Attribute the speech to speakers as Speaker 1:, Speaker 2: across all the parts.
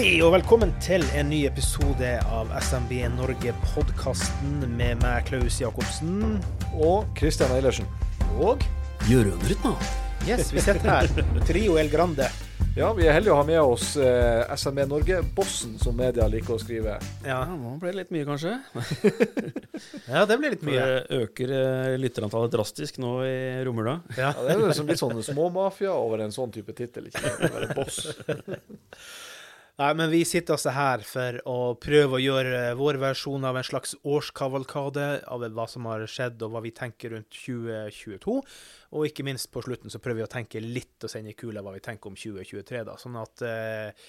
Speaker 1: Hei og velkommen til en ny episode av SMB Norge-podkasten med meg, Klaus Jacobsen.
Speaker 2: Og Kristian Eilertsen.
Speaker 1: Og
Speaker 3: Jørund Rytma.
Speaker 1: yes, vi sitter her. Trio El Grande.
Speaker 2: Ja, vi er heldige å ha med oss eh, SMB Norge-bossen, som media liker å skrive.
Speaker 1: Ja.
Speaker 3: nå ble det litt mye, kanskje.
Speaker 1: ja, det blir litt mye.
Speaker 3: det øker eh, lytterantallet drastisk nå i romjula.
Speaker 1: Ja.
Speaker 2: Ja, det er jo liksom litt sånn småmafia over en sånn type tittel, ikke sant? Å være boss.
Speaker 1: Nei, men vi sitter altså her for å prøve å gjøre vår versjon av en slags årskavalkade av hva som har skjedd, og hva vi tenker rundt 2022. Og ikke minst på slutten så prøver vi å tenke litt og sende i kula hva vi tenker om 2023, da. Sånn at eh,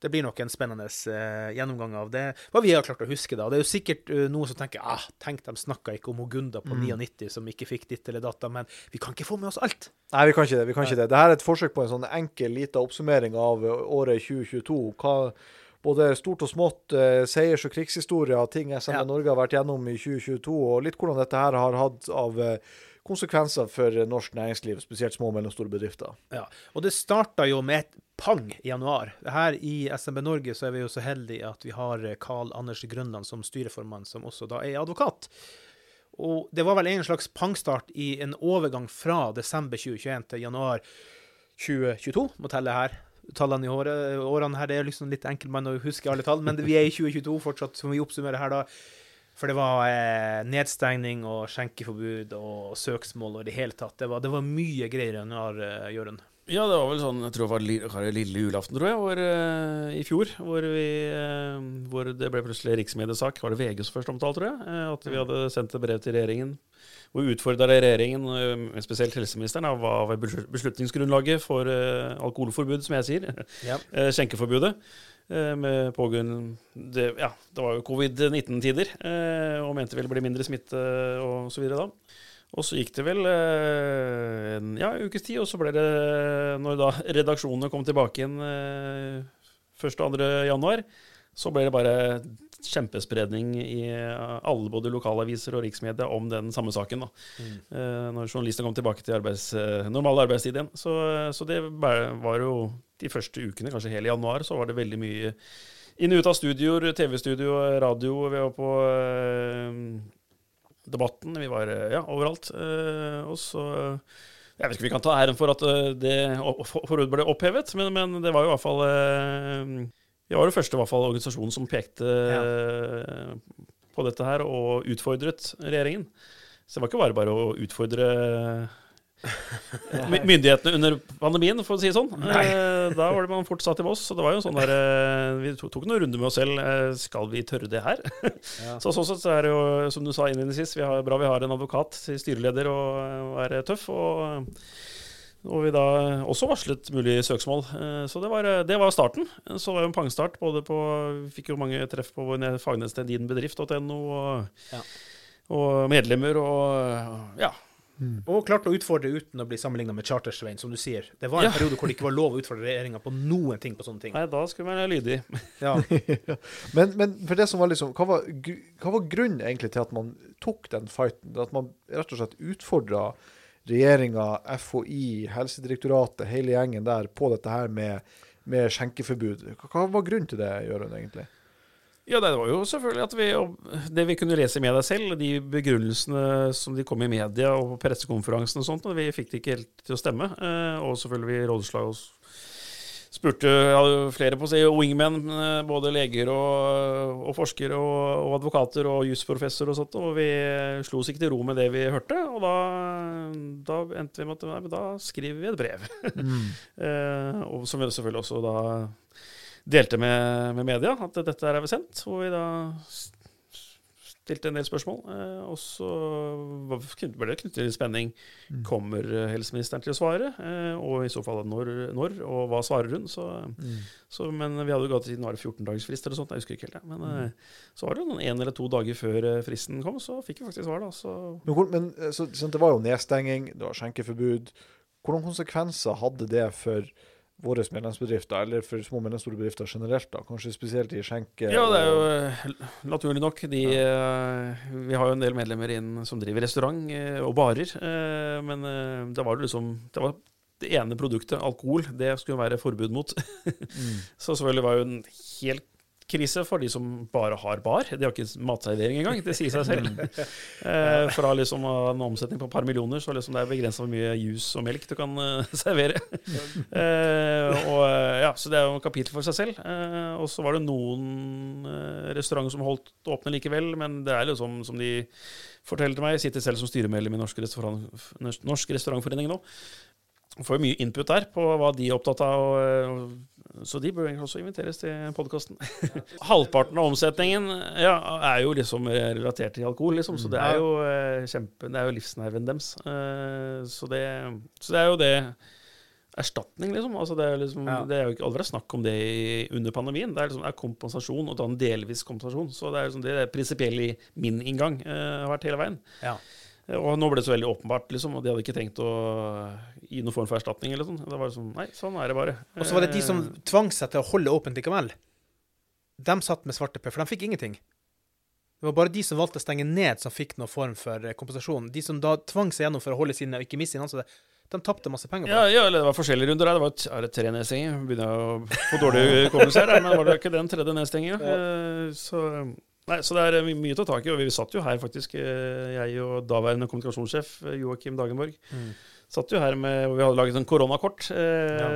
Speaker 1: det blir nok en spennende eh, gjennomgang av det. Hva vi har klart å huske, da. Det er jo sikkert uh, noen som tenker ah, tenk de snakka ikke om Ogunda på 99 som ikke fikk ditt eller datt, men vi kan ikke få med oss alt.
Speaker 2: Nei, vi kan ikke det. vi kan ikke det. Dette er et forsøk på en sånn enkel, liten oppsummering av året 2022. Hva både stort og smått, eh, seiers- og krigshistorier, ting SMN
Speaker 1: Ja.
Speaker 2: Norge har vært gjennom i 2022, og litt hvordan dette her har hatt av eh, konsekvenser for eh, norsk næringsliv, spesielt små og mellomstore bedrifter.
Speaker 1: Ja, og det starta jo med et pang i januar. Her i SMB Norge så er vi jo så heldige at vi har Carl Anders Grønland som styreformann, som også da er advokat. Og det var vel en slags pangstart i en overgang fra desember 2021 til januar 2022, må telle her. Tallene i året, årene her, det er liksom litt enkelt man å huske alle tall, men vi er i 2022 fortsatt, som vi oppsummerer her da. For det var eh, nedstengning og skjenkeforbud og søksmål og i det hele tatt. Det var, det var mye greier enn januar, uh, Jørund.
Speaker 3: Ja, det var vel sånn, jeg tror det var lille, lille julaften, tror jeg, hvor, uh, i fjor, hvor, vi, uh, hvor det ble plutselig riksmediesak. Var det VG som først omtalte, tror jeg? at vi hadde sendt et brev til regjeringen vi utfordra regjeringen, eh, spesielt helseministeren, av hva var beslutningsgrunnlaget for eh, alkoholforbud, som jeg sier.
Speaker 1: Ja.
Speaker 3: Eh, skjenkeforbudet. Med pågrunn det, Ja, det var jo covid-19-tider, eh, og mente vel ble mindre smitte og så videre da. Og så gikk det vel en ja, ukes tid, og så ble det, når da redaksjonene kom tilbake igjen eh, 1. og 2. januar, så ble det bare kjempespredning i eh, alle både lokalaviser og riksmedia om den samme saken. da. Eh, når journalistene kom tilbake til arbeids, eh, normal arbeidstid igjen. Så, så det var jo de første ukene, kanskje hele januar, så var det veldig mye inn og ut av studioer, TV-studio, radio. Vi var på Debatten. Vi var ja, overalt. Eh, og så Jeg vet ikke om vi kan ta æren for at det forbudet ble opphevet, men, men det var jo i hvert fall Vi var den første i hvert fall organisasjonen som pekte ja. på dette her og utfordret regjeringen. Så det var ikke bare bare å utfordre myndighetene under pandemien, for å si det sånn. Nei. da var det man fort satt i Voss. Så det var jo sånn der eh, Vi tok, noen runder med oss selv. Eh, skal vi tørre det her? Så sånn sett så er det jo, som du sa innledningsvis, vi har, bra vi har en advokat styreleder og er tøff. Og, og vi da også varslet mulig søksmål. Eh, Så det var, det var starten. Så det var jo en pangstart. Både på, vi fikk jo mange treff på vår fagnettsted dinbedrift.no, og,
Speaker 1: Ja.
Speaker 3: og medlemmer og ja.
Speaker 1: Og klarte å utfordre uten å bli sammenligna med Chartersveien, som du sier. Det var en
Speaker 3: Ja.
Speaker 1: periode hvor det ikke var lov å utfordre regjeringa på noen ting på sånne ting.
Speaker 3: Nei, da skulle vi være lydig.
Speaker 1: Ja.
Speaker 2: Men, men for det som var liksom, hva var, hva var grunnen egentlig til at man tok den fighten? At man rett og slett utfordra regjeringa, FHI, Helsedirektoratet, hele gjengen der på dette her med, med skjenkeforbud. Hva, var grunnen til det, Jørund, egentlig?
Speaker 3: Ja, det var jo selvfølgelig at vi Det vi kunne lese i media selv, de begrunnelsene som de kom i media og på pressekonferansen og sånt, og vi fikk det ikke helt til å stemme. Eh, Og selvfølgelig rådslag oss spurte ja, flere på si wingmen, eh, både leger og, og forskere og, og advokater og jusprofessor og sånt, og vi slo oss ikke til ro med det vi hørte, og da, da endte vi med at nei, da skriver vi et brev. Eh, og som vi selvfølgelig også da delte med, med media at dette er sendt. Hvor vi da stilte en del spørsmål. eh, Og så ble det knyttet til spenning.
Speaker 2: Mm.
Speaker 3: Kommer eh, helseministeren til å svare? Eh, Og i så fall når, når og hva svarer hun? Så,
Speaker 2: Mm.
Speaker 3: så, men vi hadde jo gått nå er det 14 dagers frist eller sånt, jeg husker ikke helt. det. Men
Speaker 2: Mm.
Speaker 3: så var det noen en eller to dager før fristen kom, så fikk vi faktisk svar, da. Så
Speaker 2: Men, men så, det var jo nedstenging, det var skjenkeforbud. Hvilke konsekvenser hadde det for våre medlemsbedrifter, eller for små og mellomstore bedrifter generelt? da? Kanskje spesielt i skjenke...
Speaker 3: Ja, det er jo eh, naturlig nok. De, ja. vi har jo en del medlemmer inn som driver restaurant eh, og barer. eh, Men eh, det var liksom Det var det ene produktet, alkohol, det skulle være forbud mot.
Speaker 2: Mm.
Speaker 3: Så selvfølgelig var jo en helt krise for de som bare har bar. De har ikke matservering engang, det sier seg selv. eh, fra liksom en omsetning på et par millioner, så liksom det er begrensa hvor mye juice og melk du kan eh, servere. eh, og eh, ja, Så det er jo et kapittel for seg selv. Eh, og så var det noen eh, restauranter som holdt åpne likevel, men det er liksom som de forteller til meg, jeg sitter selv som styremedlem i Norsk, restaurant, Norsk restaurantforening nå. Får mye input der på hva de er opptatt av. Og, så de bør egentlig også inviteres til podkasten. Halvparten av omsetningen ja, er jo liksom relatert til alkohol, liksom. Så det er jo eh, kjempe Det er jo livsnerven deres. Eh, så, det, så det er jo det erstatning, liksom. Altså det, er liksom
Speaker 1: Ja.
Speaker 3: det er jo ikke aldri snakk om det under pandemien. Det er liksom er kompensasjon, og da en delvis kompensasjon. Så det er liksom det, det prinsipielle i min inngang eh, har vært hele veien.
Speaker 1: Ja.
Speaker 3: Og nå ble det så veldig åpenbart, liksom, og de hadde ikke tenkt å gi noen form for erstatning. eller sånn. Det var sånn, Nei, sånn er det bare.
Speaker 1: Og så var det de som
Speaker 3: Eh,
Speaker 1: tvang seg til å holde åpent likevel. De satt med svarteper, for de fikk ingenting. Det var bare de som valgte å stenge ned, som fikk noen form for eh, kompensasjon. De som da tvang seg gjennom for å holde sine og ikke miste sine ansatte, de tapte masse penger på det.
Speaker 3: ja, eller det var forskjellige runder der. Det var er det tre nedstenginger? Begynner jeg å få dårlig hukommelse her, men var det ikke den tredje nedstenginga? Ja. Så, nei, så det er my- mye å ta tak i. Og vi satt jo her faktisk, eh, jeg og daværende kommunikasjonssjef eh, Joakim Dagenborg,
Speaker 1: Mm.
Speaker 3: Satt jo her med hvor Vi hadde laget sånn koronakort. Eh, ja.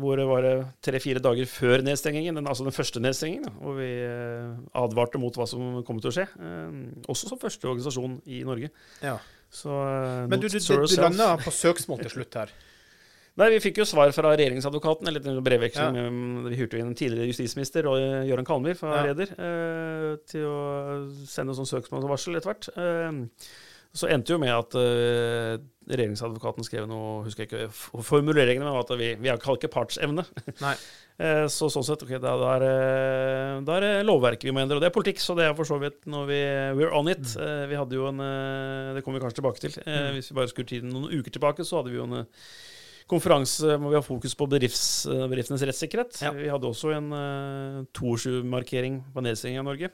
Speaker 3: hvor det var tre-fire dager før nedstengingen, den, altså den første nedstengingen, da, hvor vi eh, advarte mot hva som kom til å skje. Eh, også som første organisasjon i Norge.
Speaker 1: Ja.
Speaker 3: Så eh,
Speaker 1: Men du, du, du, du landa på søksmål til slutt her.
Speaker 3: Nei, Vi fikk jo svar fra regjeringsadvokaten, eller en brevveksling
Speaker 1: Ja.
Speaker 3: Vi hyrte inn en tidligere justisminister, Gøran Kalmyr fra
Speaker 1: Ja.
Speaker 3: Reder, eh, til å sende sånn søksmålsvarsel etter hvert. Eh, så endte jo med at uh, regjeringsadvokaten skrev noe Husker jeg ikke formuleringene, men at vi, vi har ikke partsevne.
Speaker 1: Nei.
Speaker 3: Eh, så sånn sett, ok, da, da, er, da er det lovverket vi må endre. Og det er politikk, så det er for så vidt når vi We're on it. Eh, vi hadde jo en Det kommer vi kanskje tilbake til.
Speaker 1: Mm.
Speaker 3: Hvis vi bare skulle tiden noen uker tilbake, så hadde vi jo en konferanse hvor vi har fokus på bedrifts, bedriftenes rettssikkerhet.
Speaker 1: Ja.
Speaker 3: Vi hadde også en uh, 22-markering på nedstenging av Norge.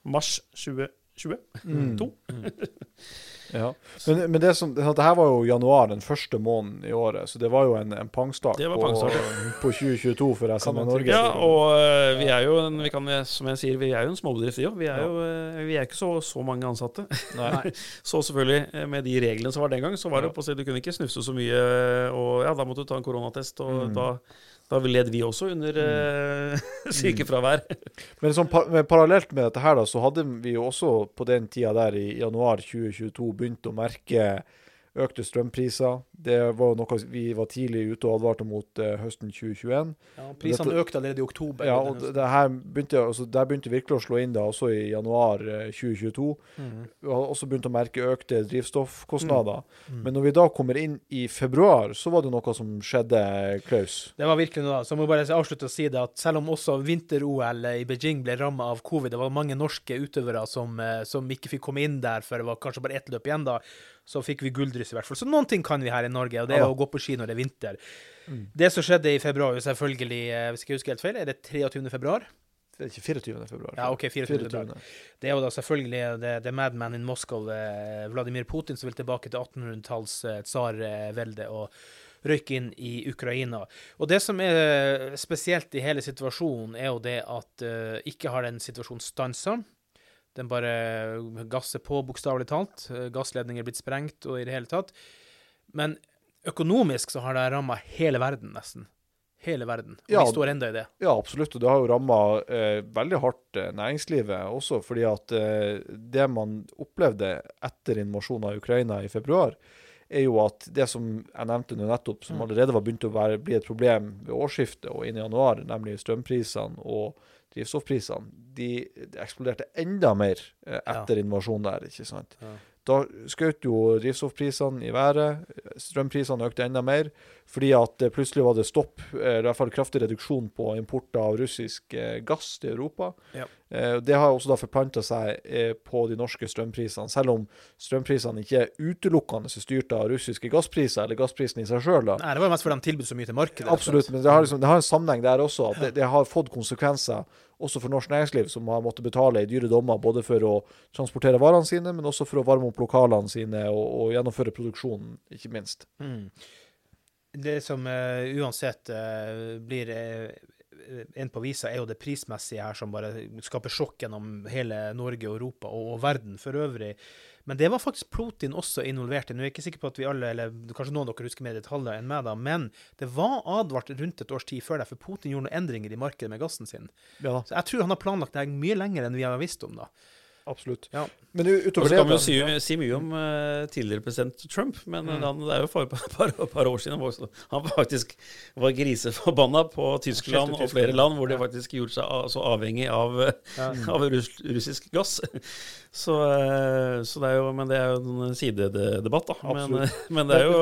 Speaker 3: mars mars 2022.
Speaker 2: Mm.
Speaker 3: To.
Speaker 2: Ja. Men, men det som, det her var jo januar, den første måneden i året, så det var jo en, en pangstart
Speaker 3: Det var
Speaker 2: på,
Speaker 3: pangstart,
Speaker 2: på 2022 for SMN-Norge.
Speaker 3: Ja, og uh, vi er jo, en, vi kan, som jeg sier, vi er jo en småbedrift, vi òg. Vi er jo uh, vi er ikke så, så mange ansatte.
Speaker 2: Nei.
Speaker 3: Så selvfølgelig, eh, med de reglene som var den gang, så var det
Speaker 2: Ja.
Speaker 3: på å si du kunne ikke snufse så mye, og ja, da måtte du ta en koronatest, og
Speaker 2: Mm.
Speaker 3: da, da led vi også under uh, sykefravær.
Speaker 2: Men, sånn, par- men parallelt med dette her, da, så hadde vi jo også på den tida der i januar 2022 begynt å merke økte strømpriser. Det var jo noe vi var tidlig ute og advarte mot eh, høsten 2021.
Speaker 1: Ja, prisene økte allerede i oktober.
Speaker 2: Ja, og det, det her begynte, altså, der begynte virkelig å slå inn da, også i januar eh, 2022.
Speaker 1: Mm.
Speaker 2: Vi har også begynt å merke økte drivstoffkostnader.
Speaker 1: Mm.
Speaker 2: Men når vi da kommer inn i februar, så var det noe som skjedde, Klaus.
Speaker 1: Det var virkelig noe. Så jeg må bare avslutte å si det at selv om også vinter-OL i Beijing ble ramma av covid, det var mange norske utøvere som, eh, som ikke fikk komme inn der, for det var kanskje bare ett løp igjen da, så fikk vi gulldryss i hvert fall. Så noen ting kan vi her i Norge, og det er å gå på ski når det er vinter.
Speaker 2: Mm.
Speaker 1: Det som skjedde i februar, jo selvfølgelig, eh, hvis jeg husker helt feil, er det 23. februar?
Speaker 2: Det er ikke 24. februar.
Speaker 1: Ja, OK, 24. februar. Det er jo da selvfølgelig det, det Madman in Moscow, eh, Vladimir Putin, som vil tilbake til 1800-talls eh, tsarvelde og røyke inn i Ukraina. Og det som er spesielt i hele situasjonen, er jo det at uh, ikke har den situasjonen stansa. Den bare gasser på, bokstavelig talt. Eh, Gassledninger er blitt sprengt og i det hele tatt. Men økonomisk så har det ramma hele verden, nesten. Hele verden. Og
Speaker 2: Ja.
Speaker 1: vi står enda i det.
Speaker 2: Ja, absolutt. Og det har jo ramma eh, veldig hardt eh, næringslivet også, fordi at eh, det man opplevde etter invasjonen av Ukraina i februar, er jo at det som jeg nevnte nå nettopp, som
Speaker 1: Mm.
Speaker 2: allerede var begynt å være, bli et problem ved årsskiftet og inn i januar, nemlig strømprisene og drivstoffprisene, de, de eksploderte enda mer etter
Speaker 1: Ja.
Speaker 2: invasjonen der, ikke sant.
Speaker 1: Ja.
Speaker 2: Da skjøt jo drivstoffprisene i været, strømprisene økte enda mer, fordi at eh, plutselig var det stopp, eh, i hvert fall kraftig reduksjon på import av russisk eh, gass til Europa.
Speaker 1: Ja.
Speaker 2: Eh, Det har også da forplanta seg eh, på de norske strømprisene, selv om strømprisene ikke er utelukkende styrt av russiske gasspriser, eller gassprisen i seg sjøl.
Speaker 1: Nei, det var mest fordi de tilbød så mye til markedet.
Speaker 2: Absolutt, men det har, liksom, det har en sammenheng der også. at det, det har fått konsekvenser også for norsk næringsliv, som har måttet betale i dyre dommer både for å transportere varene sine, men også for å varme opp lokalene sine og, og gjennomføre produksjonen, ikke minst.
Speaker 1: Mm. Det som uh, uansett uh, blir uh, en på visa, er jo det prismessige her, som bare skaper sjokk gjennom hele Norge og Europa og, og verden for øvrig. Men det var faktisk Putin også involvert i. Nå er jeg ikke sikker på at vi alle, eller kanskje noen av dere husker mer detaljer enn meg, da, men det var advart rundt et års tid før det, for Putin gjorde noen endringer i markedet med gassen sin.
Speaker 2: Ja,
Speaker 1: Så jeg tror han har planlagt det mye lenger enn vi har visst om, da.
Speaker 2: Absolutt.
Speaker 1: Ja.
Speaker 2: Men utover det så
Speaker 3: kan vi jo si, si mye om uh, tidligere president Trump, men
Speaker 1: Mm.
Speaker 3: han, det er jo for et par, par, par år siden han han faktisk var griseforbanna på Tyskland og flere land hvor de faktisk gjorde seg så avhengig av,
Speaker 1: Ja.
Speaker 3: av russ, russisk gass. Så, eh, så det er jo, men det er jo en sidedebatt, da. Men, eh, men det er jo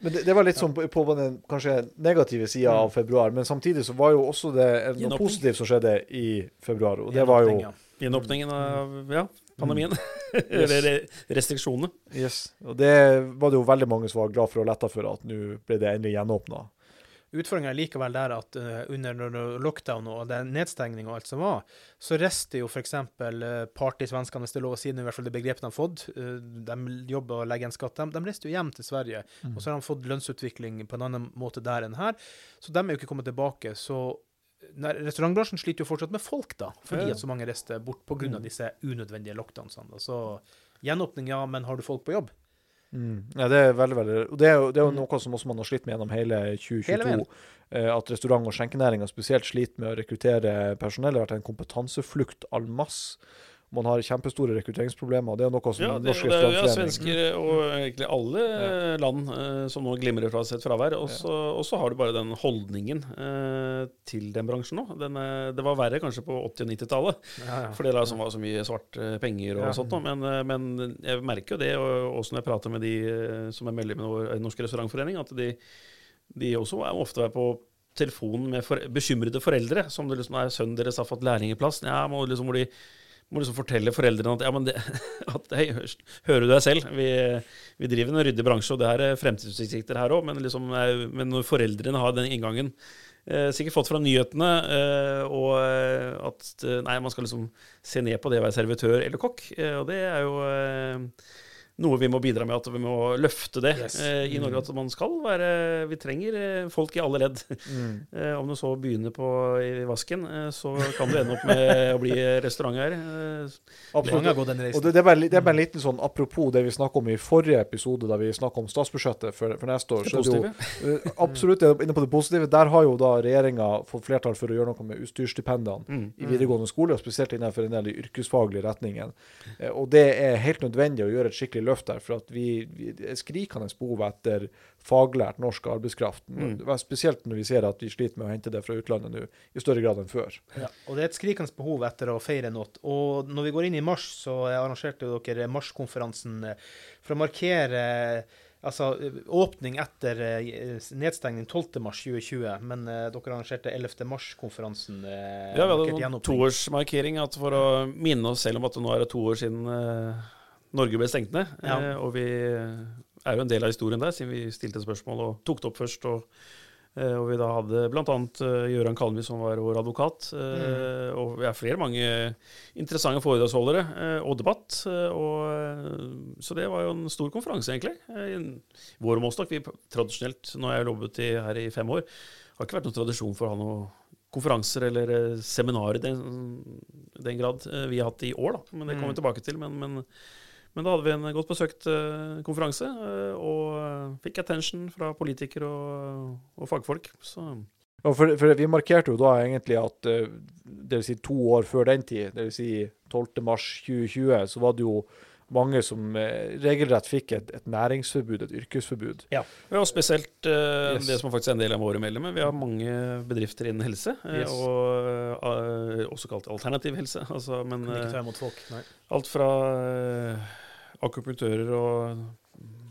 Speaker 2: Men det, det var litt sånn på, på den kanskje negative sida av februar, men samtidig så var jo også det noe positivt som skjedde i februar, og det var jo
Speaker 1: Ja.
Speaker 3: Gjenåpningen av ja, pandemien.
Speaker 2: Yes.
Speaker 3: Eller yes. restriksjonene.
Speaker 2: Yes. Og det var det jo veldig mange som var glad for og letta for at nå ble det endelig gjenåpna.
Speaker 1: Utfordringa er likevel der at eh, under lockdown og den nedstengning og alt som var, så reiste jo f.eks. Uh, partysvenskene, hvis det er lov å si det, i hvert fall det begrepet de har fått. eh, de jobber og legger en skatt. De, de reiste jo hjem til Sverige, og så har de fått lønnsutvikling på en annen måte der enn her. Så de er jo ikke kommet tilbake. Så restaurantbransjen sliter jo fortsatt med folk, da, fordi
Speaker 2: Ja.
Speaker 1: at så mange reiste bort pga.
Speaker 2: Mm.
Speaker 1: av disse unødvendige lockdownsene. Så gjenåpning, ja, men har du folk på jobb?
Speaker 2: Mm. Ja, det er veldig, veldig Og det er jo, det er jo
Speaker 1: Mm.
Speaker 2: noe som også man har slitt med gjennom hele
Speaker 1: Hele
Speaker 2: 2022.
Speaker 1: veien.
Speaker 2: eh, at restaurant- og skjenkenæringa spesielt sliter med å rekruttere personell. Det har vært en kompetanseflukt al masse. Man har kjempestore rekrutteringsproblemer. Det er noe som
Speaker 3: Ja, det, norske det ja, svensker og egentlig alle ja. land eh, som nå glimrer fra sitt fravær. Og så har du bare den holdningen eh, til den bransjen nå. Den, eh, det var verre kanskje på 80- og 90-tallet,
Speaker 1: Ja,
Speaker 3: for det la som var så mye svart penger og sånt. Men, eh, men jeg merker jo det, og også når jeg prater med de eh, som er medlemmer i vår Norsk Restaurantforening, at de, de også er ofte er på telefonen med for, bekymrede foreldre, som det liksom er sønnen deres har fått lærlingeplass. Ja, må liksom, hvor de må liksom fortelle foreldrene at ja, men det, at, hei, hører du deg selv? Vi, vi driver en ryddig bransje, og det er fremtidsutsikter her òg, men, liksom, men når foreldrene har den inngangen eh, Sikkert fått fra nyhetene, eh, og eh, at eh, nei, man skal liksom se ned på det å være servitør eller kokk. Eh, og det er jo noe vi må bidra med, at vi må løfte det
Speaker 1: Yes.
Speaker 3: eh, i Norge. At man skal være Vi trenger eh, folk i alle ledd.
Speaker 2: Mm.
Speaker 3: Eh, om du så begynner på i vasken, eh, så kan du ende opp med å bli restauranteier. Eh,
Speaker 2: Absolutt. Og det, det, er bare, det er bare en liten sånn apropos det vi snakka om i forrige episode, da vi snakka om statsbudsjettet for, for neste år.
Speaker 3: det
Speaker 2: så er jo-. Eh, Absolutt inne på det positive. Der har jo da regjeringa fått flertall for å gjøre noe med utstyrsstipendene
Speaker 3: Mm.
Speaker 2: i videregående skole, og spesielt innenfor en del de yrkesfaglige retningen. Eh, Og det er helt nødvendig å gjøre et skikkelig løft der, for at vi, vi det er skrikende behov etter faglært norsk arbeidskraft.
Speaker 3: Mm.
Speaker 2: Spesielt når vi ser at vi sliter med å hente det fra utlandet nå i større grad enn før.
Speaker 1: Ja, og det er et skrikende behov etter å feire noe. Og når vi går inn i mars, så arrangerte dere marskonferansen eh, for å markere altså, eh, åpning etter eh, nedstengning 12. mars 2020. Men eh, dere arrangerte 11. mars-konferansen. eh,
Speaker 3: Ja, vi hadde en toårsmarkering at for å minne oss selv om at nå er det to år siden eh, Norge ble stengt ned.
Speaker 1: Ja.
Speaker 3: Eh, og vi er jo en del av historien der, siden vi stilte spørsmål og tok det opp først. og eh, og vi da hadde bl.a. Gøran Kalmy, som var vår advokat. eh, Og vi er flere mange interessante foredragsholdere eh, og debatt. eh, og, eh, så det var jo en stor konferanse, egentlig. Vår målstokk, Vi tradisjonelt, nå har jeg jobbet i, her i fem år, har ikke vært noen tradisjon for å ha noen konferanser eller eh, seminarer i den, den grad eh, vi har hatt i år, da. Men det kommer vi tilbake til. Men, men, men da hadde vi en godt besøkt eh, konferanse, eh, og eh, fikk attention fra politikere og, og fagfolk. Så
Speaker 2: Ja, for, for vi markerte jo da egentlig at det vil si to år før den tid, vil si 12. mars 2020, så var det jo mange som eh, regelrett fikk et, et næringsforbud, et yrkesforbud.
Speaker 3: Ja, og spesielt eh,
Speaker 2: Yes.
Speaker 3: det som faktisk er en del av våre medlemmer. Vi har mange bedrifter innen helse, eh,
Speaker 2: Yes.
Speaker 3: og uh, også kalt alternativ helse. Altså, men
Speaker 1: Kunne ikke ta imot folk. Nei.
Speaker 3: alt fra akupunktører og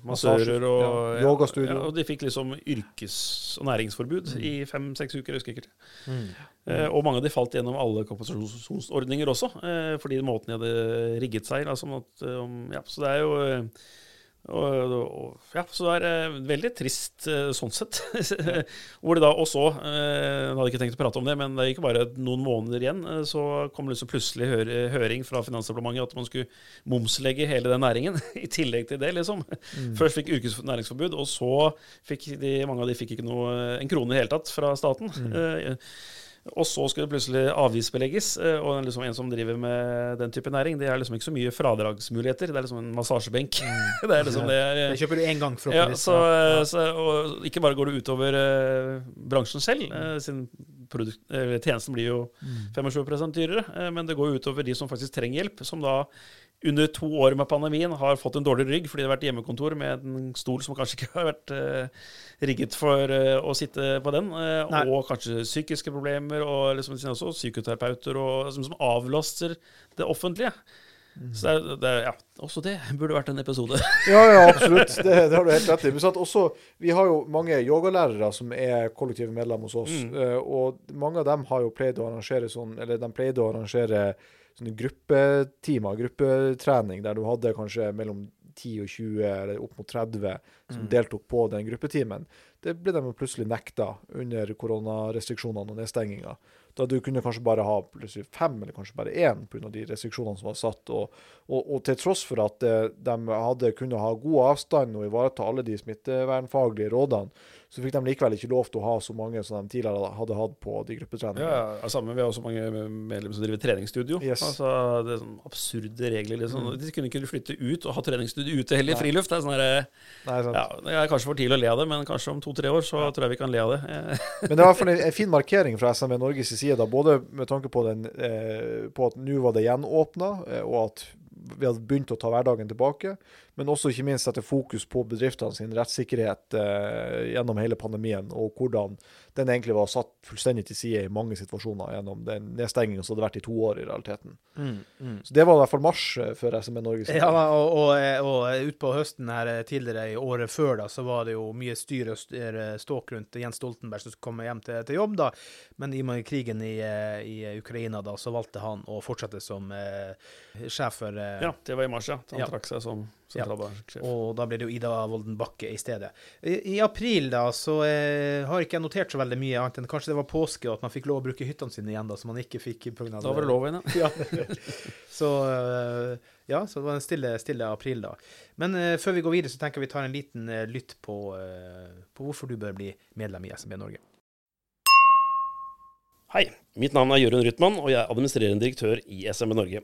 Speaker 3: massører og
Speaker 2: ja, yogastudio.
Speaker 3: Ja, og de fikk liksom yrkes- og næringsforbud
Speaker 2: Mm.
Speaker 3: i fem-seks uker, jeg husker ikke.
Speaker 1: Mm.
Speaker 3: Eh, og mange av de falt gjennom alle kompensasjonsordninger også, eh, fordi måten de hadde rigget seg. Altså, at, eh, ja, så det er jo eh, og, og, ja, så det er eh, veldig trist eh, sånn sett. Hvor det da også eh, Jeg hadde ikke tenkt å prate om det, men det gikk bare noen måneder igjen. så kom liksom plutselig hør, høring fra Finansdepartementet at man skulle momslegge hele den næringen. I tillegg til det, liksom.
Speaker 2: Mm.
Speaker 3: Først fikk yrkes- næringsforbud, og så fikk de, mange av de fikk ikke noe, en krone i det hele tatt fra staten.
Speaker 2: Mm.
Speaker 3: Eh, og så skulle det plutselig avgiftsbelegges. eh, Og liksom en som driver med den type næring, det er liksom ikke så mye fradragsmuligheter. Det er liksom en massasjebenk. det er liksom det er,
Speaker 1: Det kjøper du én gang, forhåpentligvis. Ja.
Speaker 3: så, og ikke bare går det utover eh, bransjen selv, eh, sin produkt, eller tjenesten blir jo 25 dyrere, eh, men det går jo utover de som faktisk trenger hjelp, som da under to år med pandemien har fått en dårlig rygg fordi det har vært hjemmekontor med en stol som kanskje ikke har vært uh, rigget for uh, å sitte på den,
Speaker 1: uh,
Speaker 3: og kanskje psykiske problemer, og liksom også psykoterapeuter, og, som, som avlaster det offentlige. Så det, det, ja, også det burde vært en episode.
Speaker 2: Ja, ja, absolutt. Det, det har du helt rett i. Men også, vi har jo mange yogalærere som er kollektive medlem hos oss.
Speaker 3: Mm.
Speaker 2: eh, Og mange av dem har jo pleid å arrangere sånn, eller de pleide å arrangere sånne gruppetimer, gruppetrening, der du hadde kanskje mellom 10 og 20, eller opp mot 30 som
Speaker 1: Mm.
Speaker 2: deltok på den gruppetimen. Det ble de plutselig nekta under koronarestriksjonene og nedstenginga. Da du kunne kanskje bare ha plutselig fem, eller kanskje bare én, pga. de restriksjonene som var satt. Og, og, og til tross for at eh, de hadde kunnet ha god avstand og ivareta alle de smittevernfaglige rådene, så fikk de likevel ikke lov til å ha så mange som de tidligere hadde hatt på de gruppetreningene.
Speaker 3: Ja, ja, samme. Vi har også mange medlemmer som driver treningsstudio.
Speaker 2: Yes.
Speaker 3: Altså, det er sånn absurde regler. Liksom. De kunne ikke flytte ut og ha treningsstudio ute heller i friluft. Det er, sånn
Speaker 2: Nei, sant?
Speaker 3: ja, er kanskje for tidlig å le av det, men kanskje om to-tre år så tror jeg vi kan le av det.
Speaker 2: Men det er i hvert fall en, en fin markering fra SMV Norges side, da, både med tanke på, den, eh, på at nå var det gjenåpna, eh, og at vi hadde begynt å ta hverdagen tilbake, men også ikke minst sette fokus på bedriftene sin rettssikkerhet eh, gjennom hele pandemien, og hvordan den egentlig var satt fullstendig til side i mange situasjoner gjennom den nedstengingen som hadde vært i to år i realiteten.
Speaker 1: Mm, mm.
Speaker 2: Så det var i hvert fall mars før SMN-Norge Norges
Speaker 1: Ja, og, og, og utpå høsten her eh, tidligere i året før, da, så var det jo mye styr og ståk rundt Jens Stoltenberg som skulle komme hjem til, til jobb, da. Men i og med krigen i, eh, i Ukraina, da, så valgte han å fortsette som eh, sjef for eh,
Speaker 3: ja, det var i mars, ja. Han
Speaker 1: Ja.
Speaker 3: trakk seg som sentralbanksjef.
Speaker 1: Og da ble det jo Ida Wolden Bakke i stedet. I, i april da, så eh, har ikke jeg notert så veldig mye annet enn kanskje det var påske, og at man fikk lov å bruke hyttene sine igjen, da, som man ikke fikk pga.
Speaker 3: Da var det lov igjen, ja.
Speaker 1: Ja. så eh, ja, så det var en stille, stille april, da. Men eh, før vi går videre, så tenker jeg vi tar en liten eh, lytt på, eh, på hvorfor du bør bli medlem i SMB Norge.
Speaker 3: Hei, mitt navn er Jørund Rytman, og jeg er administrerende direktør i SMB Norge.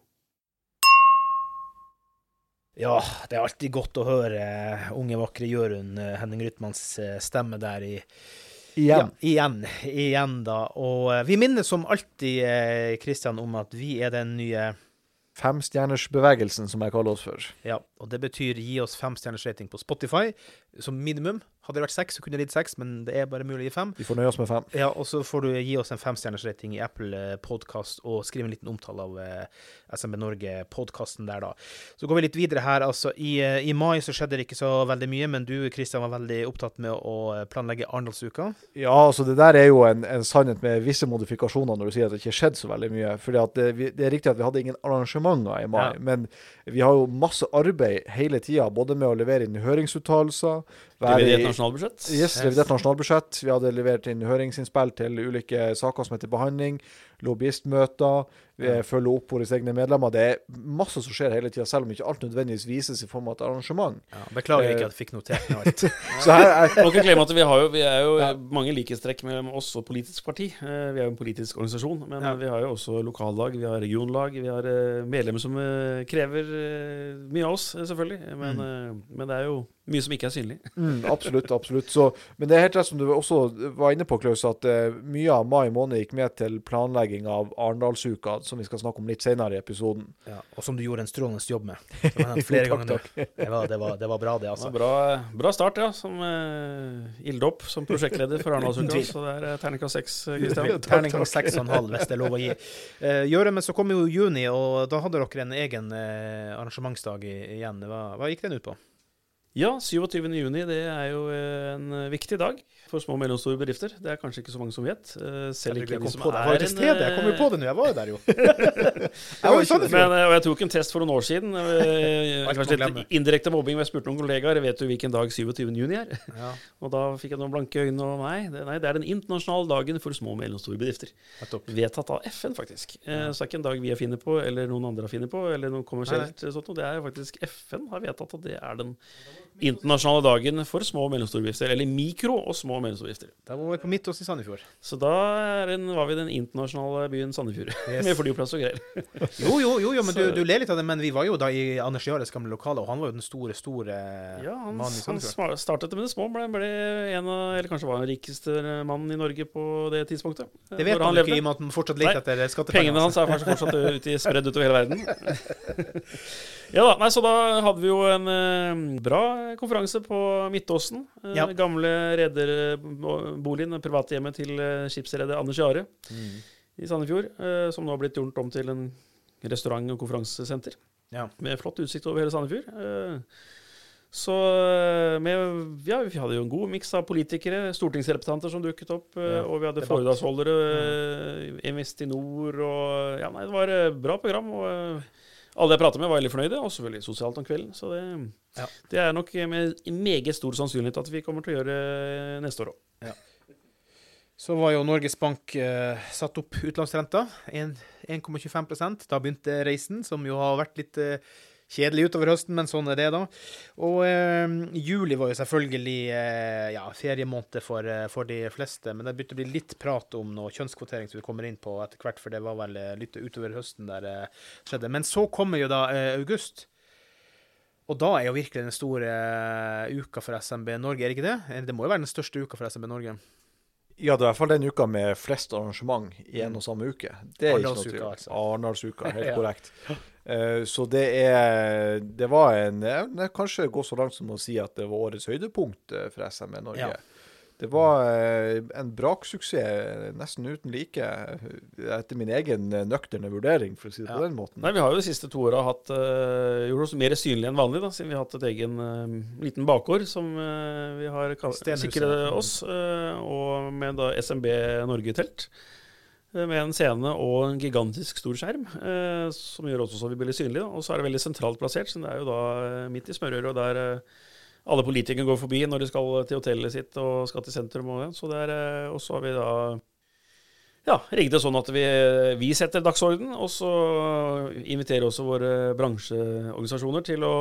Speaker 1: Ja, det er alltid godt å høre eh, unge, vakre Jørund eh, Henning Rytmans eh, stemme der i
Speaker 2: Igjen.
Speaker 1: Ja, igjen. Igjen, da. Og vi minner som alltid, Kristian, om at vi er den nye
Speaker 2: Femstjernersbevegelsen, som jeg kaller oss for.
Speaker 1: Ja, og det betyr gi oss fem stjerners rating på Spotify som minimum. Hadde det vært seks, så kunne det gitt seks, men det er bare mulig å gi fem.
Speaker 2: Vi får nøye oss med fem.
Speaker 1: Ja, og så får du gi oss en femstjerners rating i Apple Podkast, Podcast og skrive en liten omtale av eh, SMB Norge-podkasten der, da. Så går vi litt videre her. Altså, i, eh, I mai så skjedde det ikke så veldig mye, men du Kristian var veldig opptatt med å eh, planlegge Arendalsuka.
Speaker 2: Ja, altså det der er jo en, en sannhet med visse modifikasjoner når du sier at det ikke skjedde så veldig mye. Fordi det, det er riktig at vi hadde ingen arrangementer i mai,
Speaker 1: Ja.
Speaker 2: men vi har jo masse arbeid hele tida, både med å levere inn høringsuttalelser
Speaker 3: Revidert nasjonalbudsjett.
Speaker 2: Yes, revidert nasjonalbudsjett. Vi hadde levert inn høringsinnspill til ulike saker som er til behandling. lobbyistmøter, vi følger opp våre egne medlemmer. Det er masse som skjer hele tida, selv om ikke alt nødvendigvis vises i form av et arrangement.
Speaker 1: Ja, beklager
Speaker 2: Eh,
Speaker 1: ikke at jeg fikk notert ned alt.
Speaker 2: Er
Speaker 3: Man ikke at vi, har jo, vi er jo
Speaker 2: Ja.
Speaker 3: mange likhetstrekk mellom oss og politisk parti. Eh, Vi er jo en politisk organisasjon, men
Speaker 1: Ja.
Speaker 3: vi har jo også lokallag, vi har regionlag, vi har eh, medlemmer som krever mye av oss, selvfølgelig. Men, mm. men det er jo mye som ikke er synlig.
Speaker 2: Mm, absolutt, absolutt. Så, men det er helt rett som du også var inne på, Klaus, at uh, mye av mai måned gikk med til planlegging av Arendalsuka, som vi skal snakke om litt senere i episoden.
Speaker 1: Ja, og som du gjorde en strålende jobb med. Flere
Speaker 2: Takk,
Speaker 1: ganger nå. Det var, det, var, det var bra, det, altså.
Speaker 3: Det bra, bra start, ja, som uh, ilde som prosjektleder for Arendalsuka. Så det er uh, terningkast seks, eh, Kristian.
Speaker 1: Terningkast seks og en halv, hvis det er lov å gi. Uh, Gjøre, men så kom jo juni, og da hadde dere en egen uh, arrangementsdag igjen. Hva, hva gikk den ut på?
Speaker 3: Ja, 27. juni det er jo eh, en viktig dag for små og mellomstore bedrifter. Det er kanskje ikke så mange som vet. eh, Selv ikke de som
Speaker 1: jo
Speaker 3: er en,
Speaker 1: stede. Jeg kom jo
Speaker 3: eh,
Speaker 1: på det nå. Jeg var jo der, jo.
Speaker 2: Jeg var ikke sånn.
Speaker 3: Men, eh, og jeg tok en test for noen år siden. eh, litt indirekte mobbing, jeg spurte noen kollegaer vet du hvilken dag 27. juni er.
Speaker 1: Ja,
Speaker 3: Og da fikk jeg noen blanke øyne og nei, det, nei, det er den internasjonale dagen for små og mellomstore bedrifter. Vedtatt av FN, faktisk. Ja. Så det er ikke en dag vi har funnet på, eller noen andre har funnet på, eller noe kommersielt. eh, Sånt, noe. det er jo faktisk FN har vedtatt at det er den internasjonale dagen for små og mellomstore bedrifter. Eller mikro og små og mellomstore bedrifter.
Speaker 1: Da var vi på Midtås i Sandefjord.
Speaker 3: Så da den, var vi i den internasjonale byen Sandefjord.
Speaker 1: Yes.
Speaker 3: Med flyplass og greier.
Speaker 1: Jo, jo, jo, jo men du, du ler litt av det. Men vi var jo da i Anders Jares gamle lokale, og han var jo den store, store
Speaker 3: Ja, han,
Speaker 1: mannen i
Speaker 3: han
Speaker 1: Sandefjord.
Speaker 3: Han startet med det små, ble, ble en av, eller kanskje var den rikeste mannen i Norge på det tidspunktet. eh,
Speaker 1: Det vet
Speaker 3: han
Speaker 1: man ikke i og med at man fortsatt leter etter skattepenger.
Speaker 3: Pengene hans er fortsatt ute i, spredd utover hele verden. ja da, nei, Så da hadde vi jo en eh, bra konferanse på Midtåsen. Eh,
Speaker 1: Ja.
Speaker 3: Gamle rederboligen, privathjemmet til eh, skipsreder Anders Jare
Speaker 1: Mm.
Speaker 3: i Sandefjord. eh, som nå har blitt gjort om til en restaurant og konferansesenter.
Speaker 1: Ja.
Speaker 3: Med flott utsikt over hele Sandefjord. Eh, Så eh, med, ja, vi hadde jo en god miks av politikere, stortingsrepresentanter som dukket opp, eh, og vi hadde foredragsholdere, eh, Investinor og Ja, nei, det var et bra program. og alle jeg pratet med, var veldig fornøyde, og selvfølgelig sosialt om kvelden. Så det,
Speaker 1: Ja.
Speaker 3: det er nok med meget stor sannsynlighet at vi kommer til å gjøre neste år òg.
Speaker 1: Så var jo Norges Bank eh, satt opp utlånsrenta. 1,25% Da begynte reisen, som jo har vært litt eh, kjedelig utover høsten, men sånn er det, da. Og eh, juli var jo selvfølgelig eh, ja, feriemåned for, eh, for de fleste, men det begynte å bli litt prat om noe kjønnskvotering som vi kommer inn på etter hvert, for det var vel eh, litt utover høsten der det skjedde. Men så kommer jo da eh, august. Og da er jo virkelig den store eh, uka for SMB Norge, er det ikke det? Eh, Det må jo være den største uka for SMB Norge.
Speaker 2: Ja, det er i hvert fall den uka med flest arrangement i en og samme uke. Det er ikke noe
Speaker 1: Arendalsuka,
Speaker 2: tvil.
Speaker 1: altså.
Speaker 2: Arendalsuka, helt
Speaker 1: Ja.
Speaker 2: korrekt. Uh, så det er Det var en Jeg vil kanskje gå så langt som å si at det var årets høydepunkt eh, for SME Norge.
Speaker 1: Ja.
Speaker 2: Det var eh, en braksuksess nesten uten like, eh, etter min egen eh, nøkterne vurdering, for å si det
Speaker 1: Ja.
Speaker 2: på den måten.
Speaker 3: Nei, Vi har jo de siste to åra hatt uh, gjort oss mer synlige enn vanlig, da, siden vi har hatt et egen uh, liten bakgård som uh, vi har sikret oss, eh, og med da SMB Norge-telt. eh, Med en scene og en gigantisk stor skjerm, eh, som gjør også så vi blir synlige. da. Og så er det veldig sentralt plassert, siden det er jo da eh, midt i smørøret, og der eh, alle politikere går forbi når de skal til hotellet sitt og skal til sentrum. Og, det. så det er, eh, og så har vi da ja, rigget det sånn at vi, vi setter dagsorden, og så inviterer også våre bransjeorganisasjoner til å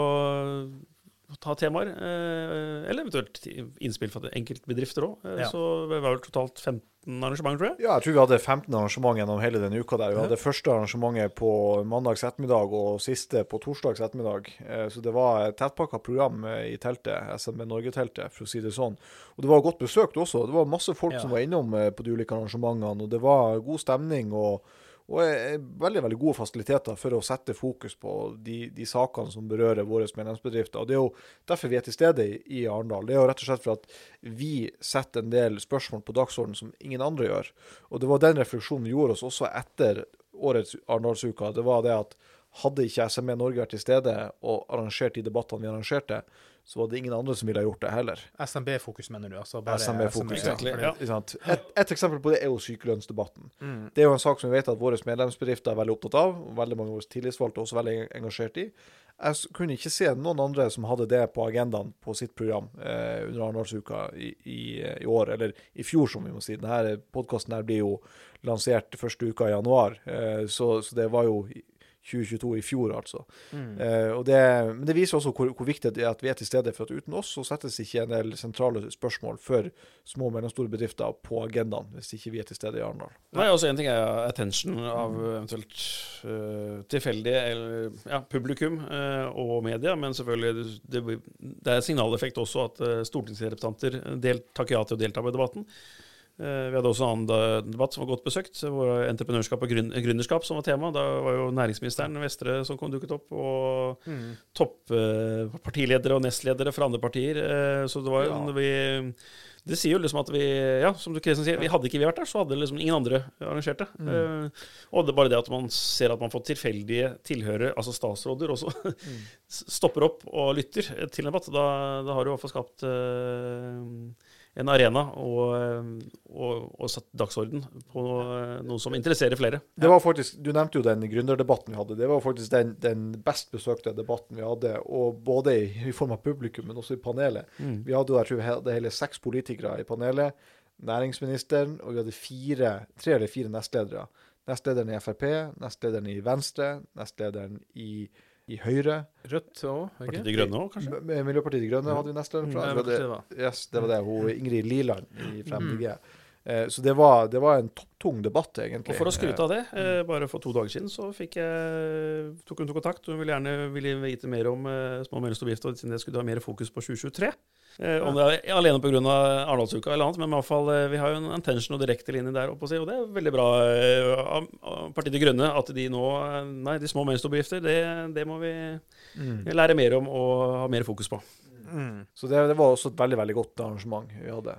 Speaker 3: ta temaer, eh, eller eventuelt innspill fra enkeltbedrifter òg.
Speaker 1: Ja.
Speaker 3: Så det var vel totalt 15 arrangement, tror jeg.
Speaker 2: Ja, jeg tror vi hadde 15 arrangement gjennom hele denne uka der. Vi
Speaker 3: Ja.
Speaker 2: hadde første arrangementet på mandags ettermiddag og siste på torsdags ettermiddag. Eh, Så det var et tettpakka program eh, i teltet, SMB Norge-teltet, for å si det sånn. Og det var godt besøkt også. Det var masse folk
Speaker 1: Ja.
Speaker 2: som var innom eh, på de ulike arrangementene, og det var god stemning. og og er veldig veldig gode fasiliteter for å sette fokus på de, de sakene som berører våre medlemsbedrifter. Og Det er jo derfor vi er til stede i, i Arendal. Det er jo rett og slett for at vi setter en del spørsmål på dagsordenen som ingen andre gjør. Og det var den refleksjonen vi gjorde oss også etter årets Arendalsuka. Det var det at hadde ikke SME Norge vært til stede og arrangert de debattene vi arrangerte, så var det ingen andre som ville ha gjort det heller.
Speaker 1: SMB-fokus, mener du? Altså bare
Speaker 2: SMB-fokus, ja.
Speaker 3: Ja.
Speaker 2: Et, et eksempel på det er jo sykelønnsdebatten.
Speaker 1: Mm.
Speaker 2: Det er jo en sak som vi vet at våre medlemsbedrifter er veldig opptatt av, og veldig mange av våre tillitsvalgte er også veldig engasjert i. Jeg kunne ikke se noen andre som hadde det på agendaen på sitt program eh, under Arendalsuka i, i, i år, eller i fjor, som vi må si. Denne podkasten blir jo lansert første uka i januar, eh, så, så det var jo 2022 i fjor, altså.
Speaker 1: Mm.
Speaker 2: Eh, og det, men det viser også hvor, hvor viktig det er at vi er til stede, for at uten oss så settes ikke en del sentrale spørsmål for små og mellomstore bedrifter på agendaen, hvis ikke vi er til stede i Arendal.
Speaker 3: Nei, også En ting er attention av eventuelt uh, tilfeldige eller, ja, publikum uh, og media, men selvfølgelig det, det er signaleffekt også at uh, stortingsrepresentanter del, takker ja til å delta med debatten. Eh, vi hadde også en annen debatt som var godt besøkt, hvor entreprenørskap og gründerskap som var tema. Da var jo næringsministeren Vestre som kom dukket opp, og
Speaker 1: Mm.
Speaker 3: topppartiledere og nestledere fra andre partier. eh, Så det var jo
Speaker 2: Ja.
Speaker 3: vi Det sier jo liksom at vi Ja, som du Kresen sier, vi hadde ikke vi vært der, så hadde liksom ingen andre arrangert det.
Speaker 2: Mm.
Speaker 3: Eh, og det er bare det at man ser at man får tilfeldige tilhørere, altså statsråder også,
Speaker 2: Mm.
Speaker 3: stopper opp og lytter til en debatt. Da, da har du i hvert fall skapt eh, en arena og, eh, og, og satt dagsorden på eh, noe som interesserer flere.
Speaker 2: Det var faktisk, Du nevnte jo den gründerdebatten vi hadde. Det var faktisk den, den best besøkte debatten vi hadde, og både i, i form av publikum, men også i panelet.
Speaker 3: Mm.
Speaker 2: Vi hadde jo, jeg tror vi hadde hele seks politikere i panelet. Næringsministeren, og vi hadde fire, tre eller fire nestledere. Nestlederen i Frp, nestlederen i Venstre, nestlederen i, i Høyre.
Speaker 1: Rødt òg,
Speaker 3: Partiet De Grønne òg, kanskje?
Speaker 2: M- Miljøpartiet De Grønne hadde vi nestlederen fra.
Speaker 1: Ja,
Speaker 2: Vi
Speaker 1: det var.
Speaker 2: yes, det var det. Hun Ingrid Liland i fra MDG. Eh, så det var, det var en topptung debatt, egentlig.
Speaker 3: Og for å skryte av det, eh, bare for to dager siden så fikk jeg, tok hun kontakt. Hun ville gjerne ville vite mer om eh, små og mellomstore bedrifter, siden det skulle ha mer fokus på 2023. Eh, om det er alene pga. Arendalsuka eller annet, men i hvert fall, eh, vi har jo en intention og direktelinje der oppe, og det er veldig bra eh, av, Partiet De Grønne at de nå eh, Nei, de små og mellomstore bedrifter, det, det må vi
Speaker 2: Mm.
Speaker 3: lære mer om og ha mer fokus på.
Speaker 1: Mm.
Speaker 2: Så det, det var også et veldig veldig godt arrangement vi hadde.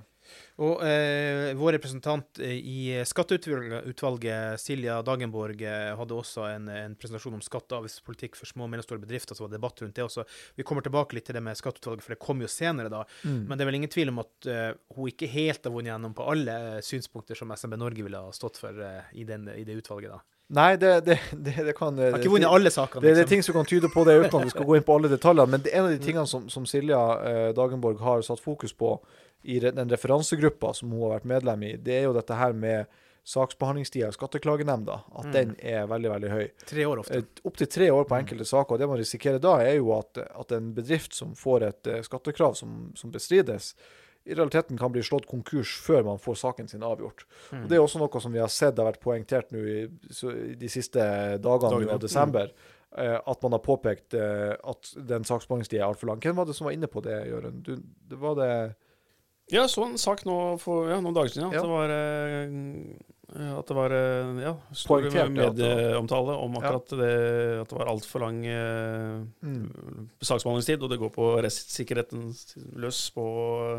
Speaker 1: Og eh, vår representant eh, i skatteutvalget, Silja Dagenborg, eh, hadde også en, en presentasjon om skatte- og avgiftspolitikk for små og mellomstore bedrifter. Så var det debatt rundt det også. Vi kommer tilbake litt til det med skatteutvalget, for det kom jo senere da.
Speaker 2: Mm.
Speaker 1: Men det er vel ingen tvil om at uh, hun ikke helt har vunnet gjennom på alle synspunkter som SMB Norge ville ha stått for uh, i, den, i det utvalget. da.
Speaker 2: Nei, det, det, det, det kan
Speaker 1: Har ikke vunnet alle sakene.
Speaker 2: Det, det er
Speaker 1: liksom.
Speaker 2: ting som kan tyde på det, uten at vi skal gå inn på alle detaljene. Men det er en av de tingene som, som Silja eh, Dagenborg har satt fokus på i den referansegruppa som hun har vært medlem i, det er jo dette her med saksbehandlingstida i Skatteklagenemnda. At
Speaker 1: Mm.
Speaker 2: den er veldig, veldig høy.
Speaker 1: Tre år ofte.
Speaker 2: Opptil tre år på enkelte saker. og Det man risikerer da, er jo at, at en bedrift som får et eh, skattekrav som, som bestrides, i realiteten kan bli slått konkurs før man får saken sin avgjort.
Speaker 1: Mm.
Speaker 2: Og Det er også noe som vi har sett har vært poengtert nå i, i de siste dagene av desember. eh, At man har påpekt eh, at den saksbehandlingstida er altfor lang. Hvem var det som var inne på det, Jørund? Det var det
Speaker 3: Ja, så en sak nå for ja, noen dager siden. At det var, eh, at det var eh, ja, stor
Speaker 2: ja,
Speaker 3: medieomtale om akkurat det at det var altfor lang eh,
Speaker 2: mm.
Speaker 3: saksbehandlingstid, og det går på rettssikkerheten løs på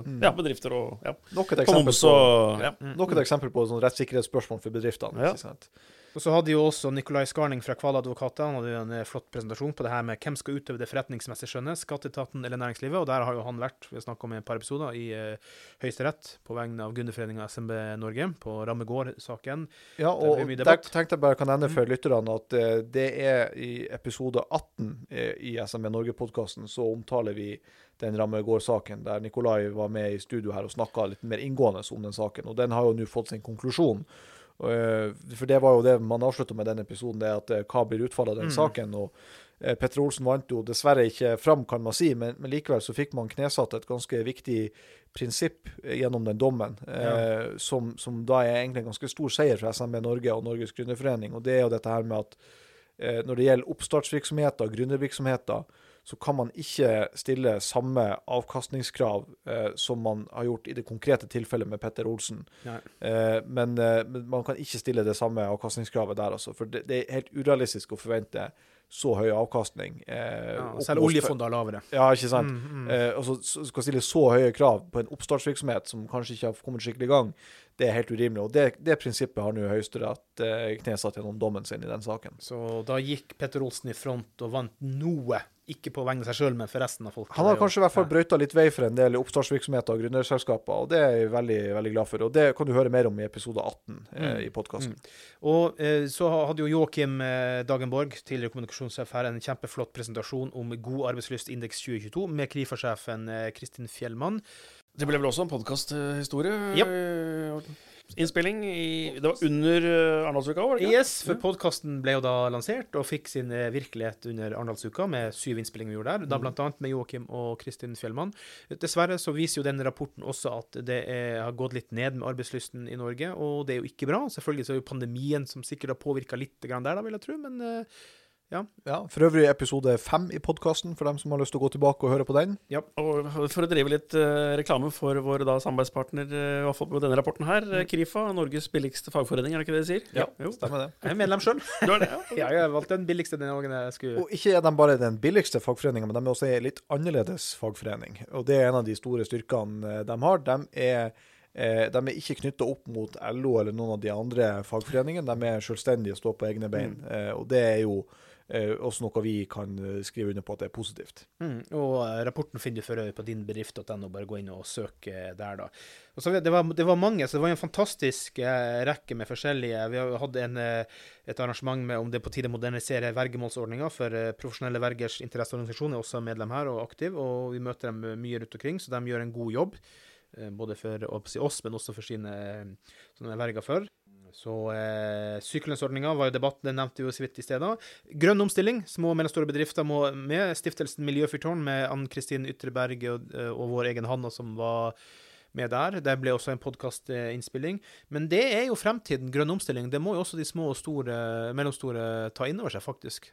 Speaker 2: Mm.
Speaker 3: ja, bedrifter og ja,
Speaker 2: Nok et
Speaker 3: på
Speaker 2: eksempel på,
Speaker 3: og ja.
Speaker 1: Mm.
Speaker 2: et eksempel på sånn rettssikkerhetsspørsmål for bedriftene.
Speaker 3: Ja.
Speaker 2: Ikke sant?
Speaker 1: Og så hadde jo også Nikolai Skarning fra Kvala advokater han hadde jo en eh, flott presentasjon på det her med hvem skal utøve det forretningsmessige skjønnet, skatteetaten eller næringslivet. Og der har jo han vært, vi har snakket om i et par episoder, i uh, Høyesterett på vegne av Gunderforeninga SMB Norge på Ramme gård-saken.
Speaker 2: Ja, og der tenkte jeg bare kan nevne
Speaker 1: Mm.
Speaker 2: for lytterne at eh, det er i episode 18 eh, i SMB Norge-podkasten så omtaler vi den Ramme Gård-saken, der Nikolai var med i studio her og snakka litt mer inngående om den saken. Og den har jo nå fått sin konklusjon. Eh, For det var jo det man avslutta med den episoden, det at eh, hva blir utfallet av den
Speaker 1: Mm.
Speaker 2: saken. og eh, Petter Olsen vant jo dessverre ikke fram, kan man si, men, men likevel så fikk man knesatt et ganske viktig prinsipp gjennom den dommen, eh, som, som da er egentlig en ganske stor seier for SMB Norge og Norges Gründerforening. Og det er jo dette her med at eh, når det gjelder oppstartsvirksomheter, gründervirksomheter, så kan man ikke stille samme avkastningskrav eh, som man har gjort i det konkrete tilfellet med Petter Olsen. Eh, men, eh, man kan ikke stille det samme avkastningskravet der, altså. For det, det er helt urealistisk å forvente så høy avkastning. Eh,
Speaker 1: Ja, selv oljefondet er lavere.
Speaker 2: Ja, ikke sant.
Speaker 1: Mm, mm.
Speaker 2: Eh, altså, skal stille så høye krav på en oppstartsvirksomhet som kanskje ikke har kommet skikkelig i gang, det er helt urimelig. Og det, det prinsippet har nå Høyesterett eh, knesatt gjennom dommen sin i den saken.
Speaker 1: Så da gikk Petter Olsen i front og vant noe. Ikke på vegne av seg sjøl, men for resten av folk.
Speaker 2: Han har kanskje i hvert fall brøyta litt vei for en del oppstartsvirksomheter og gründerselskaper, og det er jeg veldig, veldig glad for. Og det kan du høre mer om i episode 18 eh,
Speaker 1: Mm.
Speaker 2: i podkasten.
Speaker 1: Og eh, så hadde jo Joakim eh, Dagenborg, tidligere kommunikasjonssjef her, en kjempeflott presentasjon om God arbeidslyst indeks 2022 med Krifa-sjefen eh, Kristin Fjellmann.
Speaker 3: Det ble vel også en podkasthistorie?
Speaker 1: Japp.
Speaker 3: Innspilling i Det var under uh, Arendalsuka?
Speaker 1: Yes, for podkasten ble jo da lansert og fikk sin eh, virkelighet under Arendalsuka med syv innspillinger vi gjorde der, da
Speaker 2: bl.a.
Speaker 1: blant annet med Joakim og Kristin Fjellmann. Dessverre så viser jo den rapporten også at det er, har gått litt ned med arbeidslysten i Norge, og det er jo ikke bra. Selvfølgelig så er jo pandemien som sikkert har påvirka litt der, da, vil jeg tro, men eh,
Speaker 2: Ja, for øvrig episode fem i podkasten, for dem som har lyst til å gå tilbake og høre på den.
Speaker 3: Ja, Og for å drive litt uh, reklame for vår da samarbeidspartner, uh, i hvert fall på denne rapporten her, mm. Krifa, Norges billigste fagforening, er det ikke det de sier?
Speaker 2: Ja,
Speaker 3: jo.
Speaker 2: Stemmer det.
Speaker 1: jeg er medlem sjøl.
Speaker 3: Ja.
Speaker 1: Ja, jeg valgte den billigste den gangen jeg skulle
Speaker 2: Og ikke er de bare den billigste fagforeninga, men de er også en litt annerledes fagforening. Og det er en av de store styrkene de har. De er, eh, de er ikke knytta opp mot LO eller noen av de andre fagforeningene. De er selvstendige og står på egne bein. Mm. Og det er jo også noe vi kan eh, skrive under på at det er positivt.
Speaker 1: Mm, og eh, rapporten finner du for øvrig på dinbedrift.no. Bare gå inn og søk eh, der, da. Så, det, var, det var mange, så det var en fantastisk eh, rekke med forskjellige. Vi har hatt en, eh, et arrangement med om det er på tide å modernisere vergemålsordninga for eh, profesjonelle vergers interesseorganisasjon, er også medlem her og aktiv. Og vi møter dem mye rundt omkring, så de gjør en god jobb. eh, Både for oss, men også for sine eh, som de er verga for. Så eh, sykelønnsordninga var jo debatten, den nevnte vi jo så vidt i stedet. Grønn omstilling, små og mellomstore bedrifter må med. Stiftelsen Miljøfyrtårn med Ann Kristin Ytreberg og, eh, og vår egen Hanna som var med der. Det ble også en podkastinnspilling. Men det er jo fremtiden, grønn omstilling. Det må jo også de små og store, mellomstore ta inn over seg, faktisk.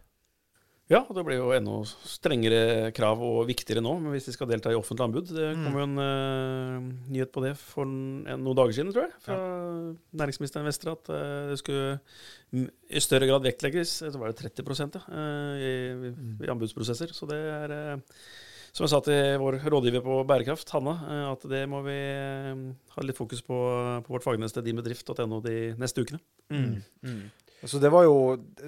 Speaker 3: Ja, det blir jo enda strengere krav og viktigere nå men hvis de skal delta i offentlig anbud. Det kom jo en uh, nyhet på det for en, noen dager siden, tror jeg, fra næringsministeren Vestre, at uh, det skulle i større grad vektlegges. Så var det 30 ja, eh, i, i anbudsprosesser. Så det er uh, som jeg sa til vår rådgiver på bærekraft, Hanna, at det må vi ha litt fokus på på vårt fagneste dinbedrift.no de neste ukene.
Speaker 1: Mm.
Speaker 2: Så det var jo,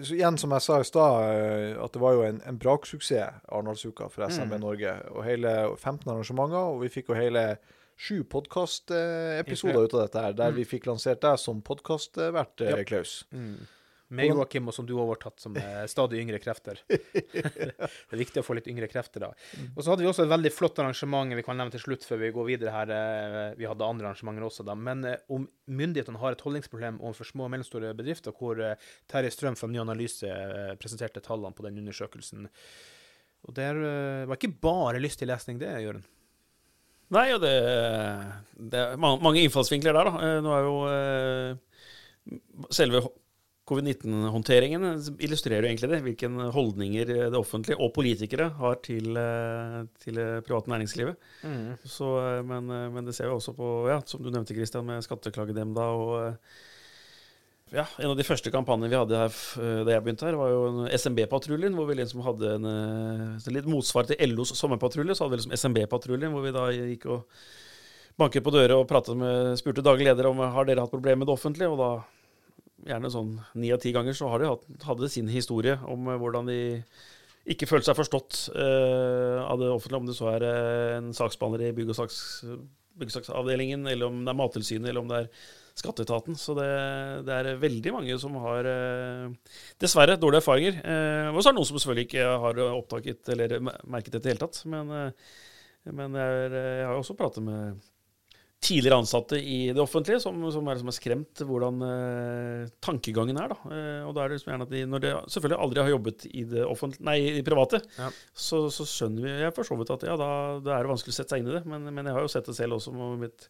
Speaker 2: igjen som jeg sa i stad, eh, at det var jo en, en braksuksess, Arendalsuka, for SMB
Speaker 1: Mm.
Speaker 2: Norge. Og hele 15 arrangementer, og vi fikk jo hele sju podkastepisoder ut av dette her, der
Speaker 1: Mm.
Speaker 2: vi fikk lansert deg som podkastvert,
Speaker 1: Ja.
Speaker 2: eh, Klaus.
Speaker 1: Mm. Med Joakim, og som du har overtatt som eh, stadig yngre krefter. det er viktig å få litt yngre krefter, da. Og så hadde vi også et veldig flott arrangement vi kan nevne til slutt før vi går videre her. eh, Vi hadde andre arrangementer også, da. Men eh, om myndighetene har et holdningsproblem overfor små og mellomstore bedrifter, hvor Terje Strøm fra Ny Analyse presenterte tallene på den undersøkelsen. Og det var ikke bare lyst til lesning, det, Jørund.
Speaker 3: Nei, og det, det er mange innfallsvinkler der, da. Nå er jo selve covid-19-håndteringen illustrerer jo egentlig det. Hvilke holdninger det offentlige og politikere har til, eh, til det private næringslivet. Så, eh, men, eh, men det ser vi også på, ja, som du nevnte, Kristian, med Skatteklagenemnda og eh, ja, En av de første kampanjene vi hadde her eh, da jeg begynte her, var jo en SMB-patruljen, hvor vi liksom hadde en eh, litt motsvar til LOs sommerpatrulje. Så hadde vi liksom SMB-patruljen, hvor vi da gikk og banket på dører og med, spurte daglig leder om har dere hatt problemer med det offentlige. Og da, gjerne sånn ni av ti ganger, så har de hatt, hadde sin historie om eh, hvordan de ikke følte seg forstått eh, av det offentlige, om det så er eh, en saksbehandler i bygg- og saks, byggesaksavdelingen, eller om det er Mattilsynet, eller om det er Skatteetaten. Så det, det er veldig mange som har eh, dessverre dårlige erfaringer. Eh, og så er det noen som selvfølgelig ikke har opptaket eller merket det i det hele tatt. Men, eh, men jeg, er, jeg har også pratet med tidligere ansatte i det offentlige som, som, er, som er skremt hvordan eh, tankegangen er. Da. Eh, og da er det liksom gjerne at de, når de selvfølgelig aldri har jobbet i det, offentlige, nei, i det private,
Speaker 1: Ja.
Speaker 3: så, så skjønner vi jeg for så vidt at ja, da, da er det vanskelig å sette seg inn i det. Men, men jeg har jo sett det selv også med mitt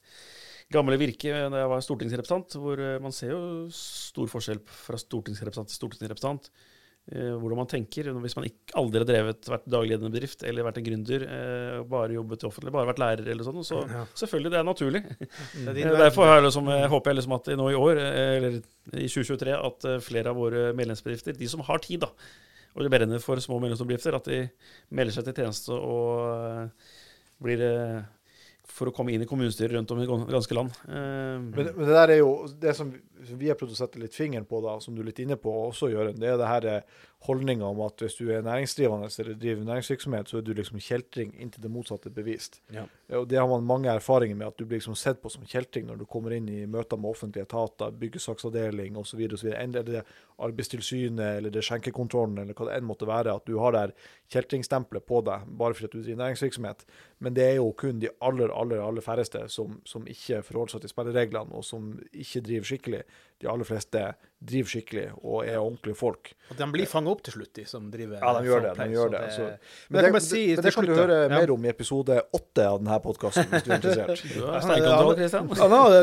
Speaker 3: gamle virke da jeg var stortingsrepresentant, hvor eh, man ser jo stor forskjell fra stortingsrepresentant til stortingsrepresentant. Eh, hvordan man tenker. Hvis man ikke aldri har drevet, vært dagledende bedrift eller vært en gründer, eh, bare jobbet i offentlig, bare vært lærer eller sånn, så
Speaker 1: Ja.
Speaker 3: selvfølgelig, det er naturlig.
Speaker 1: Det er
Speaker 3: Eh, Derfor jeg liksom, jeg håper jeg liksom at nå i år, eller i 2023, at flere av våre medlemsbedrifter, de som har tid, da, og det brenner for små og mellomstore bedrifter, at de melder seg til tjeneste og blir for å komme inn i kommunestyret rundt om i ganske land.
Speaker 2: Men, men det der er jo det som vi har prøvd å sette litt fingeren på, da, som du er litt inne på også, Jørund, det er det her eh, holdninga om at hvis du er næringsdrivende eller driver næringsvirksomhet, så er du liksom kjeltring inntil det motsatte er bevist.
Speaker 1: Ja.
Speaker 2: Og det har man mange erfaringer med, at du blir liksom sett på som kjeltring når du kommer inn i møter med offentlige etater, byggesaksavdeling osv. eller er det Arbeidstilsynet eller det skjenkekontrollen eller hva det enn måtte være, at du har der kjeltringstempelet på deg bare fordi du driver næringsvirksomhet. Men det er jo kun de aller, aller, aller færreste som, som ikke forholder seg til spillereglene, og som ikke driver skikkelig. De aller fleste driver skikkelig og er ordentlige folk.
Speaker 1: Og de blir fanga opp til slutt, de som driver
Speaker 2: Ja, de gjør det. De gjør
Speaker 1: så
Speaker 2: det. Så,
Speaker 1: Men det, det, si det,
Speaker 2: det kan du høre
Speaker 1: Ja.
Speaker 2: mer om i episode åtte av denne podkasten, hvis du er interessert.
Speaker 3: du Kristian.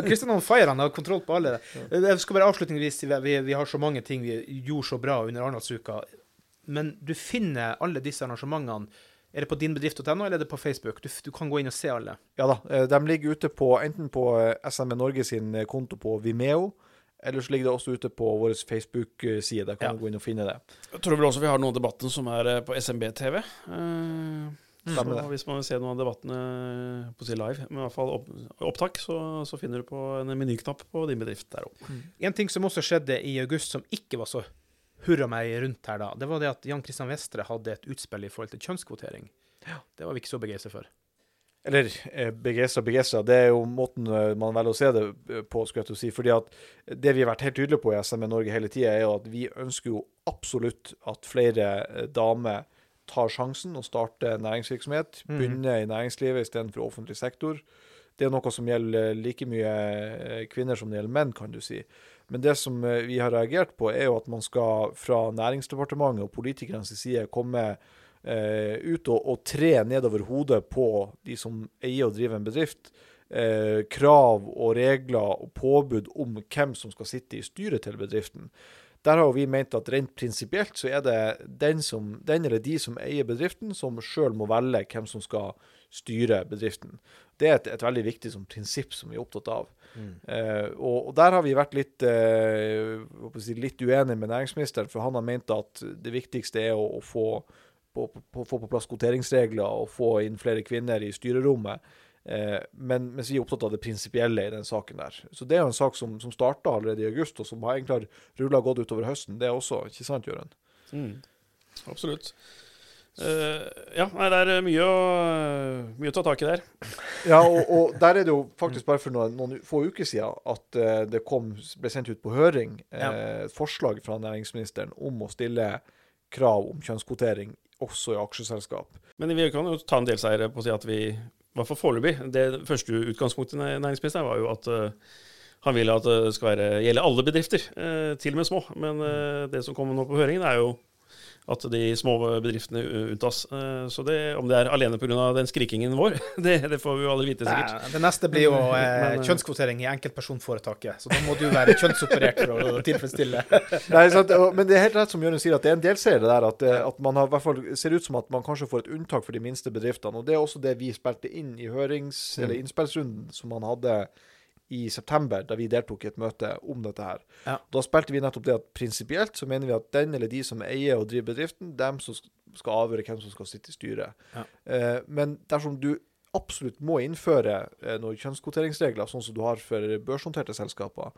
Speaker 1: Kristian on fire, han har kontroll på alle. Jeg skal bare avslutningsvis si vi, vi har så mange ting vi gjorde så bra under Arendalsuka. Men du finner alle disse arrangementene. Er det på dinbedrift.no, eller er det på Facebook? Du, du kan gå inn og se alle.
Speaker 2: Ja da. eh, De ligger ute på enten på SMN Norge sin eh, konto på Vimeo, eller så ligger det også ute på vår Facebook-side. Der kan
Speaker 1: Ja.
Speaker 2: du gå inn og finne det.
Speaker 3: Jeg tror vel også vi har noen av debattene som er eh, på SMB-TV. Eh,
Speaker 2: Stemmer det.
Speaker 3: hvis man vil se noen av debattene på å si live, men i hvert fall opp, opptak, så, så finner du på en menyknapp på din bedrift der òg.
Speaker 1: En ting som også skjedde i august som ikke var så hurra meg rundt her da, det var det at Jan Kristian Vestre hadde et utspill i forhold til kjønnskvotering. Det var vi ikke så begeistra for.
Speaker 2: Eller eh, begeistra, begeistra. Det er jo måten eh, man velger å se det eh, på. skulle jeg til å si. Fordi at Det vi har vært helt tydelige på i SME Norge hele tida, er jo at vi ønsker jo absolutt at flere eh, damer tar sjansen og starter næringsvirksomhet.
Speaker 1: Mm.
Speaker 2: Begynner i næringslivet istedenfor offentlig sektor. Det er noe som gjelder like mye eh, kvinner som det gjelder menn, kan du si. Men det som eh, vi har reagert på, er jo at man skal fra Næringsdepartementet og politikernes side komme eh, ut og, og tre nedover hodet på de som eier og driver en bedrift. Eh, krav og regler og påbud om hvem som skal sitte i styret til bedriften. Der har vi ment at rent prinsipielt så er det den, som, den eller de som eier bedriften, som sjøl må velge hvem som skal styre bedriften. Det er et, et veldig viktig som, prinsipp som vi er opptatt av. Eh, og, og der har vi vært litt, eh, si, litt uenige med næringsministeren, for han har ment at det viktigste er å, å få, på, på, få på plass kvoteringsregler og få inn flere kvinner i styrerommet. Eh, men, mens vi er opptatt av det prinsipielle i den saken der. Så det er jo en sak som, som starta allerede i august, og som har egentlig har rulla godt utover høsten. Det er også, ikke sant, Jørund?
Speaker 3: Mm. Absolutt. Uh, ja, nei, det er mye å, mye å ta tak i der.
Speaker 2: Ja, og, og der er det jo faktisk bare for noen, noen få uker siden at uh, det kom, ble sendt ut på høring eh, et forslag fra næringsministeren om å stille krav om kjønnskvotering også i aksjeselskap.
Speaker 3: Men vi kan jo ta en del seire på å si at vi, i hvert fall foreløpig Det første utgangspunktet næringsministeren var jo at eh, han ville at det skal være, gjelde alle bedrifter, eh, til og med små. Men eh, det som kommer nå på høringen, er jo at de små bedriftene unntas. Eh, Så det, om det er alene pga. den skrikingen vår, det, det får vi jo aldri vite, sikkert.
Speaker 1: Nei, Det neste blir jo eh,
Speaker 3: eh,
Speaker 1: kjønnskvotering i enkeltpersonforetaket. Så da må du være kjønnsoperert for å tilfredsstille.
Speaker 2: Nei, sant? Men det er helt rett som Jørund sier, at det er en delseier det der. At, at man har, fall ser ut som at man kanskje får et unntak for de minste bedriftene. Og det er også det vi spilte inn i hørings-
Speaker 1: Mm.
Speaker 2: eller innspillsrunden som man hadde i september, da vi deltok i et møte om dette her.
Speaker 1: Ja.
Speaker 2: Da spilte vi nettopp det at prinsipielt så mener vi at den eller de som eier og driver bedriften, dem som skal avgjøre hvem som skal sitte i styret.
Speaker 1: Ja.
Speaker 2: Eh, men dersom du absolutt må innføre eh, noen kjønnskvoteringsregler, sånn som du har for børshåndterte selskaper,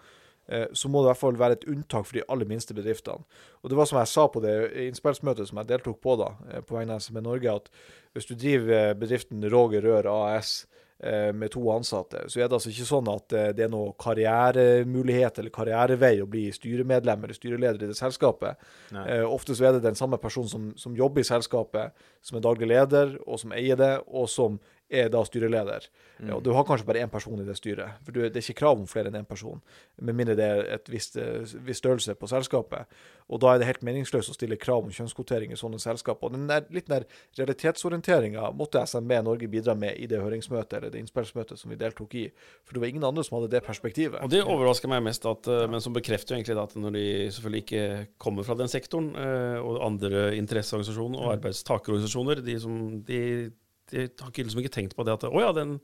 Speaker 2: eh, så må det i hvert fall være et unntak for de aller minste bedriftene. Og det var som jeg sa på det innspillsmøtet som jeg deltok på da, på vegne av SME Norge, at hvis du driver bedriften Roger Rør AS med to ansatte, så er det altså ikke sånn at eh, det er noe karrieremulighet eller karrierevei å bli styremedlem eller styreleder i det selskapet.
Speaker 1: Nei.
Speaker 2: Eh, ofte så er det den samme personen som, som jobber i selskapet, som er daglig leder, og som eier det, og som er da styreleder. Mm. og du har kanskje bare én person i det styret, for det er ikke krav om flere enn én person, med mindre det er et visst, eh, viss størrelse på selskapet. Og da er det helt meningsløst å stille krav om kjønnskvotering i sånne selskaper. Og den der, litt den realitetsorienteringa måtte SMB Norge bidra med i det høringsmøtet eller det innspillsmøtet som vi deltok i, for det var ingen andre som hadde det perspektivet.
Speaker 3: Og det overrasker meg mest, at, eh, men som bekrefter jo egentlig at når de selvfølgelig ikke kommer fra den sektoren, eh, og andre interesseorganisasjoner og arbeidstakerorganisasjoner, de, som, de, de har ikke, liksom ikke tenkt på det at å ja, en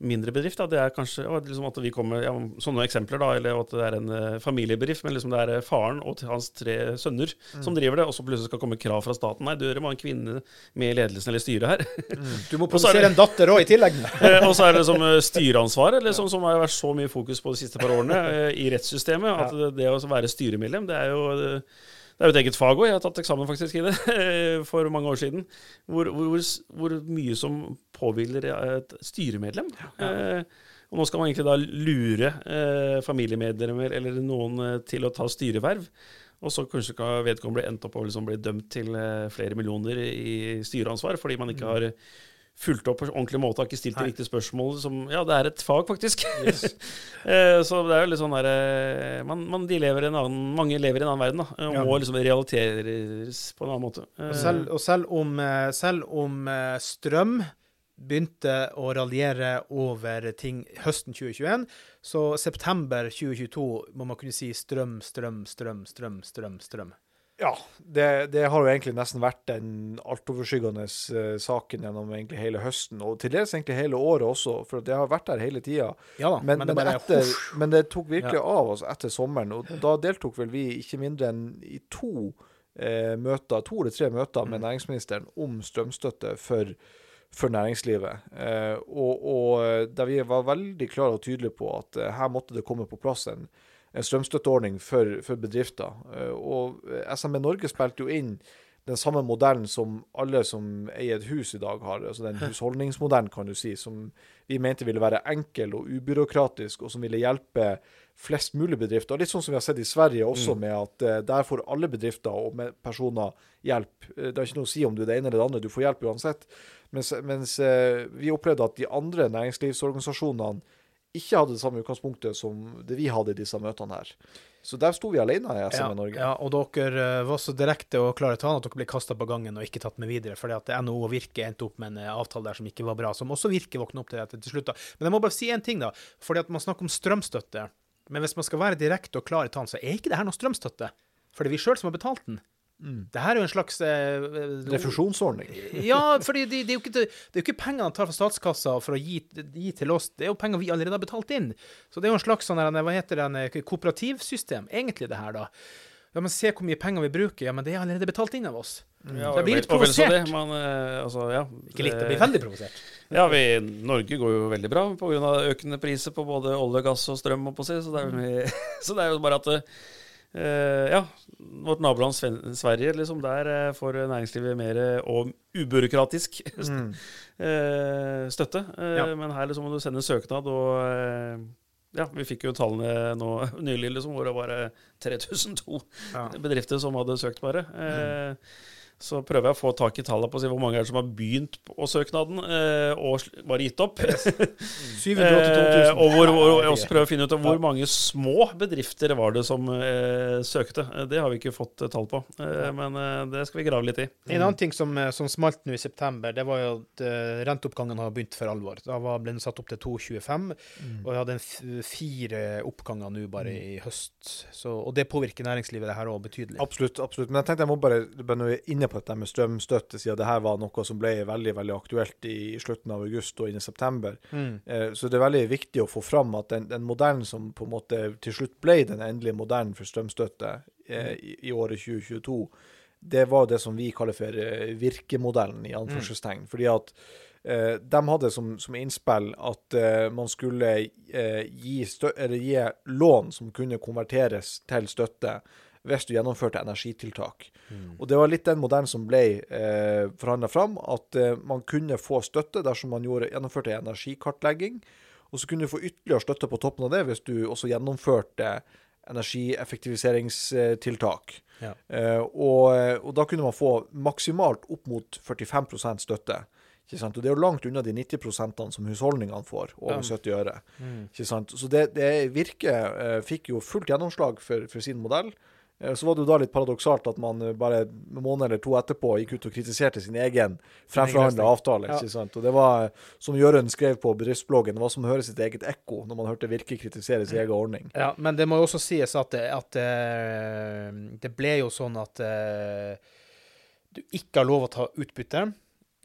Speaker 3: mindre bedrift. Da. Det er kanskje liksom at vi kommer ja, sånne eksempler, da, eller at det er en uh, familiebedrift, men liksom det er uh, faren og hans tre sønner
Speaker 1: Mm.
Speaker 3: som driver det, og så plutselig skal komme krav fra staten. Nei, dere må ha en kvinne med i ledelsen eller styret her.
Speaker 1: Du må
Speaker 3: er
Speaker 1: produsere en datter òg, i tillegg.
Speaker 3: Eh, og så er det liksom eh, styreansvar, eller som, som har vært så mye fokus på de siste par årene uh, i rettssystemet. At det, det å være styremedlem, det er jo eh, det er jo et eget fag òg. Jeg har tatt eksamen faktisk i det for mange år siden. Hvor, hvor, hvor, mye som påhviler et styremedlem. Eh, og nå skal man egentlig da lure eh, familiemedlemmer eller noen eh, til å ta styreverv. Og så kanskje kan vedkommende bli endt opp og liksom bli dømt til eh, flere millioner i styreansvar fordi man ikke har fulgt opp på ordentlig måte, har ikke stilt de riktige spørsmål. Som, ja, det er et fag, faktisk. Yes. så det er jo litt sånn der eh, man, man, de lever i en annen, Mange lever i en annen verden, da. Og
Speaker 1: Ja.
Speaker 3: må liksom realiteres på en annen måte. Eh,
Speaker 1: Og selv, og selv om, eh, selv om eh, Strøm begynte å raljere over ting høsten 2021, så september 2022 må man kunne si strøm, strøm, strøm, strøm, strøm, strøm.
Speaker 2: Ja, det, det har jo egentlig nesten vært den altoverskyggende eh, saken gjennom egentlig hele høsten, og til dels egentlig hele året også, for det har vært der hele tida.
Speaker 1: Ja
Speaker 2: Men,
Speaker 1: men,
Speaker 2: men,
Speaker 1: det
Speaker 2: etter, men det tok virkelig
Speaker 1: Ja.
Speaker 2: av altså, etter sommeren, og da deltok vel vi ikke mindre enn i to eh, møter, to eller tre møter
Speaker 1: Mm.
Speaker 2: med næringsministeren om strømstøtte for, for næringslivet. Eh, og, og der vi var veldig klare og tydelige på at eh, her måtte det komme på plass en, en strømstøtteordning for, for bedrifter. Eh, og SME Norge spilte jo inn den samme modellen som alle som eier et hus i dag har, altså den husholdningsmodellen, kan du si, som vi mente ville være enkel og ubyråkratisk, og som ville hjelpe flest mulig bedrifter. Litt sånn som vi har sett i Sverige også, med at eh, der får alle bedrifter og personer hjelp. Eh, det har ikke noe å si om du er det ene eller det andre, du får hjelp uansett. Mens, mens eh, vi opplevde at de andre næringslivsorganisasjonene ikke hadde det samme utgangspunktet som det vi hadde i disse møtene her. Så der sto vi alene i SME
Speaker 1: ja,
Speaker 2: Norge.
Speaker 1: ja, og dere eh, var så direkte og klare til at dere ble kasta på gangen og ikke tatt med videre, fordi at NHO og Virke endte opp med en eh, avtale der som ikke var bra, som også Virke våkna opp til etter til slutt. Men jeg må bare si en ting, da. fordi at man snakker om strømstøtte. Men hvis man skal være direkte og klar i talen, så er ikke det her noe strømstøtte. For det er vi sjøl som har betalt den. Det her er jo en slags eh, eh,
Speaker 2: Refusjonsordning.
Speaker 1: Ja, for det, det, er jo ikke, det er jo ikke penger han tar fra statskassa for å gi, gi til oss, det er jo penger vi allerede har betalt inn. Så det er jo en slags sånn, hva heter det, kooperativsystem, egentlig det her, da. Ja, men se hvor mye penger vi bruker, ja, men det er allerede betalt inn av oss.
Speaker 3: ja,
Speaker 1: Så jeg blir litt
Speaker 3: provosert. det,
Speaker 1: provosert.
Speaker 3: Eh, altså, ja,
Speaker 1: Ikke litt, jeg
Speaker 3: det-
Speaker 1: blir veldig provosert.
Speaker 3: Ja, vi, Norge går jo veldig bra pga. økende priser på både olje, gass og strøm. må på si, Så det er, jo så det er jo bare at eh, Ja, vårt naboland Sverige, liksom, der eh, får næringslivet mer eh, og ubyråkratisk
Speaker 2: Mm.
Speaker 3: eh, støtte. Eh,
Speaker 1: Ja.
Speaker 3: Men her liksom må du sende søknad, og eh, ja, vi fikk jo tallene nå nylig, liksom, hvor det var eh, 3002
Speaker 1: Ja.
Speaker 3: bedrifter som hadde søkt, bare. Eh, Så prøver jeg å få tak i tallene på å si hvor mange er det som har begynt på søknaden eh, og bare gitt opp.
Speaker 1: 782
Speaker 3: Eh,
Speaker 1: 000.
Speaker 3: og hvor, hvor, også prøver å finne ut av hvor mange små bedrifter var det som eh, søkte. Eh, Det har vi ikke fått eh, tall på, eh, men eh, det skal vi grave litt i.
Speaker 1: En annen ting som, eh, som smalt nå i september, det var jo at eh, renteoppgangen har begynt for alvor. Da var, ble den satt opp til 2,25, og vi hadde en f fire oppganger nå bare i høst. Så, og det påvirker næringslivet det her òg betydelig.
Speaker 2: Absolutt. absolutt. Men jeg tenkte jeg må bare, bare er inne på dette med strømstøtte, siden det her var noe som ble veldig veldig aktuelt i slutten av august og inn i september.
Speaker 1: Mm.
Speaker 2: Eh, Så det er veldig viktig å få fram at den, den modellen som på en måte til slutt ble den endelige modellen for strømstøtte eh, i, i året 2022, det var det som vi kaller for eh, virkemodellen, i anførselstegn. Fordi at eh, de hadde som, som innspill at man skulle gi, gi lån som kunne konverteres til støtte hvis du gjennomførte energitiltak. Og det var litt den modellen som ble eh, forhandla fram, at eh, man kunne få støtte dersom man gjorde, gjennomførte energikartlegging. Og så kunne du få ytterligere støtte på toppen av det hvis du også gjennomførte energieffektiviseringstiltak.
Speaker 1: Ja.
Speaker 2: Eh, og, og da kunne man få maksimalt opp mot 45 støtte. Og det er jo langt unna de 90% som husholdningene får, over 70 øre.
Speaker 1: Mm.
Speaker 2: Så det, det Virke eh, fikk jo fullt gjennomslag for, for sin modell. Eh, Så var det jo da litt paradoksalt at man eh, bare en måned eller to etterpå gikk ut og kritiserte sin egen fremforhandla avtale.
Speaker 1: Ja.
Speaker 2: ikke sant? Og det var, som Jørund skrev på bedriftsbloggen, det var som å høre sitt eget ekko når man hørte Virke kritisere sin egen ordning.
Speaker 1: Ja, men det må jo også sies at, det, at eh, det ble jo sånn at du ikke har lov å ta utbytte.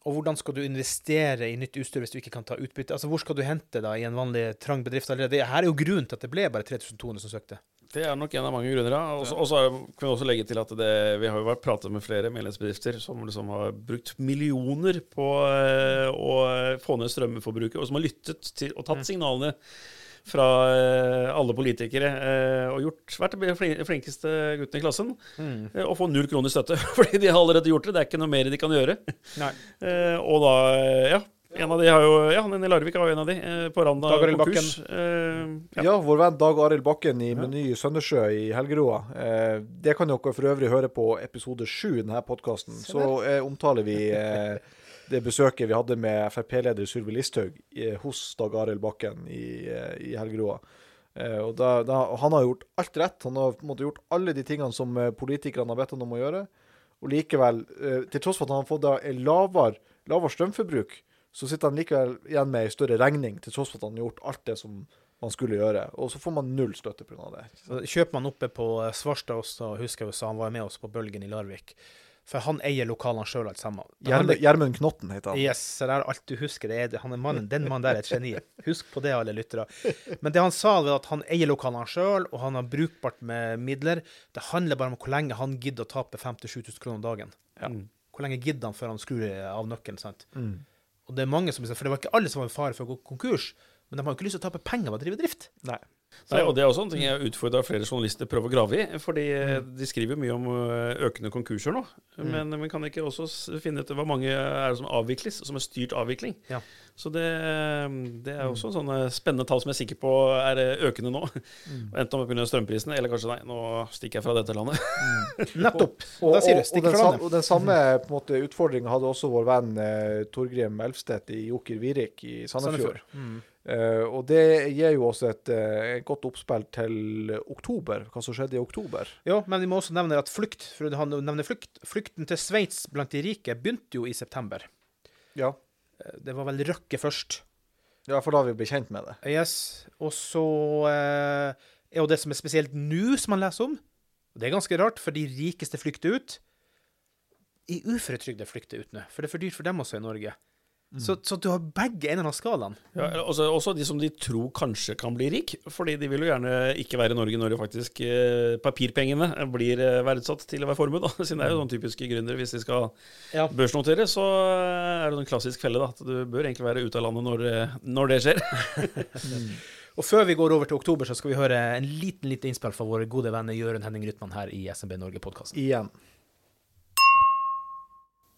Speaker 1: Og hvordan skal du investere i nytt utstyr hvis du ikke kan ta utbytte? Altså, Hvor skal du hente da i en vanlig trang bedrift allerede? Her er jo grunnen til at det ble bare 3200 som søkte.
Speaker 3: Det er nok en av mange grunner. Og så- kan vi også legge til at det, vi har jo vært pratet med flere medlemsbedrifter som liksom har brukt millioner på eh, å få ned strømforbruket, og som har lyttet til og tatt signalene fra eh, alle politikere eh, og gjort, vært de flinkeste guttene i klassen. Mm. Og få null kroner i støtte, fordi de har allerede gjort det. Det er ikke noe mer de kan gjøre. Og da, ja en av de har jo, ja, han i Larvik har jo en av de, eh, på randa av
Speaker 1: Dag Arild
Speaker 3: konkurs. Eh, ja.
Speaker 2: Ja, vår venn Dag Arild Bakken i Meny i Søndersjø i Helgeroa. Eh, det kan dere for øvrig høre på episode sju i denne podkasten. Så omtaler vi det besøket vi hadde med Frp-leder Sylvi Listhaug hos Dag Arild Bakken i, i Helgeroa. Eh, og da, da, han har gjort alt rett. Han har på en måte gjort alle de tingene som politikerne har bedt ham om å gjøre. Og likevel, til tross for at han har fått da lavere, lavere strømforbruk, så sitter han likevel igjen med ei større regning, til tross for at han har gjort alt det som man skulle gjøre. Og så får man null støtte pga. det.
Speaker 1: Så kjøper man oppe på eh, Svarstad også, husker jeg han var med oss på Bølgen i Larvik. For han eier lokalene sjøl alt sammen.
Speaker 2: Gjermund Knotten heter han.
Speaker 1: Yes, så det er alt du husker. Det er, han er mannen, den mannen der er et geni. Husk på det, alle lyttere. Men det han sa, var at han eier lokalene sjøl, og han har brukbart med midler. Det handler bare om hvor lenge han gidder å tape 5000-7000 kroner om dagen.
Speaker 2: Ja.
Speaker 1: Hvor lenge gidder han før han skrur av nøkkelen? sant?
Speaker 2: Mm.
Speaker 1: Og det er mange som, For det var ikke alle som var i fare for å gå konkurs, men de har jo ikke lyst til å tape penger ved å drive drift.
Speaker 2: Nei.
Speaker 3: Nei, og Det er også en ting jeg utfordra flere journalister prøver å grave i. fordi eh,
Speaker 1: Mm.
Speaker 3: de skriver mye om økende konkurser nå. Men vi kan ikke også finne ut hvor mange er det som avvikles, som er styrt avvikling.
Speaker 1: Ja.
Speaker 3: Så det, det er også sånne spennende tall som jeg er sikker på er eh, økende nå.
Speaker 1: Mm.
Speaker 3: Enten om pga. strømprisene, eller kanskje nei, nå stikker jeg fra dette landet.
Speaker 1: Nettopp.
Speaker 2: Og, og,
Speaker 1: stikk
Speaker 2: og, den,
Speaker 1: fra
Speaker 2: sa-
Speaker 1: landet.
Speaker 2: og den samme på utfordringa hadde også vår venn eh, Torgrim Elvstedt i Joker Virik i Sandefjord.
Speaker 1: Mm.
Speaker 2: Eh, og det gir jo oss et, uh, godt oppspill til oktober, hva som skjedde i oktober.
Speaker 1: Ja, men vi må også nevne at flukt, for han nevner flukt, flukten til Sveits blant de rike begynte jo i september.
Speaker 2: Ja.
Speaker 1: Eh, Det var vel Røkke først.
Speaker 2: ja, for da vi ble kjent med det.
Speaker 1: Yes. Og så uh, er jo det som er spesielt nå, som man leser om. Og det er ganske rart, for de rikeste flykter ut. I uføretrygde flykter ut nå, for det er for dyrt for dem også i Norge. Så, så du har begge enden av skalaen.
Speaker 3: Ja, også, også de som de tror kanskje kan bli rik, fordi de vil jo gjerne ikke være i Norge når det faktisk eh, papirpengene blir eh, verdsatt til å være formue, da. Siden det er jo sånn typiske gründere. Hvis de skal
Speaker 1: Ja.
Speaker 3: børsnotere, så er det en klassisk felle, da. At du bør egentlig være ute av landet når, eh, når det skjer.
Speaker 1: Og før vi går over til oktober, så skal vi høre en liten lite innspill fra våre gode venner Jørund Henning Rytman her i SMB Norge-podkasten.
Speaker 2: Igjen.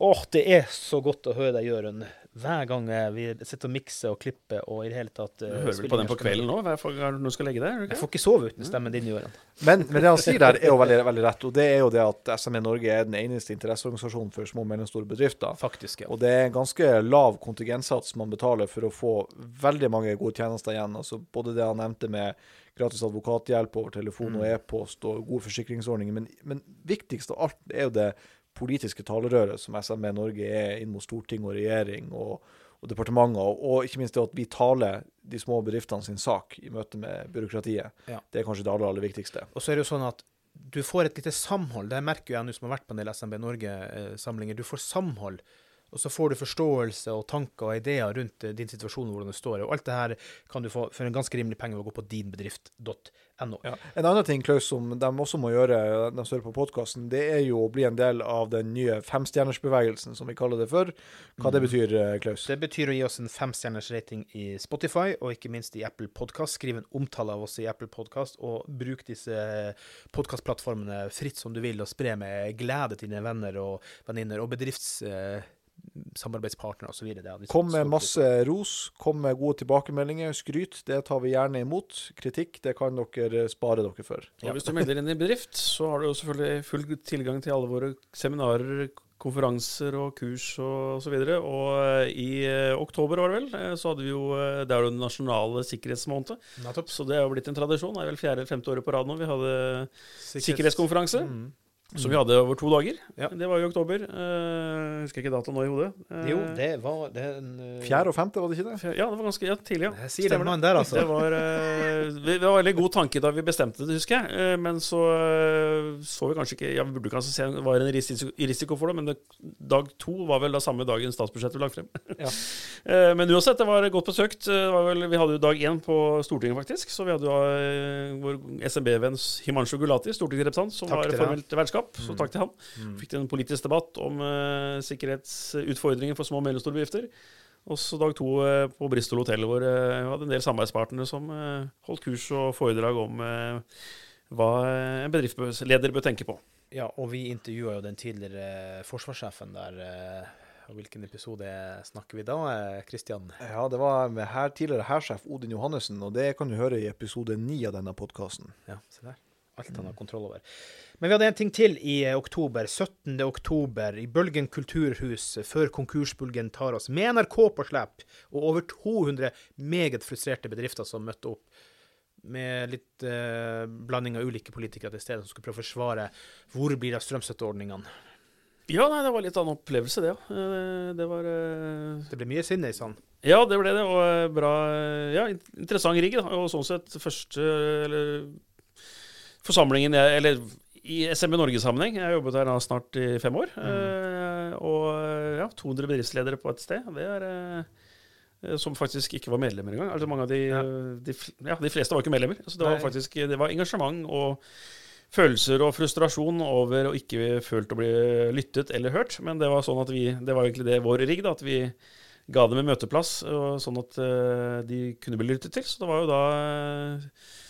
Speaker 1: Åh, det er så godt å høre deg, Jørund. Hver gang vi sitter og mikser og klipper og i det hele tatt
Speaker 3: Du
Speaker 1: eh,
Speaker 3: hører vel på den på kvelden nå, hver gang du skal legge deg?
Speaker 1: Jeg får ikke sove uten stemmen din, Jørund.
Speaker 2: Men, men det han sier der, er jo veldig, veldig rett. Og det er jo det at SME Norge er den eneste interesseorganisasjonen for små og mellomstore bedrifter.
Speaker 1: Faktisk, ja.
Speaker 2: Og det er en ganske lav kontingentsats man betaler for å få veldig mange gode tjenester igjen. Altså både det han nevnte med gratis advokathjelp over telefon og e-post og gode forsikringsordninger. Men, men viktigst av alt er jo det politiske talerøret som SME Norge er inn mot storting og regjering og, og departementer. Og, og ikke minst det at vi taler de små bedriftene sin sak i møte med byråkratiet.
Speaker 1: Ja.
Speaker 2: Det er kanskje det aller, aller viktigste.
Speaker 1: Og så er det jo sånn at du får et lite samhold. Det merker jeg nå som har vært på en del SMB Norge-samlinger. Du får samhold, og så får du forståelse og tanker og ideer rundt eh, din situasjon og hvordan du står. Og alt det her kan du få for en ganske rimelig penge ved å gå på dinbedrift.no.
Speaker 2: Ja. En annen ting Klaus, som de også må gjøre, de som hører på podkasten, det er jo å bli en del av den nye femstjernersbevegelsen, som vi kaller det for. Hva det betyr, eh, Klaus?
Speaker 1: Det betyr å gi oss en femstjerners rating i Spotify, og ikke minst i Apple Podcast. Skriv en omtale av oss i Apple Podcast, og bruk disse podkastplattformene fritt som du vil, og spre med glede til dine venner og venninner og bedriftssamarbeidspartnere osv.
Speaker 2: Kom med masse ros, kom med gode tilbakemeldinger, skryt. Det tar vi gjerne imot. Kritikk, det kan dere spare dere for.
Speaker 3: Ja. hvis du melder inn i bedrift, så har du jo selvfølgelig full tilgang til alle våre seminarer, konferanser og kurs og så videre. Og eh, i eh, oktober, var det vel, eh, så hadde vi jo Det er jo den nasjonale
Speaker 1: sikkerhetsmåneden.
Speaker 3: Så det er jo blitt en tradisjon. Det er vel fjerde eller femte året på rad nå. Vi hadde sikkerhetskonferanse.
Speaker 1: Mm.
Speaker 3: Som vi hadde over to dager.
Speaker 1: Ja.
Speaker 3: Det var i oktober. Uh, husker ikke datoen nå i hodet. Uh,
Speaker 1: Jo, det var den uh, eh,
Speaker 2: Fjerde og femte, var det ikke det?
Speaker 3: Fjerde, Ja, det var ganske ja, tidlig, ja.
Speaker 1: Jeg sier det,
Speaker 3: Stemmer
Speaker 1: det. der, altså.
Speaker 3: Det var, uh, det var veldig god tanke da vi bestemte det, husker jeg. Men så så vi kanskje ikke Ja, vi burde kanskje se det var en risiko, risiko for det, men det, dag to var vel da samme dagen statsbudsjettet ble lagt frem.
Speaker 1: Ja.
Speaker 3: Eh, men uansett, det var godt besøkt. Var vel, vi hadde jo dag én på Stortinget, faktisk. Så vi hadde jo vår SMB-venns Himanshu Gulati, stortingsrepresentant, som
Speaker 1: Takk
Speaker 3: var formelt vertskap. Så
Speaker 1: Mm.
Speaker 3: takk til han.
Speaker 1: Mm.
Speaker 3: Fikk til en politisk debatt om uh, sikkerhetsutfordringer for små og mellomstore bedrifter. Og så dag to uh, på Bristol hotell, hvor eh, vi hadde en del samarbeidspartnere som holdt kurs og foredrag om hva en bedriftsleder bør tenke på.
Speaker 1: Ja, og vi intervjua jo den tidligere forsvarssjefen der. Og hvilken episode snakker vi da, Kristian?
Speaker 2: Ja, det var med her, tidligere hærsjef Odin Johannessen, og det kan du høre i episode ni av denne podkasten.
Speaker 1: Ja, se der. Alt han har kontroll over. Men vi hadde en ting til i eh, oktober. 17. oktober i Bølgen kulturhus, eh, før konkursbølgen tar oss, med NRK på slep, og over 200 meget frustrerte bedrifter som møtte opp. Med litt eh, blanding av ulike politikere til stede som skulle prøve å forsvare hvor blir det av strømstøtteordningene.
Speaker 3: Ja, nei, det var litt annen opplevelse, det. Eh, Det var eh,
Speaker 1: Det ble mye sinne i sånn.
Speaker 3: Ja, det ble det, og bra Ja, interessant rigg, da. Og sånn sett første Eller forsamlingen Eller i SMB Norge-sammenheng. Jeg har jobbet her da snart i fem år. eh, Og ja, 200 bedriftsledere på et sted. Det er eh, Som faktisk ikke var medlemmer engang. Altså mange av de,
Speaker 1: Ja.
Speaker 3: de, ja, de fleste var ikke medlemmer. Så det var
Speaker 1: Nei.
Speaker 3: faktisk Det var engasjement og følelser og frustrasjon over å ikke følt å bli lyttet eller hørt. Men det var sånn at vi Det var egentlig det vår rigg, da. At vi ga dem en møteplass, og sånn at eh, de kunne bli lyttet til. Så det var jo da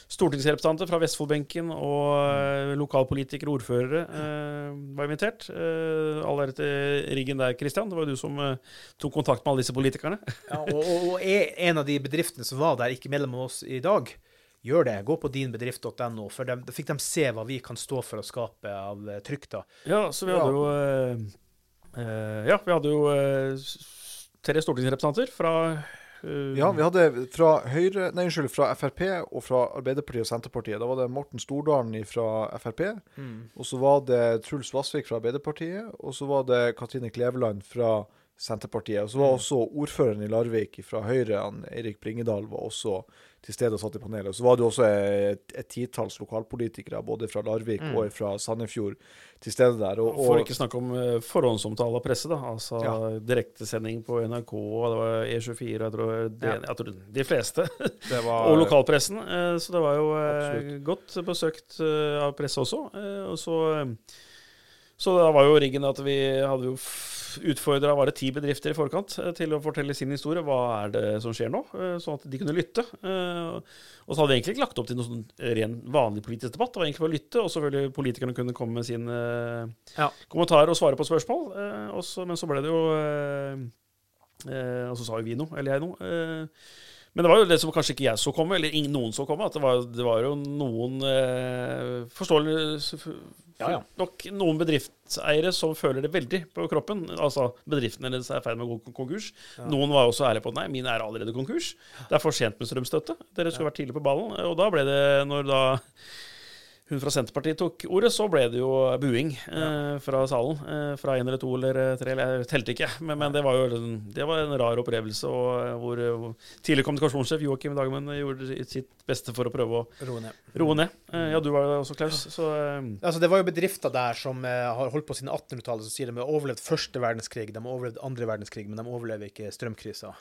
Speaker 3: stortingsrepresentanter fra Vestfoldbenken og uh, lokalpolitikere og ordførere eh, var invitert. Uh, all ære til riggen der, Kristian. Det var jo du som eh, tok kontakt med alle disse politikerne.
Speaker 1: Ja, og, og, og er en av de bedriftene som var der, ikke medlem av oss i dag, gjør det. Gå på dinbedrift.no, for da fikk de se hva vi kan stå for å skape av eh, trykk. da.
Speaker 3: Ja, så vi
Speaker 2: Ja.
Speaker 3: hadde jo eh, Uh, Ja, vi hadde jo uh, tre stortingsrepresentanter fra eh,
Speaker 2: Ja, vi hadde fra Høyre, nei, unnskyld, fra Frp og fra Arbeiderpartiet og Senterpartiet. Da var det Morten Stordalen fra Frp, og så var det Truls Vassvik fra Arbeiderpartiet, og så var det Katrine Kleveland fra Senterpartiet. Og så var også ordføreren i Larvik fra Høyre, han Eirik Bringedal, var også til stede og satt i panelet. Og så var det også et, et titalls lokalpolitikere, både fra Larvik
Speaker 1: Mm.
Speaker 2: og fra Sandefjord, til stede der. Og,
Speaker 3: For ikke snakke om eh, forhåndsomtale av presse, da. Altså
Speaker 2: Ja.
Speaker 3: direktesending på NRK, det var E24, jeg tror, det,
Speaker 1: Ja.
Speaker 3: jeg tror de fleste.
Speaker 2: det var
Speaker 3: og lokalpressen. eh, Så det var jo eh,
Speaker 2: Absolutt.
Speaker 3: godt besøkt av presse også. Og så så da var jo riggen at vi hadde jo utfordra var det ti bedrifter i forkant eh, til å fortelle sin historie. Hva er det som skjer nå? eh, Sånn at de kunne lytte. Eh, Og så hadde vi egentlig ikke lagt opp til noen sånn ren vanlig politisk debatt. Det var egentlig for å lytte, og selvfølgelig politikerne kunne komme med sine
Speaker 1: Ja.
Speaker 3: kommentarer og svare på spørsmål. Også, Men så ble det jo Og så sa jo vi noe, eller jeg noe. men det var jo det som kanskje ikke jeg så komme, eller ingen, noen så komme, at det var, det var jo noen eh, forståelig
Speaker 1: Ja, ja.
Speaker 3: Nok noen bedriftseiere som føler det veldig på kroppen. Altså bedriften deres er i ferd med å gå konkurs.
Speaker 1: Ja.
Speaker 3: Noen var også ærlige på at nei, min er allerede konkurs. Det er for sent med strømstøtte. Dere skulle vært tidlig på ballen. Og da ble det, når da hun fra Senterpartiet tok ordet, så ble det jo buing eh, fra salen. Eh, fra én eller to eller eh, tre, eller jeg telte ikke. Men, men det var jo det var en rar opplevelse, og, eh, hvor, eh, hvor tidligere kommunikasjonssjef Joakim Dagmen gjorde sitt beste for å prøve å
Speaker 1: Roe ned.
Speaker 3: roe ned. Eh, ja, du var det også, Klaus. Så
Speaker 1: Altså, det var jo bedrifter der som har holdt på siden 1800-tallet, som sier de har overlevd første verdenskrig, de har overlevd andre verdenskrig, men de overlever ikke strømkrisa.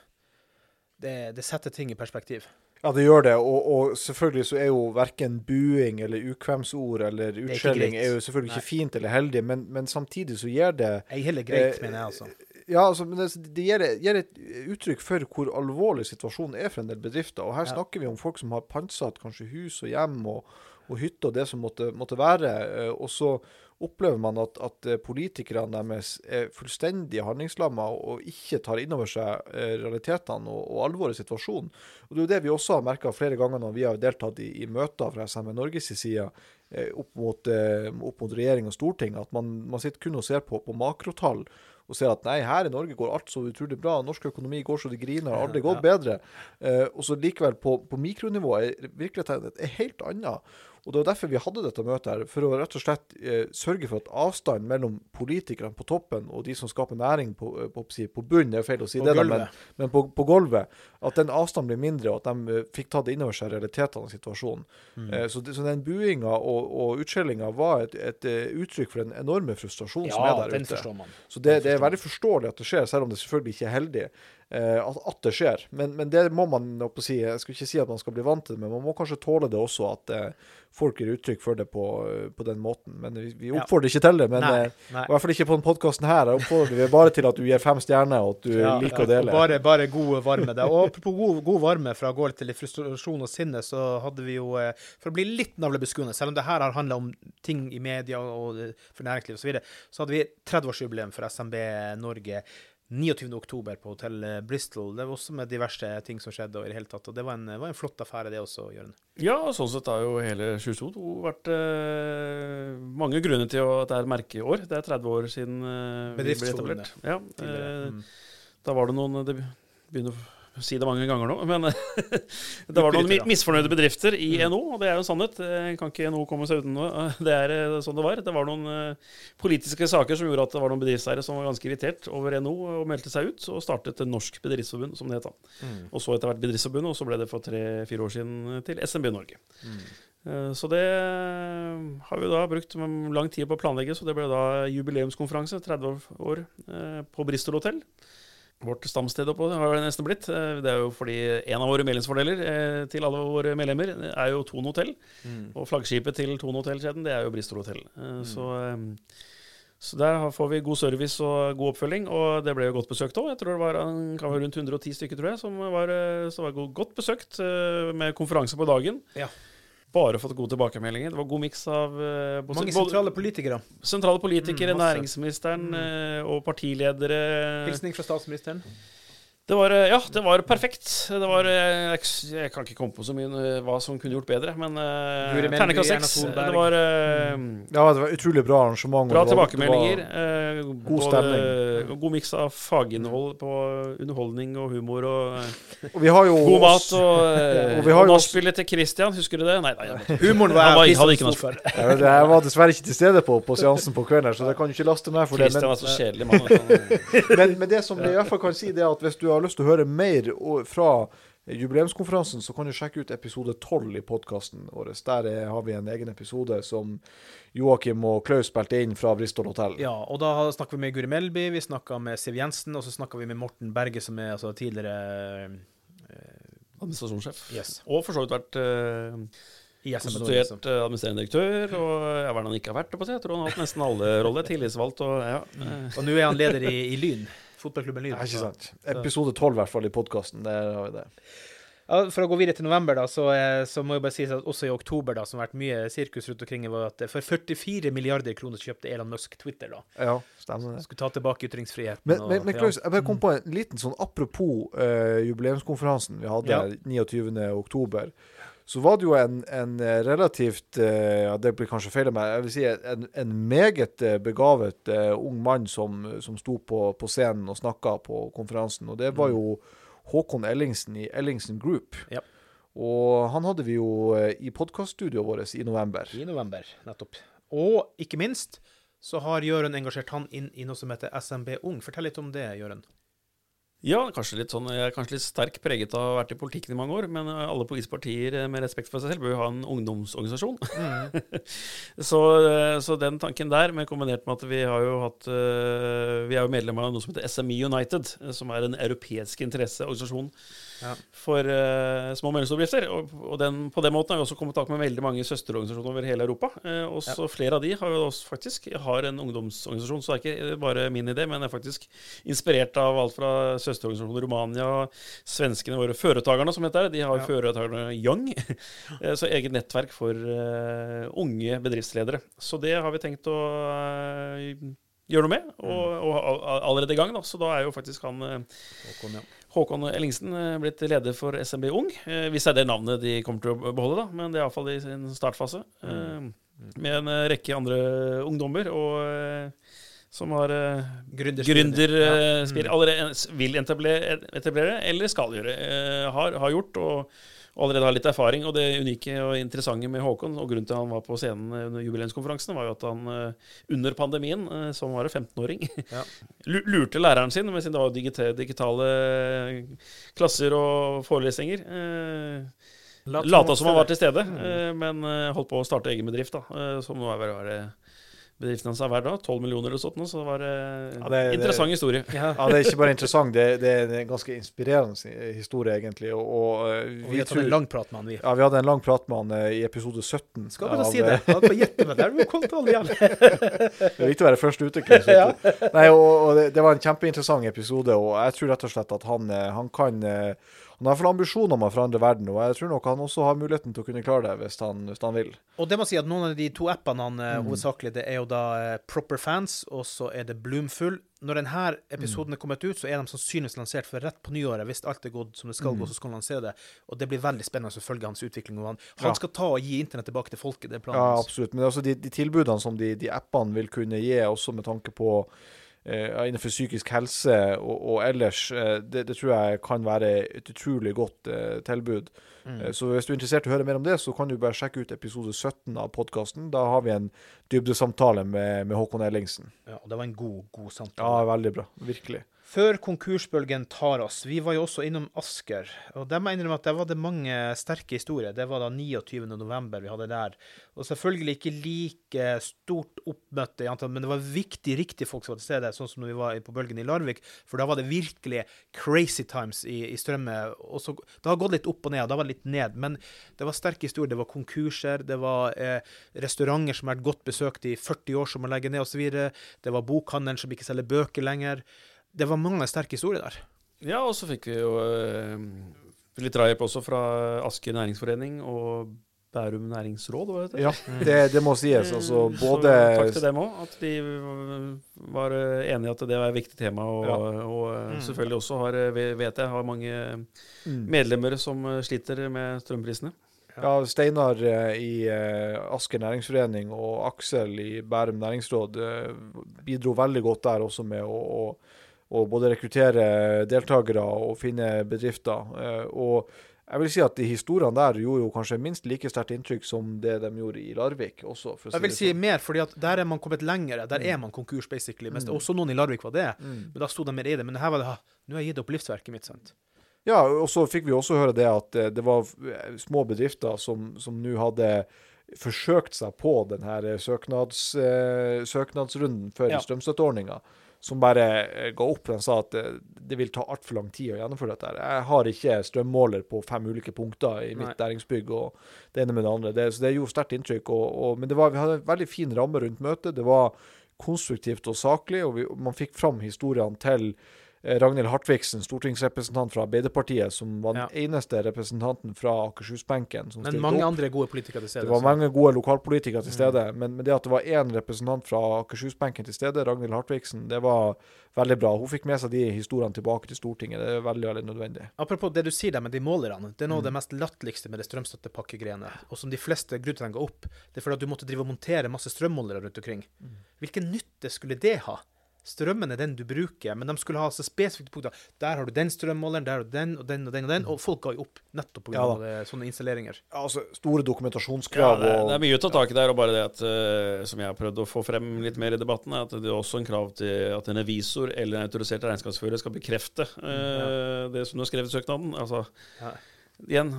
Speaker 1: Det, det setter ting i perspektiv.
Speaker 2: Ja, det gjør det. Og, og selvfølgelig så er jo verken buing eller ukvemsord eller utskjelling
Speaker 1: er,
Speaker 2: er jo selvfølgelig
Speaker 1: Nei.
Speaker 2: ikke fint eller heldig, men, men samtidig så gir det
Speaker 1: Ei heller greit,
Speaker 2: Eh,
Speaker 1: mener jeg, altså.
Speaker 2: Ja, altså, men det, det gir, gir et uttrykk for hvor alvorlig situasjonen er for en del bedrifter. Og her
Speaker 1: Ja.
Speaker 2: snakker vi om folk som har pantsatt kanskje hus og hjem og, og hytte og det som måtte, måtte være. eh, Og så, opplever man at, at eh, politikerne deres er fullstendig handlingslamma og ikke tar inn over seg eh, realitetene og, og alvoret i situasjonen. Og Det er jo det vi også har merka flere ganger når vi har deltatt i, i møter fra SME Norges side eh, opp mot, opp mot regjering og storting, at man, man sitter kun og ser på, på makrotall og ser at nei, her i Norge går alt så utrolig bra, norsk økonomi går så det griner, har aldri gått bedre. Eh, og så likevel, på, på mikronivå er virkeligheten er helt annet. Og Det var derfor vi hadde dette møtet, her, for å rett og slett eh, sørge for at avstanden mellom politikerne på toppen og de som skaper næring på, eh, på, på, på bunnen, det er feil å si det, da, men, men på, på gulvet, at den avstanden blir mindre, og at de eh, fikk tatt inn over seg realitetene av situasjonen.
Speaker 1: Mm.
Speaker 2: Eh, så, det, så den buinga og, og utskjellinga var et, et, eh, uttrykk for den enorme frustrasjonen som er der
Speaker 1: den
Speaker 2: ute.
Speaker 1: forstår man.
Speaker 2: Så det, det er veldig forståelig at det skjer, selv om det selvfølgelig ikke er heldig at, at det skjer. Men, men det må man si, jeg skal ikke si at man skal bli vant til det, men man må kanskje tåle det også, at eh, folk gir uttrykk for det på, eh, på den måten. Men vi, vi
Speaker 1: Ja.
Speaker 2: oppfordrer ikke til det. Men
Speaker 1: Nei,
Speaker 2: eh,
Speaker 1: nei.
Speaker 2: i hvert fall ikke på denne podkasten her. Jeg oppfordrer vi bare til at du gir fem stjerner, og at du
Speaker 1: Ja,
Speaker 2: liker
Speaker 1: ja,
Speaker 2: å dele.
Speaker 1: Bare, bare god varme. Der. Og apropos god, god varme, fra å gå til frustrasjon og sinne, så hadde vi jo, eh, for å bli litt navlebeskuende, selv om det her har handla om ting i media og eh, for næringsliv osv., så, videre, så hadde vi 30-årsjubileum for SMB Norge. 29. oktober på hotell eh, Bristol. Det var også med diverse ting som skjedde. og i det hele tatt, og Det var en, var en flott affære, det også, Jørgen.
Speaker 3: Ja, og sånn sett har jo hele 2022 vært eh, mange grunner til at det er et merkeår. Det er 30 år siden eh, vi ble etablert. Ja, eh,
Speaker 1: Mm.
Speaker 3: Da var det noen Det begynner å si det mange ganger nå, men det var noen misfornøyde bedrifter i
Speaker 1: Mm.
Speaker 3: NO, og det er jo sannhet. Eh, Kan ikke NO komme seg uten noe. Det er eh, sånn det var. Det var noen eh, politiske saker som gjorde at det var noen bedriftseiere som var ganske irritert over NO og meldte seg ut, og startet et norsk bedriftsforbund, som det het da.
Speaker 1: Mm.
Speaker 3: Og så etter hvert Bedriftsforbundet, og så ble det for tre-fire år siden til SMB Norge.
Speaker 1: Mm.
Speaker 3: Eh, Så det har vi da brukt lang tid på å planlegge, så det ble da jubileumskonferanse, 30 år eh, på Bristol hotell. Vårt stamsted oppå har det nesten blitt. Eh, Det er jo fordi en av våre medlemsfordeler eh, til alle våre medlemmer er jo Thon hotell.
Speaker 1: Mm.
Speaker 3: Og flaggskipet til Thon hotell-kjeden, det er jo Bristol hotell. Eh, Så, eh, så der får vi god service og god oppfølging, og det ble jo godt besøkt òg. Jeg tror det var kan være rundt 110 stykker, tror jeg, som var, som var godt besøkt, med konferanse på dagen.
Speaker 1: Ja.
Speaker 3: Bare fått gode tilbakemeldinger. Det var god miks av uh, både-
Speaker 1: Mange sentrale politikere.
Speaker 3: sentrale politikere,
Speaker 1: Mm,
Speaker 3: næringsministeren mm. og partiledere.
Speaker 1: Hilsning fra statsministeren.
Speaker 3: Det var, eh, ja, det var perfekt. Det var, eh, jeg, jeg kan ikke komme på så mye eh, hva som kunne gjort bedre, men uh, terningkast seks. Det var eh,
Speaker 2: Ja, det var utrolig bra arrangement.
Speaker 3: bra tilbakemeldinger.
Speaker 2: var-
Speaker 3: eh,
Speaker 2: god
Speaker 3: både-
Speaker 2: stemning.
Speaker 3: God miks av faginnhold på underholdning og humor og
Speaker 2: Og vi har jo
Speaker 3: god mat. Og,
Speaker 2: Og
Speaker 3: og nachspielet til Christian, husker du det? Nei, nei.
Speaker 1: Humoren var
Speaker 3: var-
Speaker 1: jeg
Speaker 3: hadde ikke noe.
Speaker 2: Jeg jeg var dessverre ikke til stede på, på seansen på kvelden, så det kan du ikke laste meg for det.
Speaker 3: Christian
Speaker 2: Men,
Speaker 3: er så kjedelig mann.
Speaker 2: men, men det som jeg i hvert fall kan si, det er at hvis du har lyst til å høre mer fra jubileumskonferansen, så kan du sjekke ut episode 12 i podkasten vår. Der er, har vi en egen episode som Joakim og Klaus spilte inn fra Bristol hotell.
Speaker 1: Ja, og da snakker vi med Guri Melby, vi snakka med Siv Jensen, og så snakka vi med Morten Berge, som er altså tidligere eh,
Speaker 3: Administrasjonssjef.
Speaker 1: Yes.
Speaker 3: Og for så vidt vært eh, konstituert eh, administrerende direktør, og jeg er han ikke har vært? det på seg. Jeg tror han har hatt nesten alle roller. Tillitsvalgt og ja. Mm.
Speaker 1: Og nå er han leder i, i Lyn. Fotballklubben Lyn.
Speaker 2: Ikke sant. Episode 12 i hvert fall i podkasten. Der har vi det.
Speaker 1: Ja, for å gå videre til november, da, så, eh, så må jeg bare si at også i oktober, da, som har vært mye sirkus rundt omkring, var at for 44 milliarder kroner kjøpte Elon Musk Twitter. da.
Speaker 2: Ja, stemmer det.
Speaker 1: Skulle ta tilbake ytringsfriheten.
Speaker 2: Men,
Speaker 1: og-
Speaker 2: men, men
Speaker 1: ja.
Speaker 2: Klaus, jeg bare kom på en liten sånn apropos uh, jubileumskonferansen vi hadde
Speaker 1: Ja.
Speaker 2: 29. Så var det jo en, en eh, relativt eh, ja, Det blir kanskje feil av meg. Jeg vil si en, en meget eh, begavet uh, ung mann som, som sto på, på scenen og snakka på konferansen. Og det var jo Håkon Ellingsen i Ellingsen Group.
Speaker 1: Ja.
Speaker 2: Og han hadde vi jo i podkaststudioet vårt i november.
Speaker 1: I november, nettopp. Og ikke minst så har Jøren engasjert han inn i noe som heter SMB Ung. Fortell litt om det, Jørund.
Speaker 3: Ja, kanskje litt sånn, jeg er kanskje litt sterk preget av å ha vært i politikken i mange år, men eh, alle politiske partier eh, med respekt for seg selv bør jo ha en ungdomsorganisasjon. så, eh, så den tanken der, men kombinert med at vi har jo hatt Vi er jo medlem av noe som heter SME United, som er en europeisk interesseorganisasjon
Speaker 1: Ja.
Speaker 3: for uh, små og mellomstore bedrifter. Og, og den, på den måten har vi også kommet i kontakt med veldig mange søsterorganisasjoner over hele Europa. og også flere av de har jo også faktisk har en ungdomsorganisasjon, så det er ikke bare min idé, men jeg er faktisk inspirert av alt fra søsterorganisasjoner i Romania, svenskene våre, Føretagerne som heter. De har
Speaker 1: Ja.
Speaker 3: Føretagerne Young, eh, så eget nettverk for unge bedriftsledere. Så det har vi tenkt å gjøre noe med, og, og allerede i gang. da, Så da er jo faktisk han
Speaker 1: Håkon, ja.
Speaker 3: Håkon Ellingsen eh, blitt leder for SMB Ung. Eh, hvis det er det navnet de kommer til å beholde, da. Men det er iallfall i sin startfase. Mm. med en eh, rekke andre ungdommer og eh, som har gründerspirer,
Speaker 1: Ja. Mm.
Speaker 3: allerede vil etablere, etablere eller skal gjøre. eh, har, har gjort og allerede har litt erfaring. Og det unike og interessante med Håkon, og grunnen til at han var på scenen under jubileumskonferansen, var jo at han eh, under pandemien, eh, som var 15-åring,
Speaker 1: Ja.
Speaker 3: lurte læreren sin med det da digitale, digitale klasser og forelesninger. Eh, Lata som han var til stede, eh, men eh, holdt på å starte egen bedrift, da. eh, Som nå er vel bedriften hans er verdt da? 12 millioner eller sånt så det var eh,
Speaker 2: Ja, det-
Speaker 3: interessant historie.
Speaker 1: Ja.
Speaker 2: Ja, Det er ikke bare interessant, det, det er en ganske inspirerende historie, egentlig. Og, og, vi,
Speaker 1: Og vi tror, en lang prat med han, vi.
Speaker 2: ja, vi hadde en lang prat med han eh, i episode 17.
Speaker 1: Skal bare
Speaker 2: av,
Speaker 1: si det.
Speaker 2: eh,
Speaker 1: Han får gjette meg. Der er du kommet alle igjen.
Speaker 2: Det er viktig å være først ute. ja. Nei, og, og det, det var en kjempeinteressant episode, og jeg tror rett og slett at han, eh, han kan eh, Han har ambisjoner om å forandre verden, og jeg tror nok han også har muligheten til å kunne klare det hvis han, hvis han vil.
Speaker 1: Og det må si at noen av de to appene han eh,
Speaker 2: Mm.
Speaker 1: hovedsakelig, det er jo da eh, Proper Fans, og så er det Bloomful. Når denne episoden er kommet ut, så er de sannsynligvis lansert for rett på nyåret. Hvis alt er gått som det skal gå,
Speaker 2: Mm.
Speaker 1: så skal han lansere det. Og det blir veldig spennende å følge hans utvikling. Han, han,
Speaker 2: Ja.
Speaker 1: skal ta og gi internett tilbake til folket. Det er planen
Speaker 2: Ja, absolutt. Men altså de, de tilbudene som de, de appene vil kunne gi, også med tanke på innenfor psykisk helse og, og ellers, eh, det, det tror jeg kan være et utrolig godt eh, tilbud.
Speaker 1: Mm.
Speaker 2: Eh, Så hvis du er interessert i å høre mer om det, så kan du bare sjekke ut episode 17 av podkasten. Da har vi en dybdesamtale med, med Håkon Ellingsen.
Speaker 1: Ja, og det var en god, god samtale.
Speaker 2: Ja, veldig bra. Virkelig.
Speaker 1: Før konkursbølgen tar oss, vi var jo også innom Asker, og der må jeg innrømme at der var det mange sterke historier. Det var da 29. november vi hadde der. Og selvfølgelig ikke like stort oppmøte men det var viktig, riktig folk som var til stede, sånn som når vi var på bølgen i Larvik, for da var det virkelig crazy times i, i strømmet. Det har gått litt opp og ned, og da var det litt ned, men det var sterke historier. Det var konkurser, det var eh, restauranter som har vært godt besøkt i 40 år, som må legge ned, osv. Det var bokhandelen som ikke selger bøker lenger det var mange sterke historier der.
Speaker 3: Ja, og så fikk vi jo eh, litt drahjelp også fra Asker næringsforening og Bærum næringsråd, var det det?
Speaker 2: Ja, det, det må sies. Altså
Speaker 3: Eh,
Speaker 2: både
Speaker 3: Så takk til dem òg, at de var eh, enige i at det var et viktig tema. Og,
Speaker 2: Ja.
Speaker 3: og eh,
Speaker 1: Mm.
Speaker 3: selvfølgelig også har, vet jeg, har mange
Speaker 2: Mm.
Speaker 3: medlemmer som sliter med strømprisene.
Speaker 2: Ja, Steinar i Asker næringsforening og Aksel i Bærum næringsråd bidro veldig godt der også med å, å, å både rekruttere deltakere og finne bedrifter. Eh, og jeg vil si at de historiene der gjorde jo kanskje minst like sterkt inntrykk som det de gjorde i Larvik også. Å
Speaker 1: Jeg vil si
Speaker 2: sånn.
Speaker 1: mer, fordi at der er man kommet lengre. Der er man konkurs, basically. Mens
Speaker 2: Mm.
Speaker 1: også noen i Larvik var det.
Speaker 2: Mm.
Speaker 1: Men da sto de mer i det. Men her var det Nå har jeg gitt opp livsverket mitt, sant.
Speaker 2: Ja, og så fikk vi også høre det at eh, det var eh, små bedrifter som som nå hadde forsøkt seg på denne søknads, søknadsrunden for
Speaker 1: Ja.
Speaker 2: strømstøtteordninga, som bare eh, ga opp. De sa at eh, det vil ta altfor lang tid å gjennomføre dette. Jeg har ikke strømmåler på fem ulike punkter i mitt næringsbygg og det ene med det andre. Det, så det gjorde sterkt inntrykk. Og, og, men det var, vi hadde en veldig fin ramme rundt møtet. Det var konstruktivt og saklig, og vi, man fikk fram historiene til Ragnhild Hartvigsen, stortingsrepresentant fra Arbeiderpartiet, som var den
Speaker 1: Ja.
Speaker 2: eneste representanten fra Akershusbenken som
Speaker 1: Men mange
Speaker 2: opp.
Speaker 1: andre gode politikere til stede.
Speaker 2: Det var
Speaker 1: så-
Speaker 2: mange gode lokalpolitikere til
Speaker 1: Mm.
Speaker 2: stede, men, men det at det var én representant fra Akershusbenken til stede, Ragnhild Hartvigsen, det var veldig bra. Hun fikk med seg de historiene tilbake til Stortinget. Det er veldig, veldig nødvendig.
Speaker 1: Apropos det du sier der med de målerne. Det er noe av
Speaker 2: Mm.
Speaker 1: det mest latterligste med det strømstøttepakkegreiene. Og som de fleste grunnen til at den ga opp, det er fordi at du måtte drive og montere masse strømmålere rundt omkring.
Speaker 2: Mm.
Speaker 1: Hvilken nytte skulle det ha? Strømmen er den du bruker, men de skulle ha så spesifikke punkter. Der har du den strømmåleren, der har du den, og den og den og den. Og folk ga jo opp nettopp pga.
Speaker 2: Ja
Speaker 1: det- sånne installeringer.
Speaker 2: Ja, altså, store
Speaker 3: Ja,
Speaker 2: dokumentasjonskrav
Speaker 3: det, er,
Speaker 2: og
Speaker 3: det er mye å ta tak i der, og bare det at, eh, som jeg har prøvd å få frem litt mer i debatten, er at det er også en krav til at en revisor eller en autorisert regnskapsfører skal bekrefte eh, det som du har skrevet i søknaden. Altså,
Speaker 1: Ja.
Speaker 3: Igjen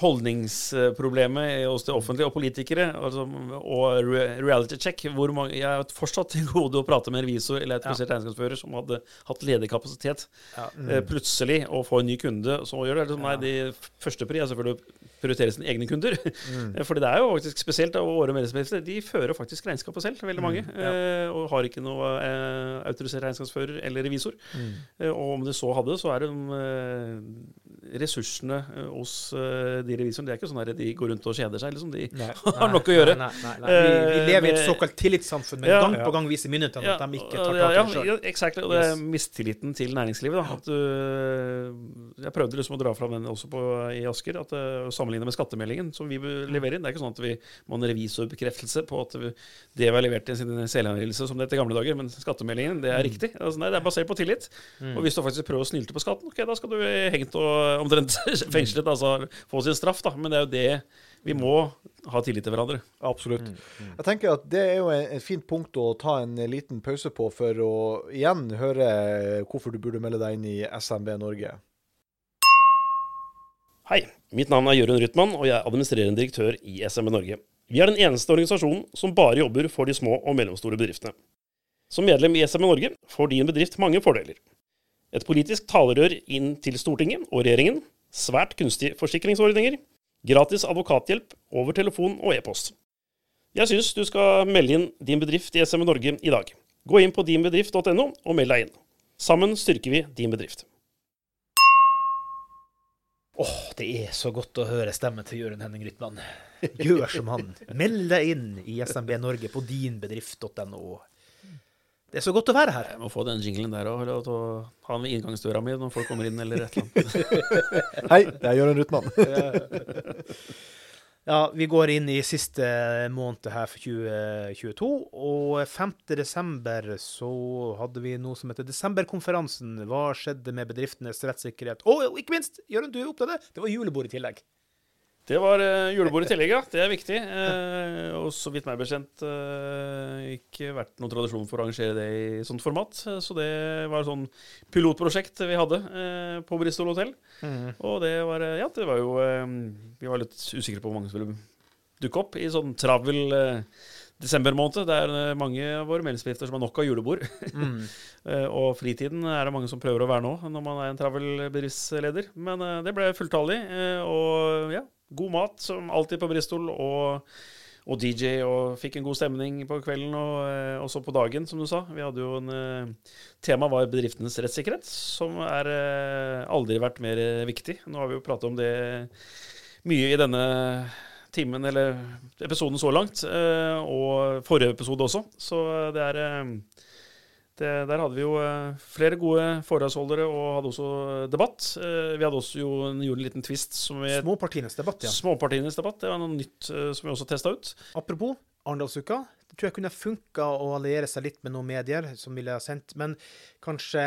Speaker 3: holdningsproblemet hos det offentlige og politikere, altså, og reality check. Hvor mange, jeg har fortsatt til gode å prate med en revisor eller autorisert regnskapsfører som hadde hatt ledig kapasitet,
Speaker 1: Ja.
Speaker 3: mm. plutselig å få en ny kunde. Så gjør det. Liksom, nei, de første pri er selvfølgelig å prioritere sine egne kunder. Fordi det er jo faktisk spesielt av våre medlemsbedrifter. De fører faktisk regnskapet selv, veldig mange. eh, og har ikke noe eh, autorisert regnskapsfører eller revisor. Mm. og om de så hadde, så er det eh, ressursene eh, hos eh, de revisorene Det er ikke sånn at de går rundt og kjeder seg. Liksom. De
Speaker 1: Nei,
Speaker 3: har nok å gjøre.
Speaker 1: Nei, nei. Vi, vi
Speaker 3: Eh,
Speaker 1: lever i et såkalt tillitssamfunn, men
Speaker 3: Ja.
Speaker 1: gang på gang viser myndighetene at de ikke tar tak i
Speaker 3: ja,
Speaker 1: det sjøl.
Speaker 3: ja, exactly. Og det er mistilliten til næringslivet. Da. Øh, jeg prøvde liksom å dra fram den også på, i Asker. At, Sammenligne med skattemeldingen som vi leverer inn. Det er ikke sånn at vi må ha en revisorbekreftelse på at det vi har levert i sin selvangivelse som det het i gamle dager, men skattemeldingen, det er riktig. Altså, nei, det er basert på tillit. Og hvis du faktisk prøver å snylte på skatten, ok, da skal du hengt og omtrent fengslet, altså få sin straff, da. Men det er jo det vi må ha tillit til hverandre.
Speaker 2: Absolutt. Jeg tenker at det er jo et fint punkt å ta en liten pause på for å igjen høre hvorfor du burde melde deg inn i SMB Norge.
Speaker 3: Hei, mitt navn er Jørund Rytman, og jeg er administrerende direktør i SMB Norge. Vi er den eneste organisasjonen som bare jobber for de små og mellomstore bedriftene. Som medlem i SMB Norge får din bedrift mange fordeler. Et politisk talerør inn til Stortinget og regjeringen, svært kunstige forsikringsordninger, gratis advokathjelp over telefon og e-post. Jeg syns du skal melde inn din bedrift i SME Norge i dag. Gå inn på dinbedrift.no og meld deg inn. Sammen styrker vi din bedrift.
Speaker 1: Åh, det er så godt å høre stemmen til Jørund Henning Rytman. Gjør som han. Meld deg inn i SMB Norge på dinbedrift.no. Det er så godt å være her.
Speaker 3: Jeg må få den jinglen der òg, og ha den ved inngangsdøra mi når folk kommer inn, eller et eller annet.
Speaker 2: Hei, det er Jørund Ruthmann.
Speaker 1: Ja, vi går inn i siste måned her for 2022, og 5. desember så hadde vi noe som heter Desemberkonferansen. Hva skjedde med bedriftenes rettssikkerhet? Og ikke minst, Jørund, du er opptatt av det, det var julebord i tillegg.
Speaker 3: Det var uh, julebord i tillegg, ja. Det er viktig. Uh, og så vidt meg bekjent uh, ikke vært noen tradisjon for å arrangere det i sånt format. Eh, Så det var et sånn pilotprosjekt vi hadde eh, på Bristol hotell. Og det var eh, Ja, det var jo eh, Vi var litt usikre på hvor mange som ville dukke opp i sånn travel eh, desembermåned. Det er eh, mange av våre medlemsbedrifter som har nok av julebord. Eh, og fritiden er det mange som prøver å være nå når man er en travel bedriftsleder. Men eh, det ble fulltallig. eh, og ja, god mat som alltid på Bristol. Og, og DJ, og fikk en god stemning på kvelden og eh, også på dagen, som du sa. Vi hadde jo en eh, Tema var bedriftenes rettssikkerhet, som er eh, aldri vært mer eh, viktig. Nå har vi jo pratet om det mye i denne timen, eller episoden så langt, eh, og forrige episode også. Så det er eh, det, der hadde vi jo eh, flere gode foredragsholdere og hadde også debatt. Eh, vi hadde også jo en, gjorde en liten twist som vi
Speaker 1: Småpartienes debatt, ja.
Speaker 3: Småpartienes debatt. Det var noe nytt eh, som vi også testa ut.
Speaker 1: Apropos Arendalsuka. Det tror jeg kunne funka å alliere seg litt med noen medier som ville ha sendt, men kanskje,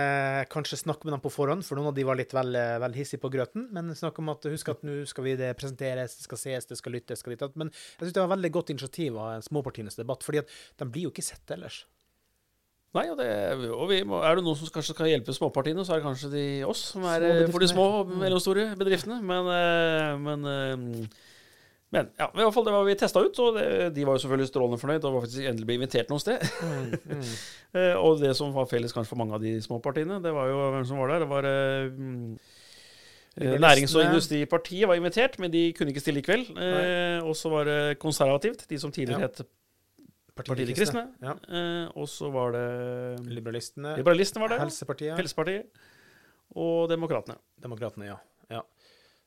Speaker 1: kanskje snakke med dem på forhånd, for noen av de var litt vel, vel hissige på grøten. Men snakk om at husk at nå skal vi det presenteres, det skal ses, det skal lyttes, skal ditt Men jeg syns det var et veldig godt initiativ av småpartienes debatt, fordi at de blir jo ikke sett ellers.
Speaker 3: Nei, og, det, og vi må, er det noen som kanskje skal hjelpe småpartiene, så er det kanskje de oss som er for de små og mellomstore bedriftene. Men, eh, men, eh, men ja, i hvert fall det var vi testa ut, og det, de var jo selvfølgelig strålende fornøyd og var faktisk endelig ble invitert noe sted. Eh, og det som var felles kanskje for mange av de små partiene, det var jo hvem som var der. Det var mm. Nærings- og Industripartiet var invitert, men de kunne ikke stille i kveld. Eh, og så var det Konservativt, de som tidligere
Speaker 1: Ja.
Speaker 3: het Partiet De Kristne.
Speaker 1: Ja.
Speaker 3: Eh, og så var det
Speaker 1: Liberalistene.
Speaker 3: Liberalistene, var det.
Speaker 1: Helsepartiet.
Speaker 3: Helsepartiet. Og Demokratene.
Speaker 1: Demokratene, ja. ja.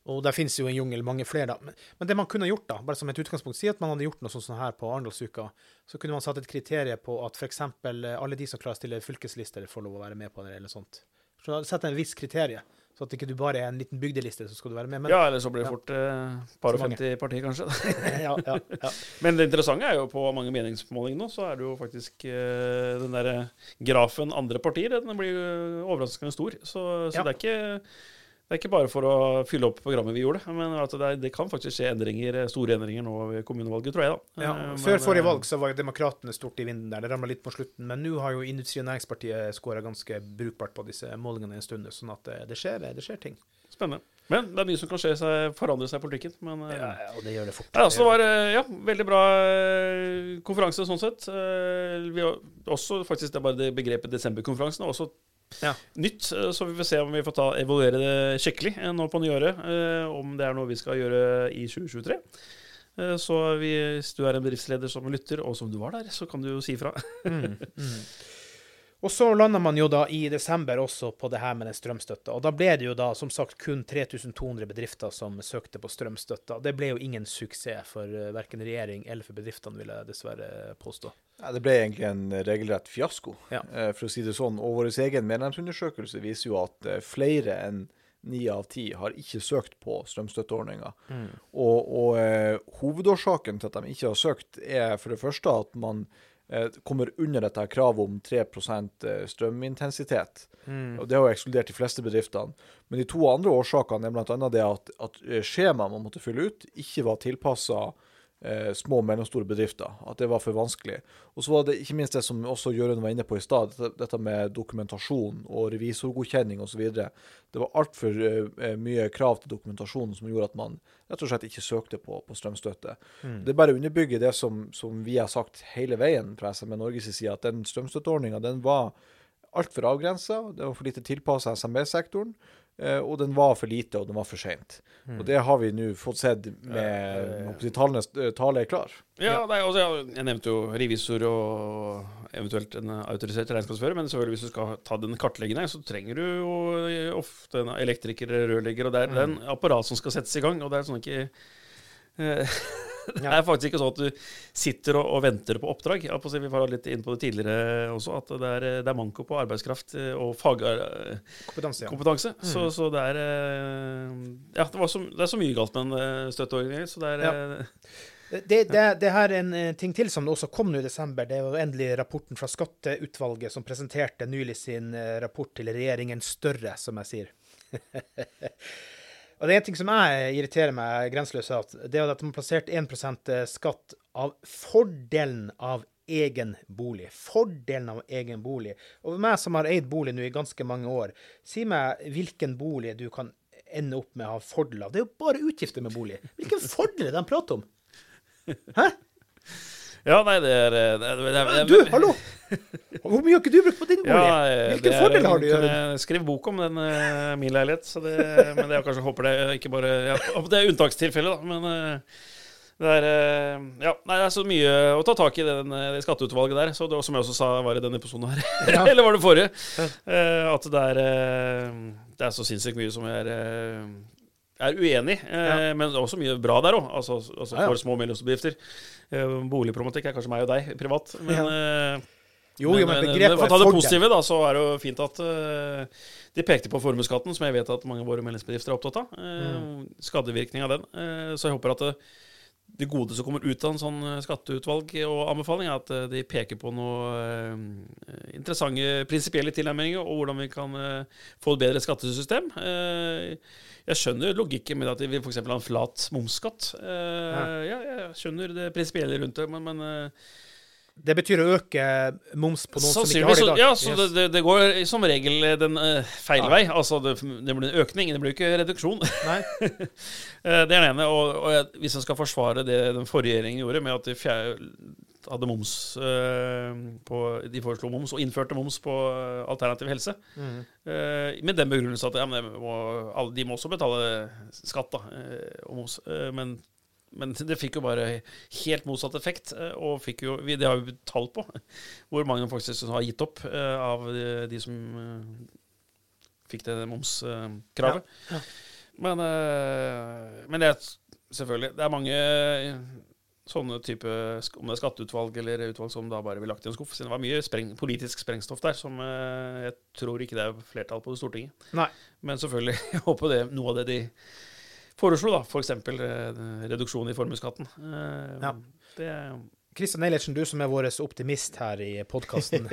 Speaker 1: Og der finnes jo en jungel mange flere, da. Men, men det man kunne gjort, da, bare som et utgangspunkt, si at man hadde gjort noe sånt her på Arendalsuka, så kunne man satt et kriterium på at f.eks. alle de som klarer å stille fylkeslister, får lov å være med på det, eller sånt. Så Sett en viss kriterium, så at ikke du bare er en liten bygdeliste, så skal du være med. Men,
Speaker 3: ja, eller så blir det fort eh, par og femti partier, kanskje.
Speaker 1: ja, ja, ja.
Speaker 3: Men det interessante er jo på mange meningsmålinger nå, så er det jo faktisk eh, den derre grafen andre partier, den blir jo overraskende stor. Så, så det er ikke det er ikke bare for å fylle opp programmet vi gjorde, men at det, er, det kan faktisk skje endringer, store endringer nå ved kommunevalget, tror jeg. da.
Speaker 1: Ja,
Speaker 3: men,
Speaker 1: før forrige
Speaker 3: eh,
Speaker 1: valg så var Demokratene stort i vinden der. Det ramla litt på slutten. Men nå har jo Industri- og Næringspartiet skåra ganske brukbart på disse målingene en stund. Sånn at det, skjer, det skjer ting.
Speaker 3: spennende. Men det er mye som kan skje seg, forandre seg i politikken. Men eh,
Speaker 1: Ja, ja, og det gjør det fort.
Speaker 3: Ja, altså, det var eh, ja, veldig bra eh, konferanse sånn sett. Eh, Vi har også faktisk det bare det begrepet desemberkonferansen er også
Speaker 1: Ja.
Speaker 3: nytt. eh, Så vi får se om vi får ta, evaluere det skikkelig eh, nå på nyåret. eh, Om det er noe vi skal gjøre i 2023. Eh, Så vi, hvis du er en bedriftsleder som lytter, og som du var der, så kan du jo si ifra.
Speaker 1: Mm, mm. Og så landa man jo da i desember også på det her med den strømstøtta. Og da ble det jo da som sagt kun 3200 bedrifter som søkte på strømstøtta. Det ble jo ingen suksess for uh, verken regjering eller for bedriftene, vil jeg dessverre påstå.
Speaker 2: Ja, det ble egentlig en regelrett fiasko,
Speaker 1: Ja.
Speaker 2: eh, for å si det sånn. Og vår egen medlemsundersøkelse viser jo at eh, flere enn ni av ti har ikke søkt på strømstøtteordninga. Og, og eh, hovedårsaken til at de ikke har søkt, er for det første at man eh, kommer under dette kravet om 3 strømintensitet. strømintensitet. Og Det har jo ekskludert de fleste bedriftene. Men de to andre årsakene er bl.a. det at, at eh, skjemaet man måtte fylle ut, ikke var tilpassa eh, små og mellomstore bedrifter. At det var for vanskelig. Og så var det ikke minst det som også Jørund var inne på i stad, dette, dette med dokumentasjon og revisorgodkjenning osv. Det var altfor eh, mye krav til dokumentasjon som gjorde at man rett og slett ikke søkte på, på strømstøtte. Det er bare å underbygge det som, som vi har sagt hele veien fra SME Norges side, at den strømstøtteordninga den var altfor avgrensa, Det var for lite tilpassa SMB-sektoren. Eh, Og den var for lite, og den var for seint. Og det har vi nå fått sett med
Speaker 3: Ja,
Speaker 2: når tallenes eh, tale er klar.
Speaker 3: Ja, nei, altså, jeg, jeg nevnte jo revisor og eventuelt en autorisert regnskapsfører, men selvfølgelig hvis du skal ta den kartleggende, så trenger du jo ofte en elektriker eller rørlegger, og det er, er en apparat som skal settes i gang, og det er sånn ikke eh, Det er faktisk ikke sånn at du sitter og, og venter på oppdrag. På Vi var litt inn på det tidligere også, at det er, det er manko på arbeidskraft eh, og fagkompetanse.
Speaker 1: Kompetanse, ja.
Speaker 3: Så, så det er eh, Ja, det, var så, det er så mye galt med en støtteordning, så det er
Speaker 1: Ja.
Speaker 3: eh,
Speaker 1: Det, det, det her er en eh, ting til som også kom nå i desember. Det var endelig rapporten fra Skatteutvalget som presenterte nylig sin eh, rapport til regjeringen Større, som jeg sier. Og det er en ting som jeg irriterer meg grenseløst av, det er at de har plassert 1% skatt av fordelen av egen bolig. Fordelen av egen bolig. Og meg som har eid bolig nå i ganske mange år, si meg hvilken bolig du kan ende opp med å ha fordel av. Det er jo bare utgifter med bolig. Hvilken fordel er det de prater om? Hæ?
Speaker 3: Ja, nei, det er, det er, det er, det er
Speaker 1: Du, hallo! Hvor mye har ikke du brukt på din bolig?
Speaker 3: Ja, eh,
Speaker 1: Hvilken fordel har du?
Speaker 3: jeg skriver bok om den uh, min leilighet, så det, men jeg kanskje håper det ikke bare ja, Det er unntakstilfelle, da, men eh, det er eh, Ja, nei, det er så mye å ta tak i den, eh, det skatteutvalget der. Så det som jeg også sa var i denne episoden her,
Speaker 1: Ja.
Speaker 3: eller var det forrige, Ja. at det er eh, Det er så sinnssykt mye som jeg er Jeg er uenig, eh, men det er også mye bra der òg, altså, altså for små og mellomstore Eh, boligproblematikk er kanskje meg og deg privat, men eh,
Speaker 1: Jo, jo, men
Speaker 3: men,
Speaker 1: begrepet
Speaker 3: for å ta det positive, da, så er det jo fint at uh, de pekte på formuesskatten, som jeg vet at mange av våre medlemsbedrifter er opptatt av. Uh, Skadevirkning av den. Uh, så jeg håper at det, gode som kommer ut av en sånn eh, skatteutvalg og anbefaling, er at eh, de peker på noe eh, interessante prinsipielle tilnærminger, og hvordan vi kan eh, få et bedre skattesystem. Eh, jeg skjønner logikken med at vil f.eks. ha en flat momsskatt. Eh, ja. jeg skjønner det prinsipielle rundt det, men, men eh,
Speaker 1: Det betyr å øke moms på noen som ikke har det i
Speaker 3: så-
Speaker 1: dag.
Speaker 3: Ja, så
Speaker 1: Yes.
Speaker 3: det, det, går som regel den uh, feil
Speaker 1: Ja.
Speaker 3: vei. Altså, det, det blir en økning, det blir ikke reduksjon. Eh, det er det ene. Og, og hvis jeg skal forsvare det den forrige regjeringen gjorde, med at de fjer- hadde moms uh, på De foreslo moms, og innførte moms på alternativ helse.
Speaker 1: Mm.
Speaker 3: Uh, med den begrunnelse at ja, men det må, alle, de må også betale skatt da, og moms. Men, men det fikk jo bare helt motsatt effekt. eh, Og jo, det har vi tall på hvor mange faktisk har gitt opp eh, av de, de som eh, fikk det momskravet.
Speaker 1: Ja,
Speaker 3: Men, eh, men det er selvfølgelig Det er mange sånne type Om det er skatteutvalg eller utvalg som da bare blir lagt i en skuff. Siden det var mye spreng, politisk sprengstoff der som eh, jeg tror ikke det er flertall på det Stortinget.
Speaker 1: Nei.
Speaker 3: Men selvfølgelig, jeg håper det noe av det de foreslo, da, f.eks. For reduksjon i formuesskatten. Eh,
Speaker 1: Ja.
Speaker 3: Det
Speaker 1: Kristian Eilertsen, du som er vår optimist her i podkasten.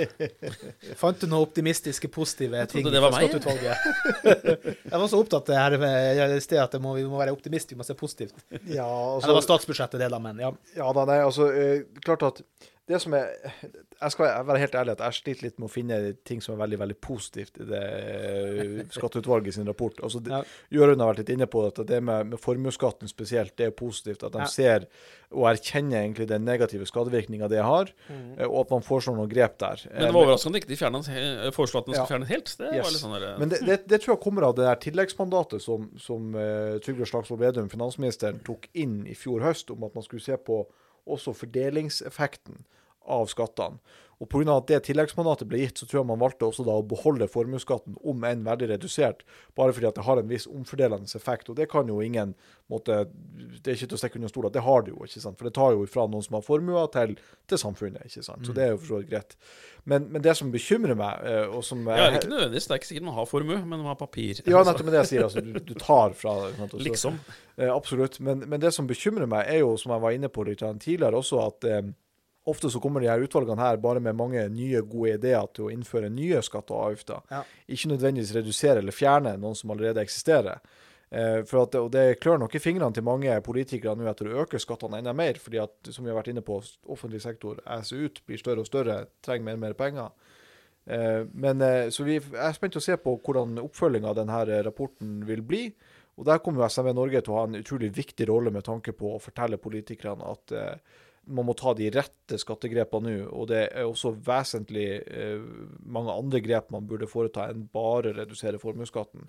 Speaker 1: Fant du noen optimistiske, positive
Speaker 3: Jeg trodde
Speaker 1: ting
Speaker 3: det
Speaker 1: fra
Speaker 3: var meg,
Speaker 1: skatteutvalget? Jeg var så opptatt det her med i sted at det må, vi må være optimist, vi må se positivt.
Speaker 2: Ja, altså,
Speaker 1: det var statsbudsjettet, det, da, men ja.
Speaker 2: Ja da, nei, altså eh, Klart at det som er Jeg skal være helt ærlig at jeg sliter litt med å finne ting som er veldig veldig positivt i det eh, skatteutvalget sin rapport. Altså, det,
Speaker 1: Ja.
Speaker 2: Jørund har vært litt inne på at det med, med formuesskatten spesielt, det er positivt. At de
Speaker 1: Ja.
Speaker 2: ser og erkjenner egentlig den negative skadevirkninga det har, mm. og at man foreslår noen grep der.
Speaker 3: Men det var overraskende at ikke de fjernet, foreslo at den skulle
Speaker 2: Ja.
Speaker 3: fjerne helt. Det
Speaker 2: Yes.
Speaker 3: sånn der,
Speaker 2: Men det, det, det tror jeg kommer av det der tilleggsmandatet som, som uh, Trygve Slagsvold Vedum, finansministeren, tok inn i fjor høst, om at man skulle se på også fordelingseffekten av skattene. Og pga. at det tilleggsmandatet ble gitt, så tror jeg man valgte også da å beholde formuesskatten, om enn veldig redusert, bare fordi at det har en viss omfordelende effekt. Og det kan jo ingen måte, Det er ikke til å stikke under stol at det har det jo, ikke sant. For det tar jo ifra noen som har formuer, til, til samfunnet, ikke sant. Så det er jo for så vidt greit. Men, men det som bekymrer meg, eh, og som
Speaker 3: ja, ikke nødvendigvis. Det er ikke sikkert man har formue, men man har papir.
Speaker 2: ja, nettopp med det jeg sier. Altså, du, du tar fra sant,
Speaker 3: Liksom.
Speaker 2: Eh, absolutt. Men, men det som bekymrer meg, er jo, som jeg var inne på litt tidligere også, at eh, ofte så kommer de her utvalgene her bare med mange nye, gode ideer til å innføre nye skatter og avgifter.
Speaker 1: Ja.
Speaker 2: Ikke nødvendigvis redusere eller fjerne noen som allerede eksisterer. Eh, for at, og Det klør nok i fingrene til mange politikere nå etter å øke skattene enda mer, fordi at, som vi har vært inne på, offentlig sektor eser ut, blir større og større, trenger mer og mer penger. Eh, men eh, så vi er spent å se på hvordan oppfølginga av denne rapporten vil bli. Og Der kommer jo SMV Norge til å ha en utrolig viktig rolle med tanke på å fortelle politikerne at eh, man må ta de rette skattegrepene nå. Og det er også vesentlig eh, mange andre grep man burde foreta enn bare redusere formuesskatten.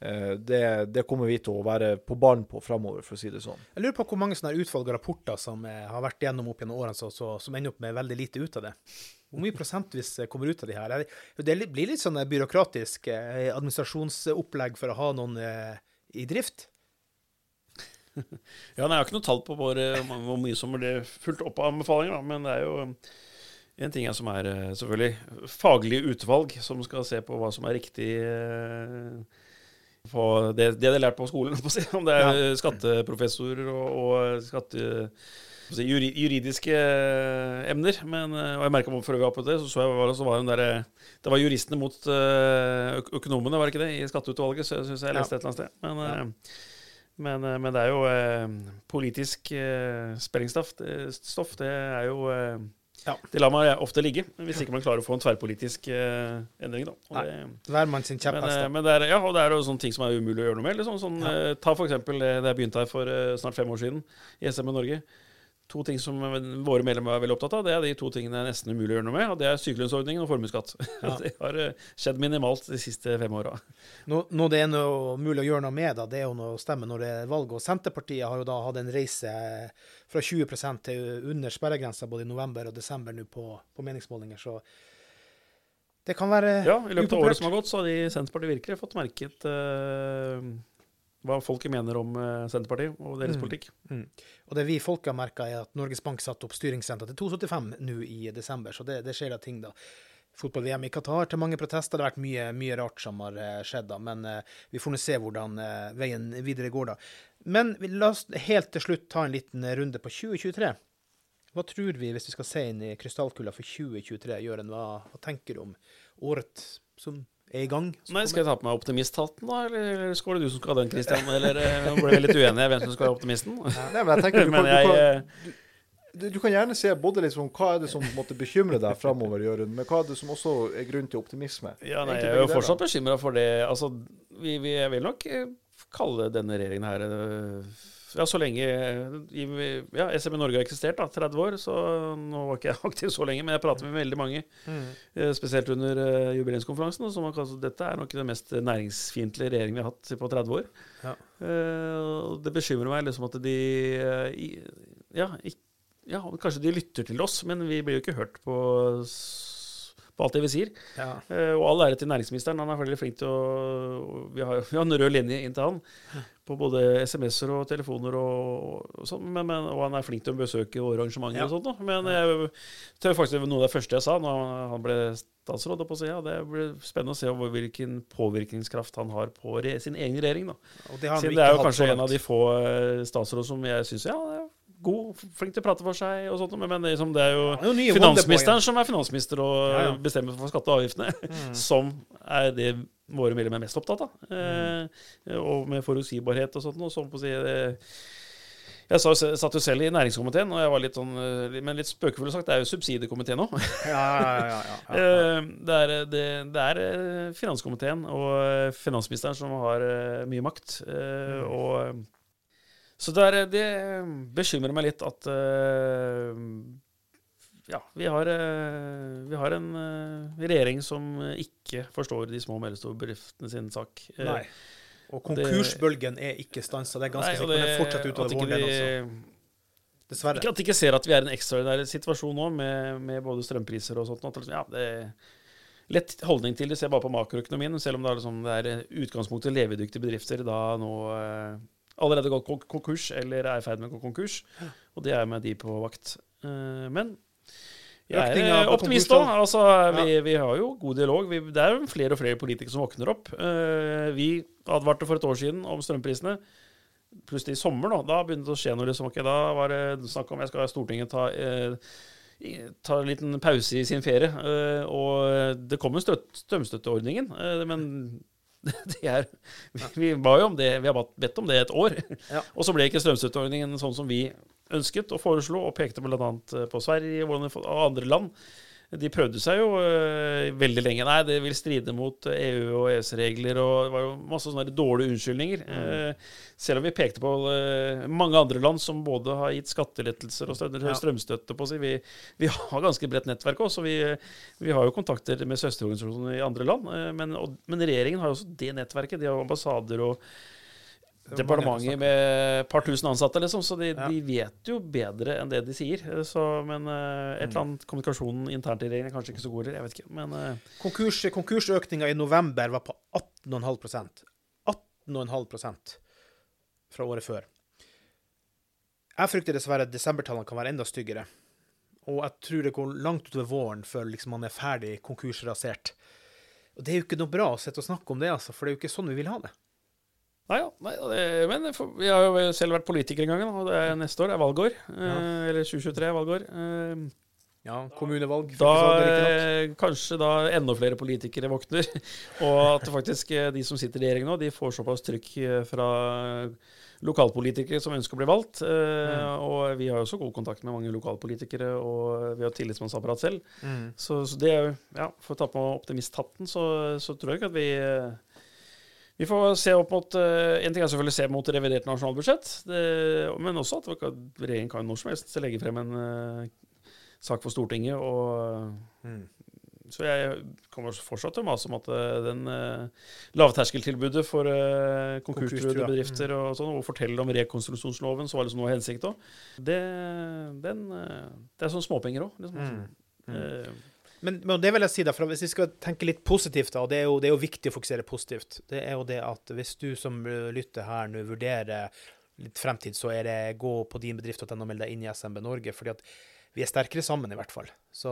Speaker 2: Eh, det, det kommer vi til å være på ballen på framover, for å si det sånn.
Speaker 1: Jeg lurer på hvor mange sånne utvalg og rapporter som eh, har vært gjennom opp gjennom årene, så, så, som ender opp med veldig lite ut av det. Hvor mye prosentvis eh, kommer ut av de her? Er Det blir litt sånn byråkratisk eh, administrasjonsopplegg for å ha noen i drift.
Speaker 3: Ja, nei, Jeg har ikke noe tall på hvor, eh, hvor mye som ble fulgt opp av anbefalinger, da, men det er jo en ting er som er eh, selvfølgelig faglige utvalg som skal se på hva som er riktig eh, på det, det de har lært på skolen, om det er skatteprofessorer og, og skatte, si, juridiske eh, emner. Men, eh, og jeg merka før vi var på det, så, så jeg var, så var den der, eh, det var juristene mot eh, økonomene, var det ikke det, i skatteutvalget? Så jeg syns jeg leste et eller annet sted. Men, eh, men, eh, men det er jo eh, politisk eh, spenningsstoff. Det, er jo eh,
Speaker 1: Ja.
Speaker 3: Det lar man ofte ligge, hvis ikke man klarer å få en tverrpolitisk eh, endring. Da. Og
Speaker 1: Nei,
Speaker 3: det, men, eh, men det er, ja, og det er jo sånne ting som er umulig å gjøre noe med. Liksom. Sånn,
Speaker 1: Ja.
Speaker 3: eh, ta for eksempel det jeg begynte her for snart fem år siden i SM i Norge. To ting som våre medlemmer er veldig opptatt av, det er de to tingene det er nesten umulig å gjøre noe med. og Det er sykelønnsordningen og formuesskatt.
Speaker 1: Ja.
Speaker 3: det har eh, skjedd minimalt de siste fem åra.
Speaker 1: Nå, nå det er noe mulig å gjøre noe med, da, det er jo noe å stemme når det er valg. Og Senterpartiet har jo da hatt en reise fra 20% til under sperregrensa både i november og desember nå på, på meningsmålinger, så det kan være
Speaker 3: Ja, I løpet av året som har gått, så har de Senterpartiet virkelig fått merket eh, hva folket mener om eh, Senterpartiet og deres
Speaker 1: Mm.
Speaker 3: politikk.
Speaker 1: Og det vi folk har merka, er at Norges Bank satte opp styringsrenta til 2,75 nå i desember, så det, det skjer da ting, da. Fotball-VM i Qatar til mange protester. Det har vært mye, mye rart som har eh, skjedd, da. Men eh, vi får nå se hvordan eh, veien videre går, da. Men la oss helt til slutt ta en liten runde på 2023. Hva tror vi, hvis vi skal se inn i krystallkula for 2023, Jøren, Hva, hva tenker du om året som er i gang?
Speaker 3: Nei, Skal jeg ta på meg optimisthatten, da? Eller skal det du som skal ha den, Christian? Eller eh, nå ble vi litt uenige hvem som skal være optimisten?
Speaker 2: Nei, men jeg tenker du kan,
Speaker 3: jeg
Speaker 2: du,
Speaker 3: eh,
Speaker 2: kan, du, du kan gjerne se både liksom, hva er det som måtte bekymre deg framover, Jørund, men hva er det som også er grunn til optimisme?
Speaker 3: Ja, nei, jeg er jo fortsatt bekymra for det. Altså, vi, vi, jeg vil nok eh, kalle denne regjeringen her eh, Ja, så lenge ja, SME Norge har eksistert, da, 30 år, så nå var ikke jeg aktiv så lenge, men jeg prater med veldig mange,
Speaker 1: Mm.
Speaker 3: eh, spesielt under eh, jubileumskonferansen, som har kalt dette er nok den mest næringsfiendtlige regjeringen vi har hatt på 30 år.
Speaker 1: Ja.
Speaker 3: Uh, det bekymrer meg liksom at de eh, ja, ik- ja, kanskje de lytter til oss, men vi blir jo ikke hørt på, på alt det vi sier.
Speaker 1: Ja.
Speaker 3: Uh, og all ære til næringsministeren. Han er veldig flink til å Vi har, vi har en rød linje inn til han på både SMS-er og telefoner og, og sånn. Men, men, og han er flink til å besøke våre arrangementer
Speaker 1: Ja.
Speaker 3: og sånt. Da. Men jeg tror faktisk det var noe av det første jeg sa når han ble statsråd. På seg, det blir spennende å se hvilken påvirkningskraft han har på sin egen regjering. Da.
Speaker 1: Og det
Speaker 3: Siden det er jo kanskje en av de få statsråd statsråder som jeg syns ja, god, flink til å prate for seg og sånt. Men, liksom, det er jo
Speaker 1: Det er jo
Speaker 3: finansministeren som er finansminister og
Speaker 1: Ja, ja.
Speaker 3: bestemmer for skatte- og avgiftene,
Speaker 1: Mm.
Speaker 3: som er det våre medlemmer er mest opptatt av. Eh, og med forutsigbarhet og sånt. Og sånn på å si, det, Jeg satt jo selv i næringskomiteen, og jeg var litt sånn eh, Men litt spøkefull sagt, det er jo subsidiekomiteen òg.
Speaker 1: Ja, ja, ja, ja, ja.
Speaker 3: Eh, Det det, det er eh, finanskomiteen og eh, finansministeren som har eh, mye makt. eh,
Speaker 1: Mm.
Speaker 3: Og eh, Så det, er, det bekymrer meg litt at uh, Ja, vi har, uh, vi har en uh, regjering som ikke forstår de små og mellomstore bedriftene sin sak. Eh,
Speaker 1: Nei. Og konkursbølgen er ikke stansa. Det er ganske sikkert. Den fortsetter
Speaker 3: at
Speaker 1: utover våren, den også. Dessverre.
Speaker 3: Ikke at de ikke ser at vi er i en ekstraordinær situasjon nå, med, med både strømpriser og sånt. At liksom, ja, det er lett holdning til det, ser bare på makroøkonomien. Selv om det er, liksom, det er utgangspunktet levedyktige bedrifter da nå eh, allerede gått konkurs eller er i ferd med å gå konkurs. Og det er med de på vakt. Eh, men jeg er optimist
Speaker 1: konkurstall.
Speaker 3: òg. Altså, vi, vi har jo god dialog. Vi, det er jo flere og flere politikere som våkner opp. Eh, vi advarte for et år siden om strømprisene. Plutselig i sommer, da, da begynte det å skje noe. Liksom. Okay, da var det snakk om jeg skal Stortinget ta, eh, i- ta en liten pause i sin ferie. Eh, og det kom støt, strømstøtteordningen, eh, men er, vi, vi ba jo om det, vi har bedt om det et år.
Speaker 1: Ja.
Speaker 3: Og så ble ikke strømstøtteordningen sånn som vi ønsket og foreslo, og pekte bl.a. på Sverige og andre land. De prøvde seg jo øh, veldig lenge. Nei, det vil stride mot EU og EØS-regler, og det var jo masse sånne dårlige unnskyldninger. Eh, selv om vi pekte på uh, mange andre land som både har gitt skattelettelser og strøm,
Speaker 1: Ja.
Speaker 3: strømstøtte på seg. Vi, vi har ganske bredt nettverk også. Vi, vi har jo kontakter med søsterorganisasjoner i andre land. Uh, men, og, men regjeringen har jo også det nettverket. De har ambassader og
Speaker 1: Som
Speaker 3: med et par tusen ansatte, liksom, så de,
Speaker 1: Ja.
Speaker 3: de vet jo bedre enn det de sier. Så, men uh, et eller annet kommunikasjonen internt i regjeringen er kanskje ikke så god, heller. jeg vet ikke. Men eh,
Speaker 1: Konkurs, konkursøkninga i november var på 18,5% 18,5% fra året før. Jeg frykter dessverre at desembertallene kan være enda styggere. Og jeg tror det går langt utover våren før liksom man er ferdig konkursrasert. Og det er jo ikke noe bra å sitte og snakke om det, altså, for det er jo ikke sånn vi vil ha det.
Speaker 3: Nei, ja, nei, det, men vi har jo selv vært politikere en gang, og det er neste år det er valgår. eh, Eller 2023 er valgår. Eh,
Speaker 1: Ja, kommunevalg.
Speaker 3: Da eh, kanskje da enda flere politikere våkner, og at faktisk de som sitter i regjering nå, de får såpass trykk fra lokalpolitikere som ønsker å bli valgt. Eh,
Speaker 1: Mm.
Speaker 3: Og vi har jo også god kontakt med mange lokalpolitikere, og vi har tillitsmannsapparat selv.
Speaker 1: Mm.
Speaker 3: Så, så det er jo, ja, for å ta på optimisthatten, så, så tror jeg ikke at vi vi får se opp mot eh, En ting er selvfølgelig å se mot revidert nasjonalbudsjett, det, men også at regjeringen kan når som helst legge frem en uh, sak for Stortinget. og
Speaker 1: Mm.
Speaker 3: så jeg kommer fortsatt til å mase om at eh, den uh, lavterskeltilbudet for uh, konkurstruede bedrifter og sånn, og fortelle om rekonstruksjonsloven, så var liksom noe hensikt òg, det, den, eh, det er sånne småpenger òg. Liksom.
Speaker 1: Mm. Mm. Men, men det vil jeg si, da, for hvis vi skal tenke litt positivt, da, og det er, jo, det er jo viktig å fokusere positivt, det er jo det at hvis du som lytter her nå vurderer litt fremtid, så er det gå på din bedrift og meld deg inn i SMB Norge. fordi at vi er sterkere sammen, i hvert fall. Så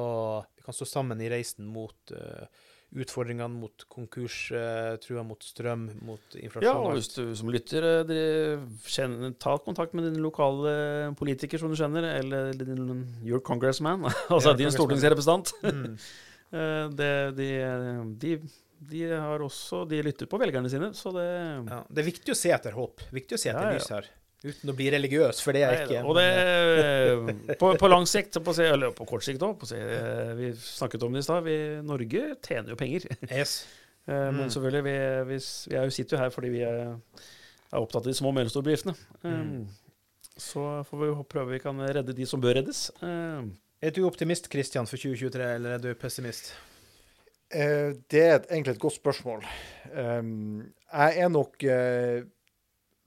Speaker 1: vi kan stå sammen i reisen mot uh, utfordringene, mot konkurs, uh, trua mot strøm, mot inflasjon.
Speaker 3: Ja,
Speaker 1: og
Speaker 3: hvis du som lytter eh, kjenner, ta kontakt med din lokale politiker, som du kjenner, eller din, your congressman, altså
Speaker 1: Ja,
Speaker 3: din stortingsrepresentant.
Speaker 1: Mm.
Speaker 3: Eh, det, de, de, de har også De lytter på velgerne sine, så det
Speaker 1: Ja, det er viktig å se etter håp. Viktig å se etter
Speaker 3: ja.
Speaker 1: lys her. Uten å bli religiøs, for det er jeg ikke.
Speaker 3: Og det på, på lang sikt, på, eller på kort sikt òg Vi snakket om det i stad. Norge tjener jo penger.
Speaker 1: Yes.
Speaker 3: Mm. Men selvfølgelig, vi, vi, vi er jo, sitter jo her fordi vi er, er opptatt av de små og mellomstore bedriftene.
Speaker 1: Mm.
Speaker 3: Så får vi prøve vi kan redde de som bør reddes. Eh,
Speaker 1: Er du optimist, Kristian, for 2023, eller er du pessimist?
Speaker 2: Eh, det er egentlig et godt spørsmål. Um, jeg er nok eh,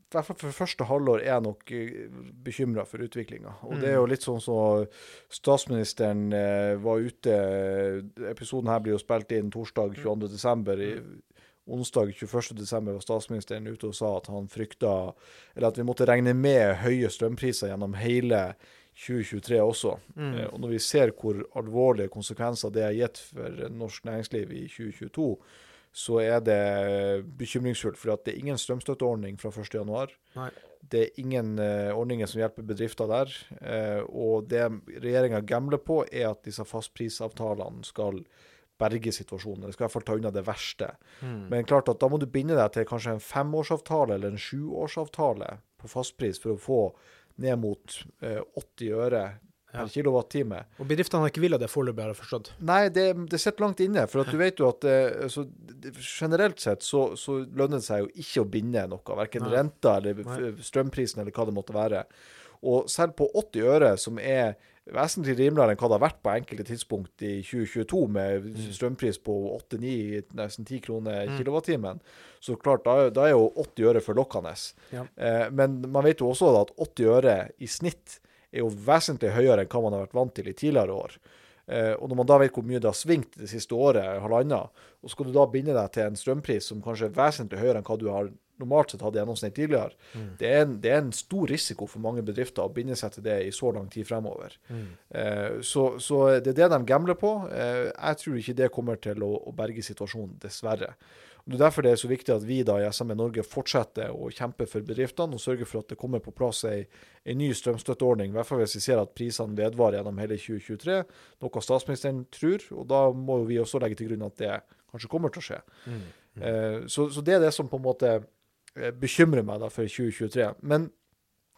Speaker 2: I hvert fall for første halvår er jeg nok uh, bekymra for utviklinga. Og det er jo litt sånn som statsministeren eh, var ute Episoden her blir jo spilt inn torsdag 22.12. I onsdag 21.12. var statsministeren ute og sa at han frykta Eller at vi måtte regne med høye strømpriser gjennom hele 2023 også.
Speaker 1: Mm.
Speaker 2: Eh, Og når vi ser hvor alvorlige konsekvenser det har gitt for norsk næringsliv i 2022, så er det bekymringsfullt. For det er ingen strømstøtteordning fra 1.1.
Speaker 1: Nei.
Speaker 2: Det er ingen uh, ordninger som hjelper bedrifter der. Uh, og det regjeringa gambler på, er at disse fastprisavtalene skal berge situasjonen. Eller skal i hvert fall ta unna det verste.
Speaker 1: Mm.
Speaker 2: Men klart at da må du binde deg til kanskje en femårsavtale eller en sjuårsavtale på fastpris for å få ned mot uh, 80 øre per kilowattime.
Speaker 1: Og bedriftene har ikke villet det foreløpig, har jeg forstått.
Speaker 2: Nei, det, det sitter langt inne. For du vet jo at eh, så, det, generelt sett så, så lønner det seg jo ikke å binde noe. Verken renta eller strømprisen eller hva det måtte være. Og selv på 80 øre, som er vesentlig rimeligere enn hva det har vært på enkelte tidspunkt i 2022, med strømpris på 8-9, nesten 10 kroner
Speaker 1: Mm.
Speaker 2: kilowattimen, så klart, da, da er jo 80 øre forlokkende.
Speaker 1: Ja.
Speaker 2: Eh, men man vet jo også da at 80 øre i snitt er jo vesentlig høyere enn hva man har vært vant til i tidligere år. Eh, og når man da vet hvor mye det har svingt det siste året, halvannet, og skal du da binde deg til en strømpris som kanskje er vesentlig høyere enn hva du har normalt sett hatt gjennomsnitt tidligere, det, er en, det er en stor risiko for mange bedrifter å binde seg til det i så lang tid fremover. Eh, så, så det er det de gambler på. Eh, jeg tror ikke det kommer til å, å berge situasjonen, dessverre. Det er derfor det er så viktig at vi da i SME Norge fortsetter å kjempe for bedriftene og sørger for at det kommer på plass ei, ei ny strømstøtteordning, i hvert fall hvis vi ser at prisene vedvarer gjennom hele 2023, noe statsministeren tror. Og da må vi også legge til grunn at det kanskje kommer til å skje. Eh, så, så det er det som på en måte eh, bekymrer meg da for 2023. Men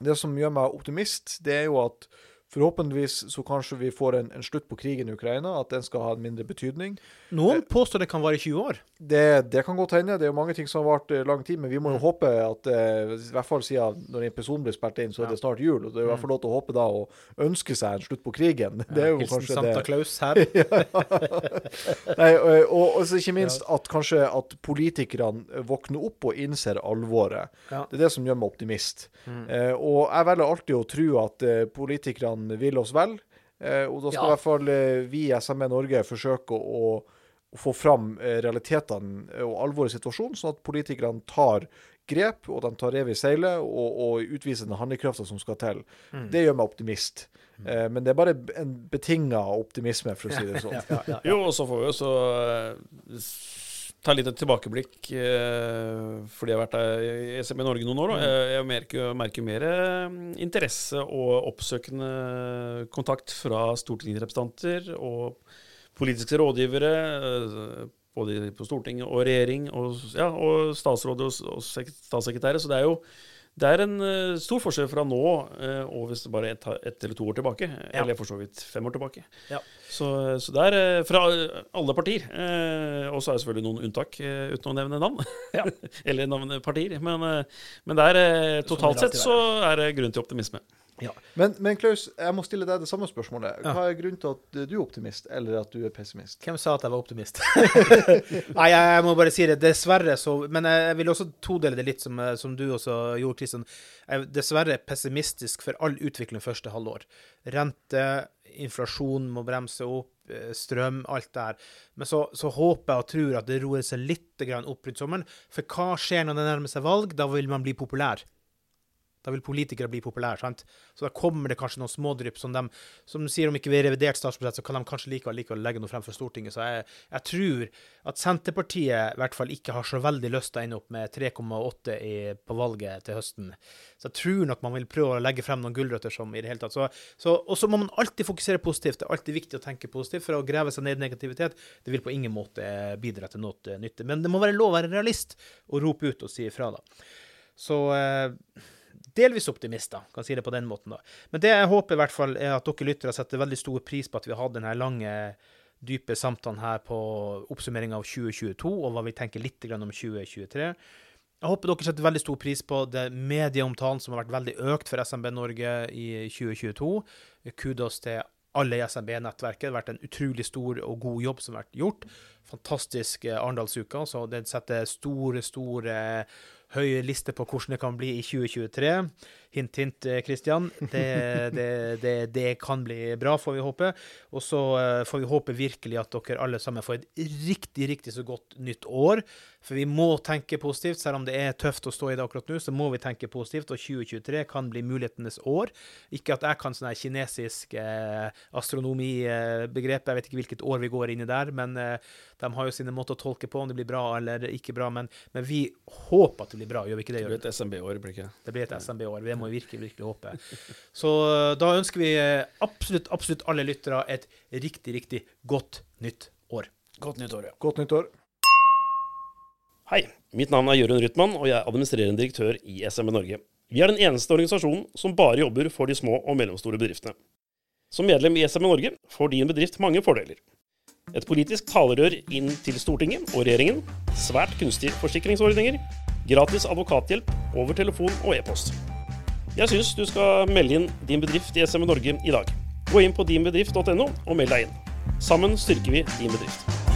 Speaker 2: det som gjør meg optimist, det er jo at forhåpentligvis så kanskje vi får en, en slutt på krigen i Ukraina, at den skal ha en mindre betydning.
Speaker 1: Noen påstår det kan vare i 20 år.
Speaker 2: Det, det kan godt hende. Det er jo mange ting som har vart eh, lang tid, men vi må jo håpe at eh, i hvert fall siden når episoden blir spilt inn, så er det snart jul. og Det er i hvert fall lov til å håpe da og ønske seg en slutt på krigen. Det er jo
Speaker 1: Hilsen
Speaker 2: kanskje
Speaker 1: Santa
Speaker 2: det.
Speaker 1: Claus her.
Speaker 2: Nei, og, og, og ikke minst at kanskje at politikerne våkner opp og innser alvoret.
Speaker 1: Ja.
Speaker 2: Det er det som gjør meg optimist. Eh, og jeg velger alltid å tro at eh, politikerne vil oss vel. Eh, og da skal
Speaker 1: Ja.
Speaker 2: i hvert fall eh, vi i SME Norge forsøke å, å få fram eh, realitetene og alvoret i situasjonen, sånn at politikerne tar grep, og de tar rev i seilet og, og utviser den handlekrafta som skal til. Det gjør meg optimist. Eh, men det er bare en betinga optimisme, for å si det sånn.
Speaker 1: Ja, ja, ja.
Speaker 3: Jo, og så får vi også ta litt et tilbakeblikk, eh, fordi jeg har vært der i SME Norge noen år. Og jeg, merker, merker mer eh, interesse og oppsøkende kontakt fra stortingsrepresentanter og politiske rådgivere, eh, både på Stortinget og regjering, og, ja, og statsråd og, statssekretærer. Så det er jo det er en uh, stor forskjell fra nå uh, og hvis det bare er ett et eller to år tilbake.
Speaker 1: Ja.
Speaker 3: Eller for så vidt fem år tilbake.
Speaker 1: Ja.
Speaker 3: Så, så det er uh, fra alle partier. Og så er det selvfølgelig noen unntak, uten å nevne navn.
Speaker 1: Ja.
Speaker 3: eller navne partier. Men, men der, totalt sett så er det grunn til optimisme.
Speaker 2: Men, men Klaus, jeg må stille deg det samme spørsmålet. Hva er grunnen til at du er optimist, eller at du er pessimist?
Speaker 1: Hvem sa at jeg var optimist? Nei, jeg, må bare si det. Dessverre så Men jeg, vil også todele det litt, som, eh, som du også gjorde, Kristian. Jeg er dessverre pessimistisk for all utvikling første halvår. Rente, inflasjon må bremse opp, eh, strøm, alt der. Men så, så håper jeg og tror at det roer seg litt opp rundt sommeren. For hva skjer når det nærmer seg valg? Da vil man bli populær. Da vil politikere bli populære. sant? Så da kommer det kanskje noen smådrypp som de som de sier om ikke vi har revidert statsbudsjett, så kan de kanskje likevel, likevel legge noe frem for Stortinget. Så jeg, jeg tror at Senterpartiet i hvert fall ikke har så veldig lyst til å ende opp med 3,8 på valget til høsten. Så jeg tror nok man vil prøve å legge frem noen gulrøtter som i det hele tatt. Så, så, og så må man alltid fokusere positivt. Det er alltid viktig å tenke positivt, for å grave seg ned i negativitet det vil på ingen måte bidra til noe eh, nytte. Men det må være lov å være realist og rope ut og si ifra, da. Så eh, delvis optimister, kan si det på den måten. da. Men det jeg håper i hvert fall er at dere lyttere setter veldig stor pris på at vi har hatt denne lange, dype samtalen her på oppsummeringa av 2022, og hva vi tenker litt om 2023. Jeg håper dere setter veldig stor pris på det medieomtalen som har vært veldig økt for SMB Norge i 2022. Kudos til alle i SMB-nettverket. Det har vært en utrolig stor og god jobb som har vært gjort. Fantastisk eh, Arendalsuka. Så det setter store, store høye liste på hvordan det kan bli i 2023. Hint, hint, Kristian. Det, det, det, det kan bli bra, får vi håpe. Og så eh, får vi håpe virkelig at dere alle sammen får et riktig, riktig så godt nytt år. For vi må tenke positivt. Selv om det er tøft å stå i det akkurat nå, så må vi tenke positivt. Og 2023 kan bli mulighetenes år. Ikke at jeg kan sånn her kinesisk eh, astronomibegrep, jeg vet ikke hvilket år vi går inn i der, men eh, de har jo sine måter å tolke på om det blir bra eller ikke bra. Men, men vi håper at det blir bra, gjør vi ikke det?
Speaker 3: Det blir et SMB-år, blir det ikke?
Speaker 1: Det blir et SMB-år. Det må vi virkelig, virkelig håpe. Så eh, da ønsker vi eh, absolutt, absolutt alle lyttere et riktig, riktig godt nytt år.
Speaker 3: Godt nytt år, ja.
Speaker 2: Godt nyttår.
Speaker 3: Hei, mitt navn er Jørund Rytman, og jeg er administrerende direktør i SMB Norge. Vi er den eneste organisasjonen som bare jobber for de små og mellomstore bedriftene. Som medlem i SME Norge får din bedrift mange fordeler. Et politisk talerør inn til Stortinget og regjeringen, svært kunstige forsikringsordninger, gratis advokathjelp over telefon og e-post. Jeg syns du skal melde inn din bedrift i SME Norge i dag. Gå inn på dinbedrift.no og meld deg inn. Sammen styrker vi din bedrift.